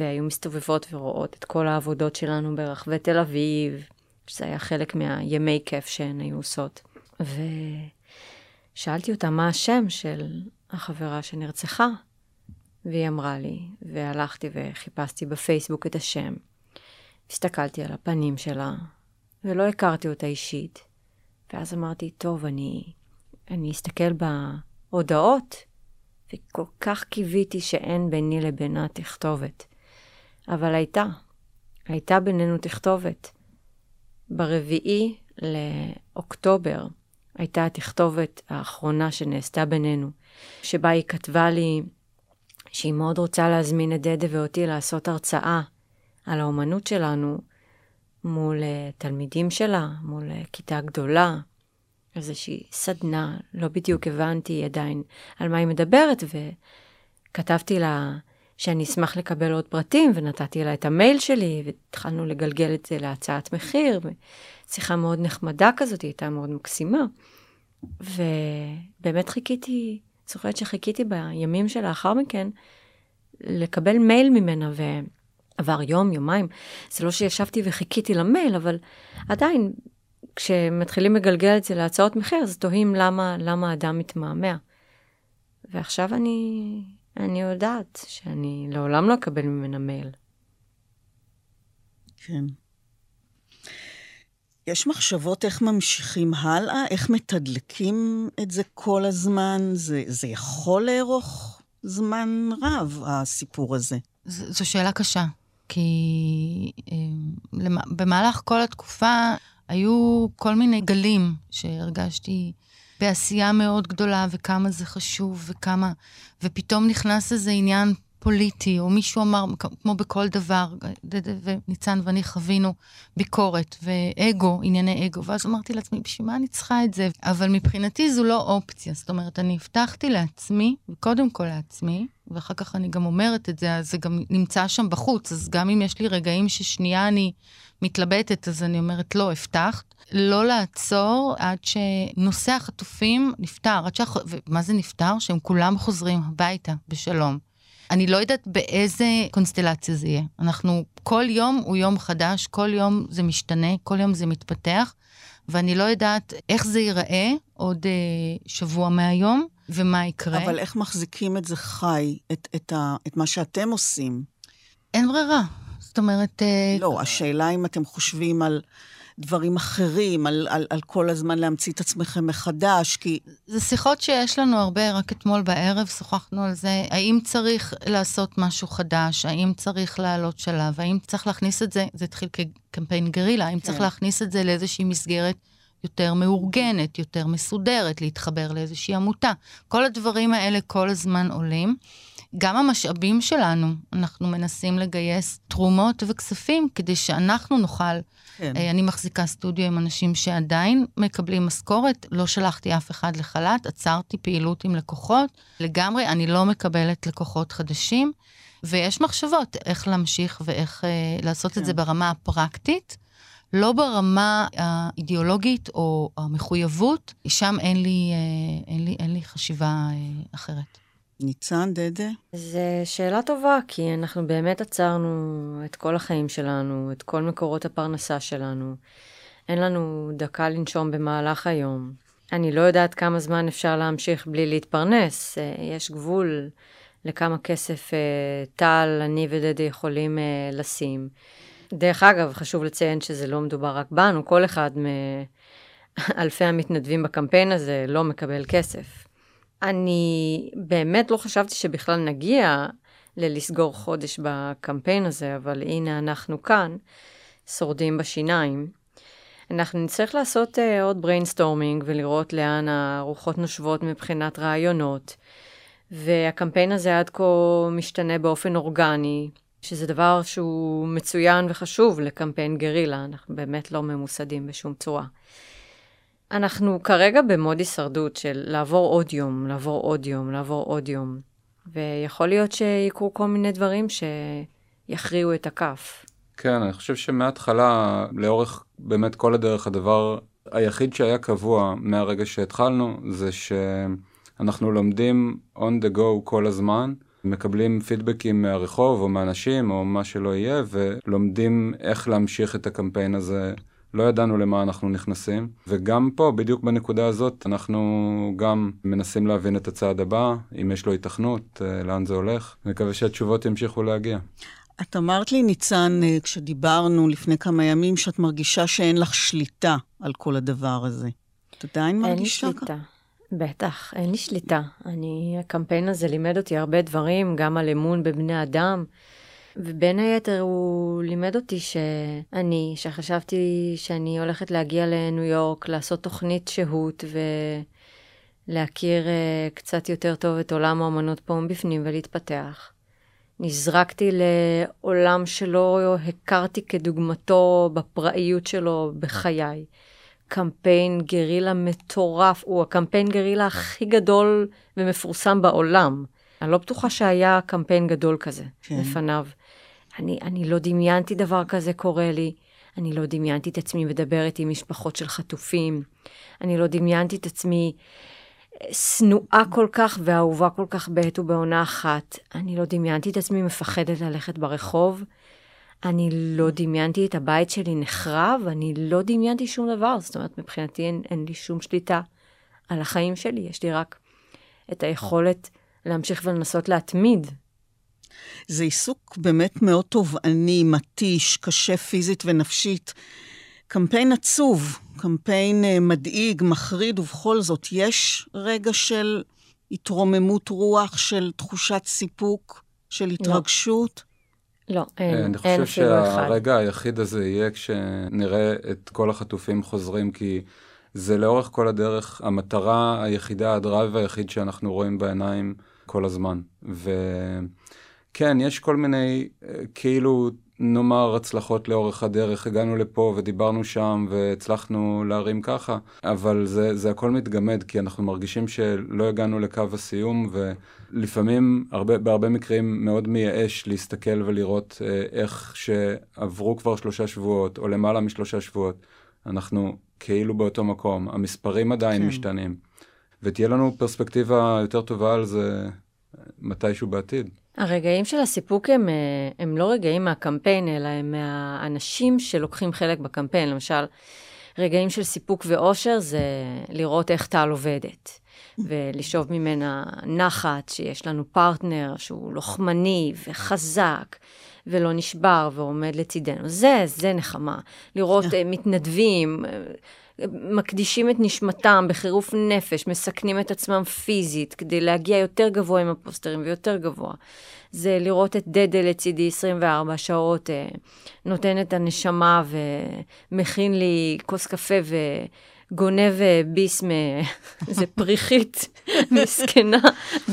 והיו מסתובבות ורואות את כל העבודות שלנו ברחבי תל אביב, שזה היה חלק מהימי כיף שהן היו עושות. ושאלתי אותה מה השם של החברה שנרצחה, והיא אמרה לי, והלכתי וחיפשתי בפייסבוק את השם. הסתכלתי על הפנים שלה, ולא הכרתי אותה אישית. ואז אמרתי, טוב, אני, אני אסתכל בהודעות, וכל כך קיוויתי שאין ביני לבינה תכתובת. אבל הייתה, הייתה בינינו תכתובת. ברביעי לאוקטובר הייתה התכתובת האחרונה שנעשתה בינינו, שבה היא כתבה לי שהיא מאוד רוצה להזמין את דדה ואותי לעשות הרצאה על האומנות שלנו מול uh, תלמידים שלה, מול uh, כיתה גדולה, איזושהי סדנה, לא בדיוק הבנתי עדיין על מה היא מדברת, וכתבתי לה שאני אשמח לקבל עוד פרטים, ונתתי לה את המייל שלי, והתחלנו לגלגל את זה להצעת מחיר, שיחה מאוד נחמדה כזאת, היא הייתה מאוד מקסימה. ובאמת חיכיתי, זוכרת שחיכיתי בימים שלאחר מכן לקבל מייל ממנה, ועבר יום, יומיים. זה לא שישבתי וחיכיתי למייל, אבל עדיין, כשמתחילים לגלגל את זה להצעות מחיר, אז תוהים למה, למה אדם מתמהמה. ועכשיו אני, אני יודעת שאני לעולם לא אקבל ממנה מייל. כן. יש מחשבות איך ממשיכים הלאה? איך מתדלקים את זה כל הזמן? זה, זה יכול לארוך זמן רב, הסיפור הזה. ז, זו שאלה קשה, כי אה, במהלך כל התקופה היו כל מיני גלים שהרגשתי בעשייה מאוד גדולה, וכמה זה חשוב, וכמה... ופתאום נכנס איזה עניין פוליטי, או מישהו אמר, כמו בכל דבר, וניצן ואני חווינו ביקורת ואגו, ענייני אגו, ואז אמרתי לעצמי, בשביל מה אני צריכה את זה? אבל מבחינתי זו לא אופציה. זאת אומרת, אני הבטחתי לעצמי, וקודם כל לעצמי, ואחר כך אני גם אומרת את זה, אז זה גם נמצא שם בחוץ, אז גם אם יש לי רגעים ששנייה אני מתלבטת, אז אני אומרת, לא, הבטחת. לא לעצור עד שנושא החטופים נפתר, עד שהח... ומה זה נפתר? שהם כולם חוזרים הביתה בשלום. אני לא יודעת באיזה קונסטלציה זה יהיה. אנחנו, כל יום הוא יום חדש, כל יום זה משתנה, כל יום זה מתפתח, ואני לא יודעת איך זה ייראה עוד אה, שבוע מהיום, ומה יקרה. אבל איך מחזיקים את זה חי, את, את, ה, את מה שאתם עושים? אין ברירה. זאת אומרת... אה, לא, השאלה אם אתם חושבים על... דברים אחרים, על, על, על כל הזמן להמציא את עצמכם מחדש, כי... זה שיחות שיש לנו הרבה, רק אתמול בערב שוחחנו על זה, האם צריך לעשות משהו חדש, האם צריך לעלות שלב, האם צריך להכניס את זה, זה התחיל כקמפיין גרילה, האם כן. צריך להכניס את זה לאיזושהי מסגרת יותר מאורגנת, יותר מסודרת, להתחבר לאיזושהי עמותה. כל הדברים האלה כל הזמן עולים. גם המשאבים שלנו, אנחנו מנסים לגייס תרומות וכספים כדי שאנחנו נוכל כן. אה, אני מחזיקה סטודיו עם אנשים שעדיין מקבלים משכורת, לא שלחתי אף אחד לחל"ת, עצרתי פעילות עם לקוחות. לגמרי, אני לא מקבלת לקוחות חדשים, ויש מחשבות איך להמשיך ואיך אה, לעשות כן. את זה ברמה הפרקטית. לא ברמה האידיאולוגית או המחויבות, שם אין לי, אה, אין לי, אין לי חשיבה אה, אחרת. ניצן, דדה? זו שאלה טובה, כי אנחנו באמת עצרנו את כל החיים שלנו, את כל מקורות הפרנסה שלנו. אין לנו דקה לנשום במהלך היום. אני לא יודעת כמה זמן אפשר להמשיך בלי להתפרנס. אה, יש גבול לכמה כסף אה, טל, אני ודדה יכולים אה, לשים. דרך אגב, חשוב לציין שזה לא מדובר רק בנו, כל אחד מאלפי [LAUGHS] המתנדבים בקמפיין הזה לא מקבל כסף. אני באמת לא חשבתי שבכלל נגיע ללסגור חודש בקמפיין הזה, אבל הנה אנחנו כאן, שורדים בשיניים. אנחנו נצטרך לעשות אה, עוד brainstorming ולראות לאן הרוחות נושבות מבחינת רעיונות. והקמפיין הזה עד כה משתנה באופן אורגני, שזה דבר שהוא מצוין וחשוב לקמפיין גרילה, אנחנו באמת לא ממוסדים בשום צורה. אנחנו כרגע ב mode הישרדות של לעבור עוד יום, לעבור עוד יום, לעבור עוד יום. ויכול להיות שיקרו כל מיני דברים שיכריעו את הכף. כן, אני חושב שמההתחלה, לאורך באמת כל הדרך, הדבר היחיד שהיה קבוע מהרגע שהתחלנו, זה שאנחנו לומדים on the go כל הזמן. מקבלים פידבקים מהרחוב או מאנשים או מה שלא יהיה, ולומדים איך להמשיך את הקמפיין הזה. לא ידענו למה אנחנו נכנסים, וגם פה, בדיוק בנקודה הזאת, אנחנו גם מנסים להבין את הצעד הבא, אם יש לו התכנות, אה, לאן זה הולך. מקווה שהתשובות ימשיכו להגיע. את אמרת לי, ניצן, אה, כשדיברנו לפני כמה ימים, שאת מרגישה שאין לך שליטה על כל הדבר הזה. את עדיין מרגישה אין לי שליטה. בטח, אין לי שליטה. אני, הקמפיין הזה לימד אותי הרבה דברים, גם על אמון בבני אדם, ובין היתר הוא לימד אותי שאני, שחשבתי שאני הולכת להגיע לניו יורק, לעשות תוכנית שהות ולהכיר uh, קצת יותר טוב את עולם האמנות פה מבפנים ולהתפתח. נזרקתי לעולם שלא הכרתי כדוגמתו בפראיות שלו בחיי. קמפיין גרילה מטורף, הוא הקמפיין גרילה הכי גדול ומפורסם בעולם. אני לא בטוחה שהיה קמפיין גדול כזה כן. לפניו. אני, אני לא דמיינתי דבר כזה קורה לי. אני לא דמיינתי את עצמי מדברת עם משפחות של חטופים. אני לא דמיינתי את עצמי אה, שנואה כל כך ואהובה כל כך בעת ובעונה אחת. אני לא דמיינתי את עצמי מפחדת ללכת ברחוב. אני לא דמיינתי את הבית שלי נחרב, אני לא דמיינתי שום דבר. זאת אומרת, מבחינתי אין, אין לי שום שליטה על החיים שלי, יש לי רק את היכולת להמשיך ולנסות להתמיד. זה עיסוק באמת מאוד תובעני, מתיש, קשה פיזית ונפשית. קמפיין עצוב, קמפיין אה, מדאיג, מחריד, ובכל זאת, יש רגע של התרוממות רוח, של תחושת סיפוק, של לא. התרגשות? לא, אין, אין אפילו אחד. אני חושב שהרגע היחיד הזה יהיה כשנראה את כל החטופים חוזרים, כי זה לאורך כל הדרך המטרה היחידה, הדרייב היחיד שאנחנו רואים בעיניים כל הזמן. וכן, יש כל מיני, אה, כאילו, נאמר, הצלחות לאורך הדרך, הגענו לפה ודיברנו שם והצלחנו להרים ככה, אבל זה, זה הכל מתגמד, כי אנחנו מרגישים שלא הגענו לקו הסיום, ולפעמים, הרבה, בהרבה מקרים, מאוד מייאש להסתכל ולראות אה, איך שעברו כבר שלושה שבועות, או למעלה משלושה שבועות, אנחנו כאילו באותו מקום, המספרים עדיין כן. משתנים, ותהיה לנו פרספקטיבה יותר טובה על זה מתישהו בעתיד. הרגעים של הסיפוק הם, אה, הם לא רגעים מהקמפיין, אלא הם מהאנשים שלוקחים חלק בקמפיין. למשל, רגעים של סיפוק ואושר זה לראות איך טל עובדת, ולשאוב ממנה נחת, שיש לנו פרטנר שהוא לוחמני וחזק. ולא נשבר ועומד לצידנו. זה, זה נחמה. לראות uh, מתנדבים, uh, מקדישים את נשמתם בחירוף נפש, מסכנים את עצמם פיזית כדי להגיע יותר גבוה עם הפוסטרים ויותר גבוה. זה לראות את דדה לצידי 24 שעות, uh, נותן את הנשמה ומכין לי כוס קפה ו... גונב ביס מאיזה [LAUGHS] פריחית [LAUGHS] מסכנה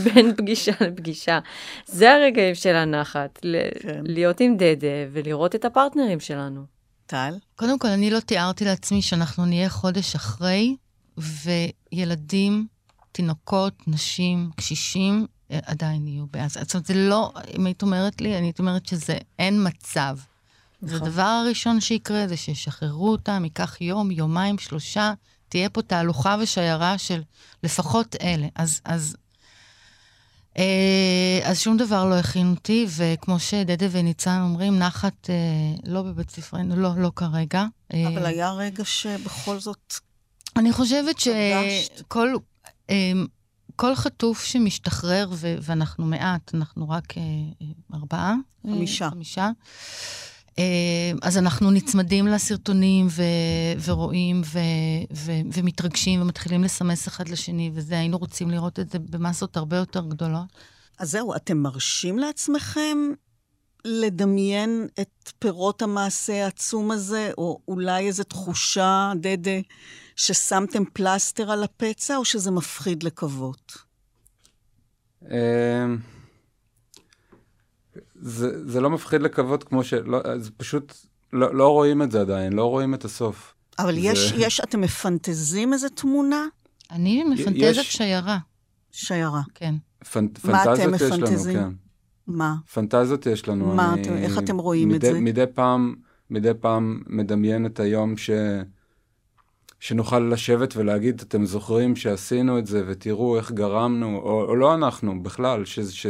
בין פגישה לפגישה. זה הרגעים של הנחת, כן. להיות עם דדה ולראות את הפרטנרים שלנו. טל? קודם כל, אני לא תיארתי לעצמי שאנחנו נהיה חודש אחרי, וילדים, תינוקות, נשים, קשישים, אה, עדיין יהיו בעזה. זאת אומרת, זה לא, אם היית אומרת לי, אני הייתי אומרת שזה אין מצב. נכון. הדבר הראשון שיקרה זה שישחררו אותם, ייקח יום, יומיים, שלושה, תהיה פה תהלוכה ושיירה של לפחות אלה. אז, אז, אז שום דבר לא הכין אותי, וכמו שדדה וניצן אומרים, נחת אה, לא בבית ספרנו, לא, לא כרגע. אה, אבל אה, היה רגע שבכל זאת... אני חושבת שכל... אה, כל חטוף שמשתחרר, ואנחנו מעט, אנחנו רק אה, ארבעה. חמישה. אה, חמישה. אה, אז אנחנו נצמדים לסרטונים ו- ורואים ו- ו- ומתרגשים ומתחילים לסמס אחד לשני, וזה, היינו רוצים לראות את זה במסות הרבה יותר גדולות. אז זהו, אתם מרשים לעצמכם לדמיין את פירות המעשה העצום הזה, או אולי איזו תחושה, דדה, ששמתם פלסטר על הפצע, או שזה מפחיד לקוות? אה, זה, זה לא מפחיד לקוות כמו ש... לא, זה פשוט, לא, לא רואים את זה עדיין, לא רואים את הסוף. אבל זה... יש, יש, אתם מפנטזים איזה תמונה? אני מפנטזת יש... שיירה. שיירה. כן. פנ... פנטזיות יש לנו, כן. מה? פנטזיות יש לנו. מה אני אתם- איך אתם רואים את מדי, זה? מדי פעם, מדי פעם מדמיין את היום ש... שנוכל לשבת ולהגיד, אתם זוכרים שעשינו את זה, ותראו איך גרמנו, או, או לא אנחנו, בכלל, ש, ש,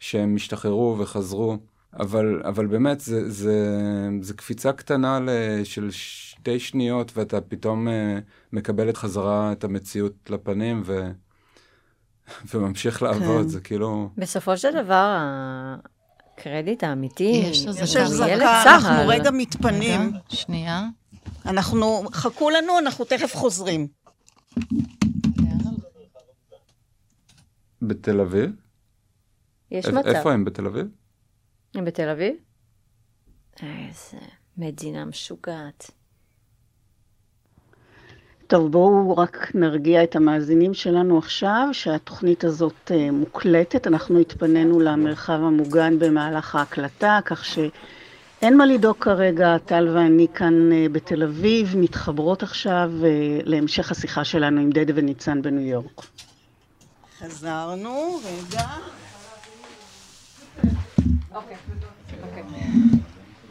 שהם השתחררו וחזרו. אבל, אבל באמת, זה, זה, זה קפיצה קטנה של שתי שניות, ואתה פתאום uh, מקבל את חזרה את המציאות לפנים, ו, [LAUGHS] וממשיך לעבוד, כן. זה כאילו... בסופו של דבר, הקרדיט האמיתי, יש ילד אנחנו צה"ל. רגע מתפנים. רגע, שנייה. אנחנו, חכו לנו, אנחנו תכף חוזרים. בתל אביב? יש מצב. איפה הם? בתל אביב? הם בתל אביב? איזה מדינה משוגעת. טוב, בואו רק נרגיע את המאזינים שלנו עכשיו, שהתוכנית הזאת אה, מוקלטת. אנחנו התפנינו למרחב המוגן במהלך ההקלטה, כך שאין מה לדאוג כרגע, טל ואני כאן אה, בתל אביב, מתחברות עכשיו אה, להמשך השיחה שלנו עם דדה וניצן בניו יורק. חזרנו, רגע.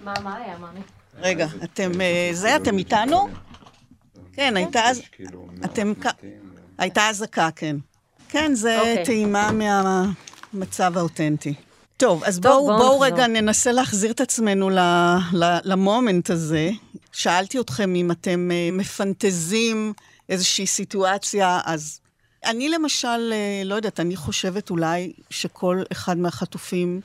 מה, מה היה, מאמי? רגע, אתם, אה, זה, אתם איתנו? כן, הייתה אז... אתם... הייתה אזעקה, כן. כן, זה אוקיי. טעימה מהמצב האותנטי. טוב, אז טוב, בואו בואו בואו נחזור. רגע ננסה להחזיר את עצמנו ל- ל- למומנט הזה. שאלתי אתכם אם אתם אה, מפנטזים איזושהי סיטואציה, אז אני למשל, אה, לא יודעת, אני חושבת אולי שכל אחד מהחטופים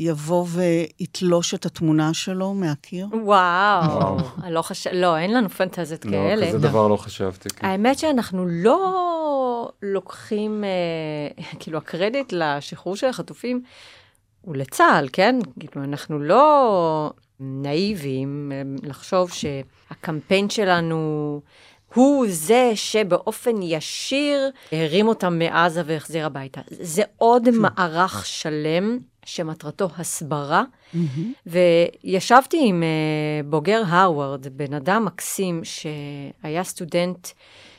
יבוא ויתלוש את התמונה שלו מהקיר. וואו, אני לא חשב... לא, אין לנו פנטזיות לא, כאלה. כזה דבר לא חשבתי. כן. האמת שאנחנו לא לוקחים, אה, [LAUGHS] כאילו, הקרדיט לשחרור של החטופים הוא לצה"ל, כן? כאילו, אנחנו לא נאיביים אה, לחשוב שהקמפיין שלנו הוא זה שבאופן ישיר הרים אותם מעזה והחזיר הביתה. זה עוד מערך שלם שמטרתו הסברה. וישבתי עם uh, בוגר הרווארד, בן אדם מקסים שהיה סטודנט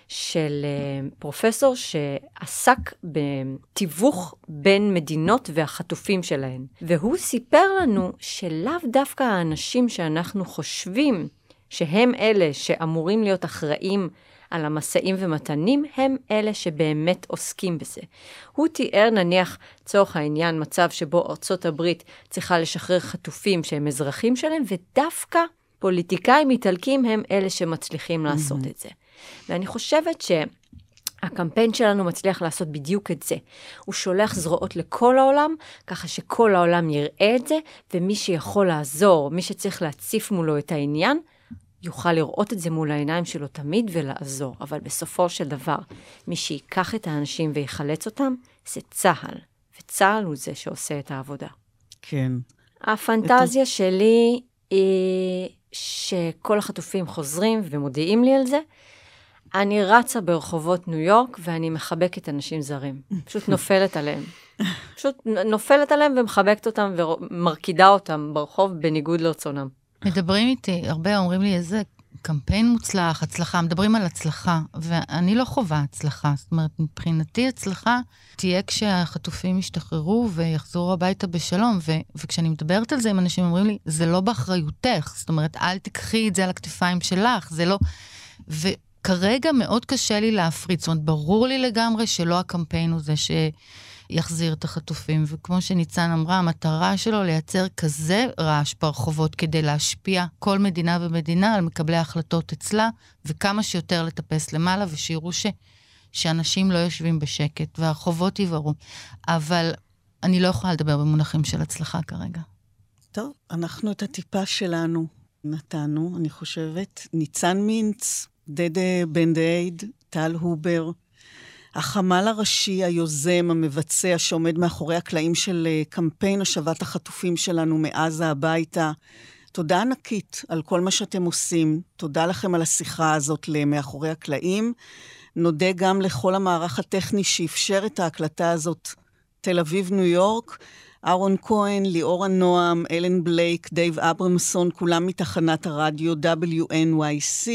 של uh, פרופסור שעסק בתיווך בין מדינות והחטופים שלהן. והוא סיפר לנו שלאו דווקא האנשים שאנחנו חושבים שהם אלה שאמורים להיות אחראים על המשאים ומתנים, הם אלה שבאמת עוסקים בזה. הוא תיאר נניח, לצורך העניין, מצב שבו ארצות הברית צריכה לשחרר חטופים שהם אזרחים שלהם, ודווקא פוליטיקאים איטלקים הם אלה שמצליחים לעשות את זה. ואני חושבת ש... הקמפיין שלנו מצליח לעשות בדיוק את זה. הוא שולח זרועות לכל העולם, ככה שכל העולם יראה את זה, ומי שיכול לעזור, מי שצריך להציף מולו את העניין, יוכל לראות את זה מול העיניים שלו תמיד ולעזור. אבל בסופו של דבר, מי שייקח את האנשים ויחלץ אותם, זה צה"ל. וצה"ל הוא זה שעושה את העבודה. כן. הפנטזיה שלי היא שכל החטופים חוזרים ומודיעים לי על זה. אני רצה ברחובות ניו יורק ואני מחבקת אנשים זרים. פשוט [LAUGHS] נופלת עליהם. פשוט נופלת עליהם ומחבקת אותם ומרקידה אותם ברחוב בניגוד לרצונם. מדברים איתי, הרבה אומרים לי איזה קמפיין מוצלח, הצלחה, מדברים על הצלחה, ואני לא חווה הצלחה. זאת אומרת, מבחינתי הצלחה תהיה כשהחטופים ישתחררו ויחזרו הביתה בשלום, ו- וכשאני מדברת על זה עם אנשים אומרים לי, זה לא באחריותך, זאת אומרת, אל תיקחי את זה על הכתפיים שלך, זה לא... וכרגע מאוד קשה לי להפריד, זאת אומרת, ברור לי לגמרי שלא הקמפיין הוא זה ש... יחזיר את החטופים. וכמו שניצן אמרה, המטרה שלו לייצר כזה רעש ברחובות כדי להשפיע כל מדינה ומדינה על מקבלי ההחלטות אצלה, וכמה שיותר לטפס למעלה, ושיראו ש... שאנשים לא יושבים בשקט, והרחובות יבערו. אבל אני לא יכולה לדבר במונחים של הצלחה כרגע. טוב, אנחנו את הטיפה שלנו נתנו, אני חושבת. ניצן מינץ, דדה בן דייד, טל הובר, החמ"ל הראשי, היוזם, המבצע, שעומד מאחורי הקלעים של אה, קמפיין השבת החטופים שלנו מעזה הביתה. תודה ענקית על כל מה שאתם עושים. תודה לכם על השיחה הזאת למאחורי הקלעים. נודה גם לכל המערך הטכני שאפשר את ההקלטה הזאת, תל אביב-ניו יורק. אהרון כהן, ליאורה נועם, אלן בלייק, דייב אברמסון, כולם מתחנת הרדיו WNYC,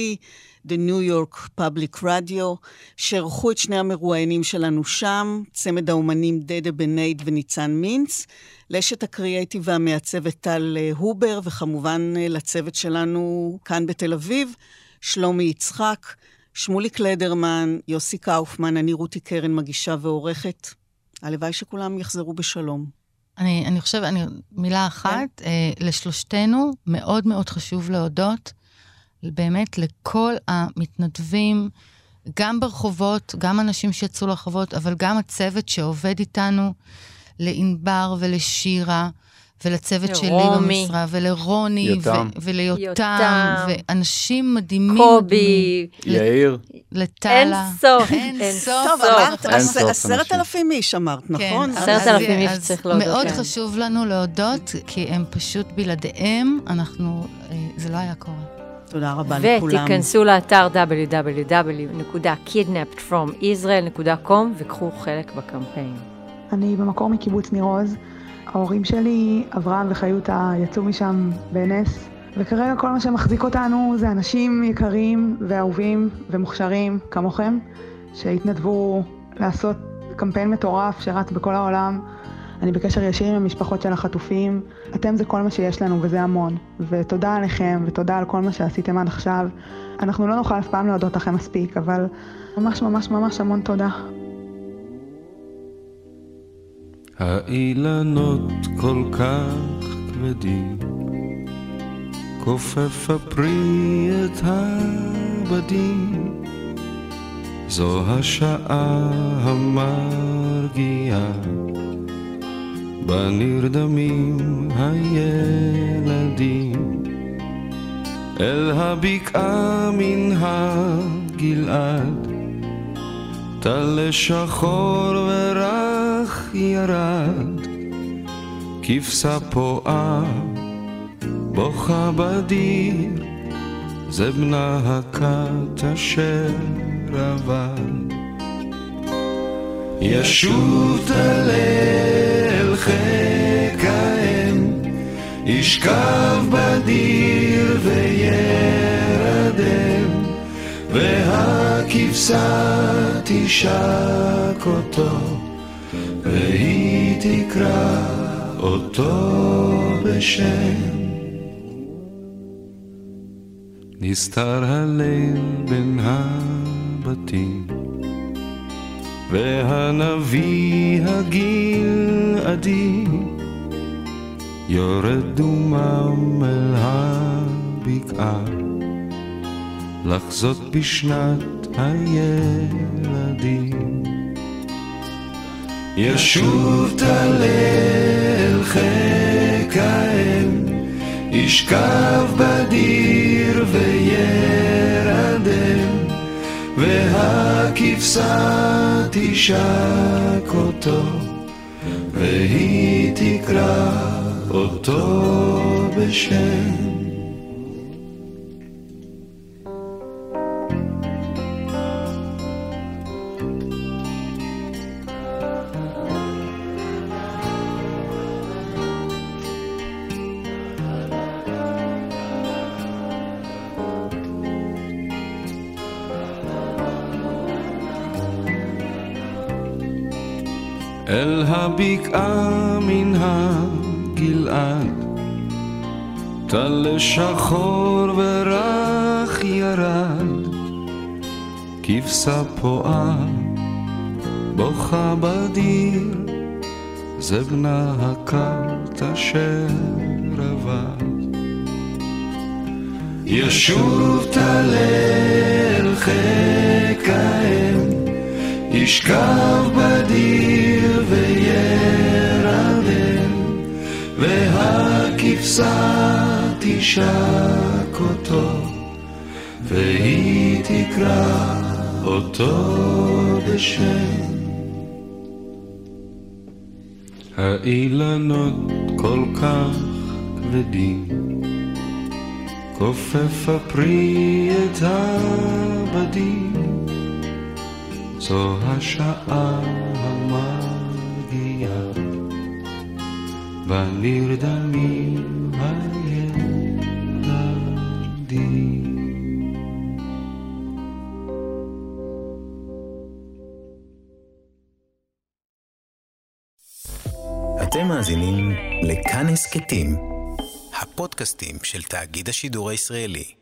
The New York Public Radio, שערכו את שני המרואיינים שלנו שם, צמד האומנים דדה בנדאייד וניצן מינץ, לאשת הקריאייטיב והמעצבת טל אה, הובר, וכמובן אה, לצוות שלנו כאן בתל אביב, שלומי יצחק, שמוליק לדרמן, יוסי קאופמן, אני רותי קרן, מגישה ועורכת. הלוואי שכולם יחזרו בשלום. אני, אני חושבת, אני, מילה אחת, כן. אה, לשלושתנו מאוד מאוד חשוב להודות באמת לכל המתנדבים, גם ברחובות, גם אנשים שיצאו לרחובות, אבל גם הצוות שעובד איתנו, לענבר ולשירה. ולצוות שלי במשרה, ולרוני, ו- וליותם, ואנשים מדהימים. קובי. יאיר. לטלה. אין סוף. אין סוף. טוב, אמרת, עשרת אלפים איש אמרת, נכון? עשרת אלפים איש צריך להודות. מאוד חשוב לנו להודות, כי הם פשוט בלעדיהם, אנחנו, זה לא היה קורה. תודה רבה לכולם. ותיכנסו לאתר www.kidnappedfromisrael.com וקחו חלק בקמפיין. אני במקור מקיבוץ ניר עוז. ההורים שלי, אברהם וחיותה, יצאו משם בנס, וכרגע כל מה שמחזיק אותנו זה אנשים יקרים ואהובים ומוכשרים כמוכם, שהתנדבו לעשות קמפיין מטורף שרץ בכל העולם. אני בקשר ישיר עם המשפחות של החטופים. אתם זה כל מה שיש לנו וזה המון. ותודה עליכם ותודה על כל מה שעשיתם עד עכשיו. אנחנו לא נוכל אף פעם להודות לכם מספיק, אבל ממש ממש ממש המון תודה. האילנות כל כך כבדים, כופף הפרי את הבדים, זו השעה המרגיעה, בה נרדמים הילדים, אל הבקעה מן הגלעד, טל שחור ורך ירד, כבשה פועה, בוכה בדיר, זה בנה הכת אשר עבד. ישוב חיק האם, ישכב בדיר וירדם, והכבשה תשק אותו, והיא תקרא אותו בשם. נסתר הליל בין הבתים, והנביא הגלעדי יורד דומם אל הבקעה, לחזות בשנת הילדים. ישוב תלל חיק האם, ישכב בדיר וירדם, והכבשה תשק אותו, והיא תקרא אותו בשם. אל הבקעה מן הגלעד, טל שחור ורך ירד, כבשה פועה, בוכה בדיר, זה בנה הכת אשר עבד. ישוב תלל חיק האם, ישכב בדיר וירדם, והכבשה תשק אותו, והיא תקרא אותו בשם. האילנות כל כך כבדים, כופף הפרי את הבדים. זו השעה המגיעה, ונרדמים הילדים. אתם מאזינים לכאן הסכתים, הפודקאסטים של תאגיד השידור הישראלי.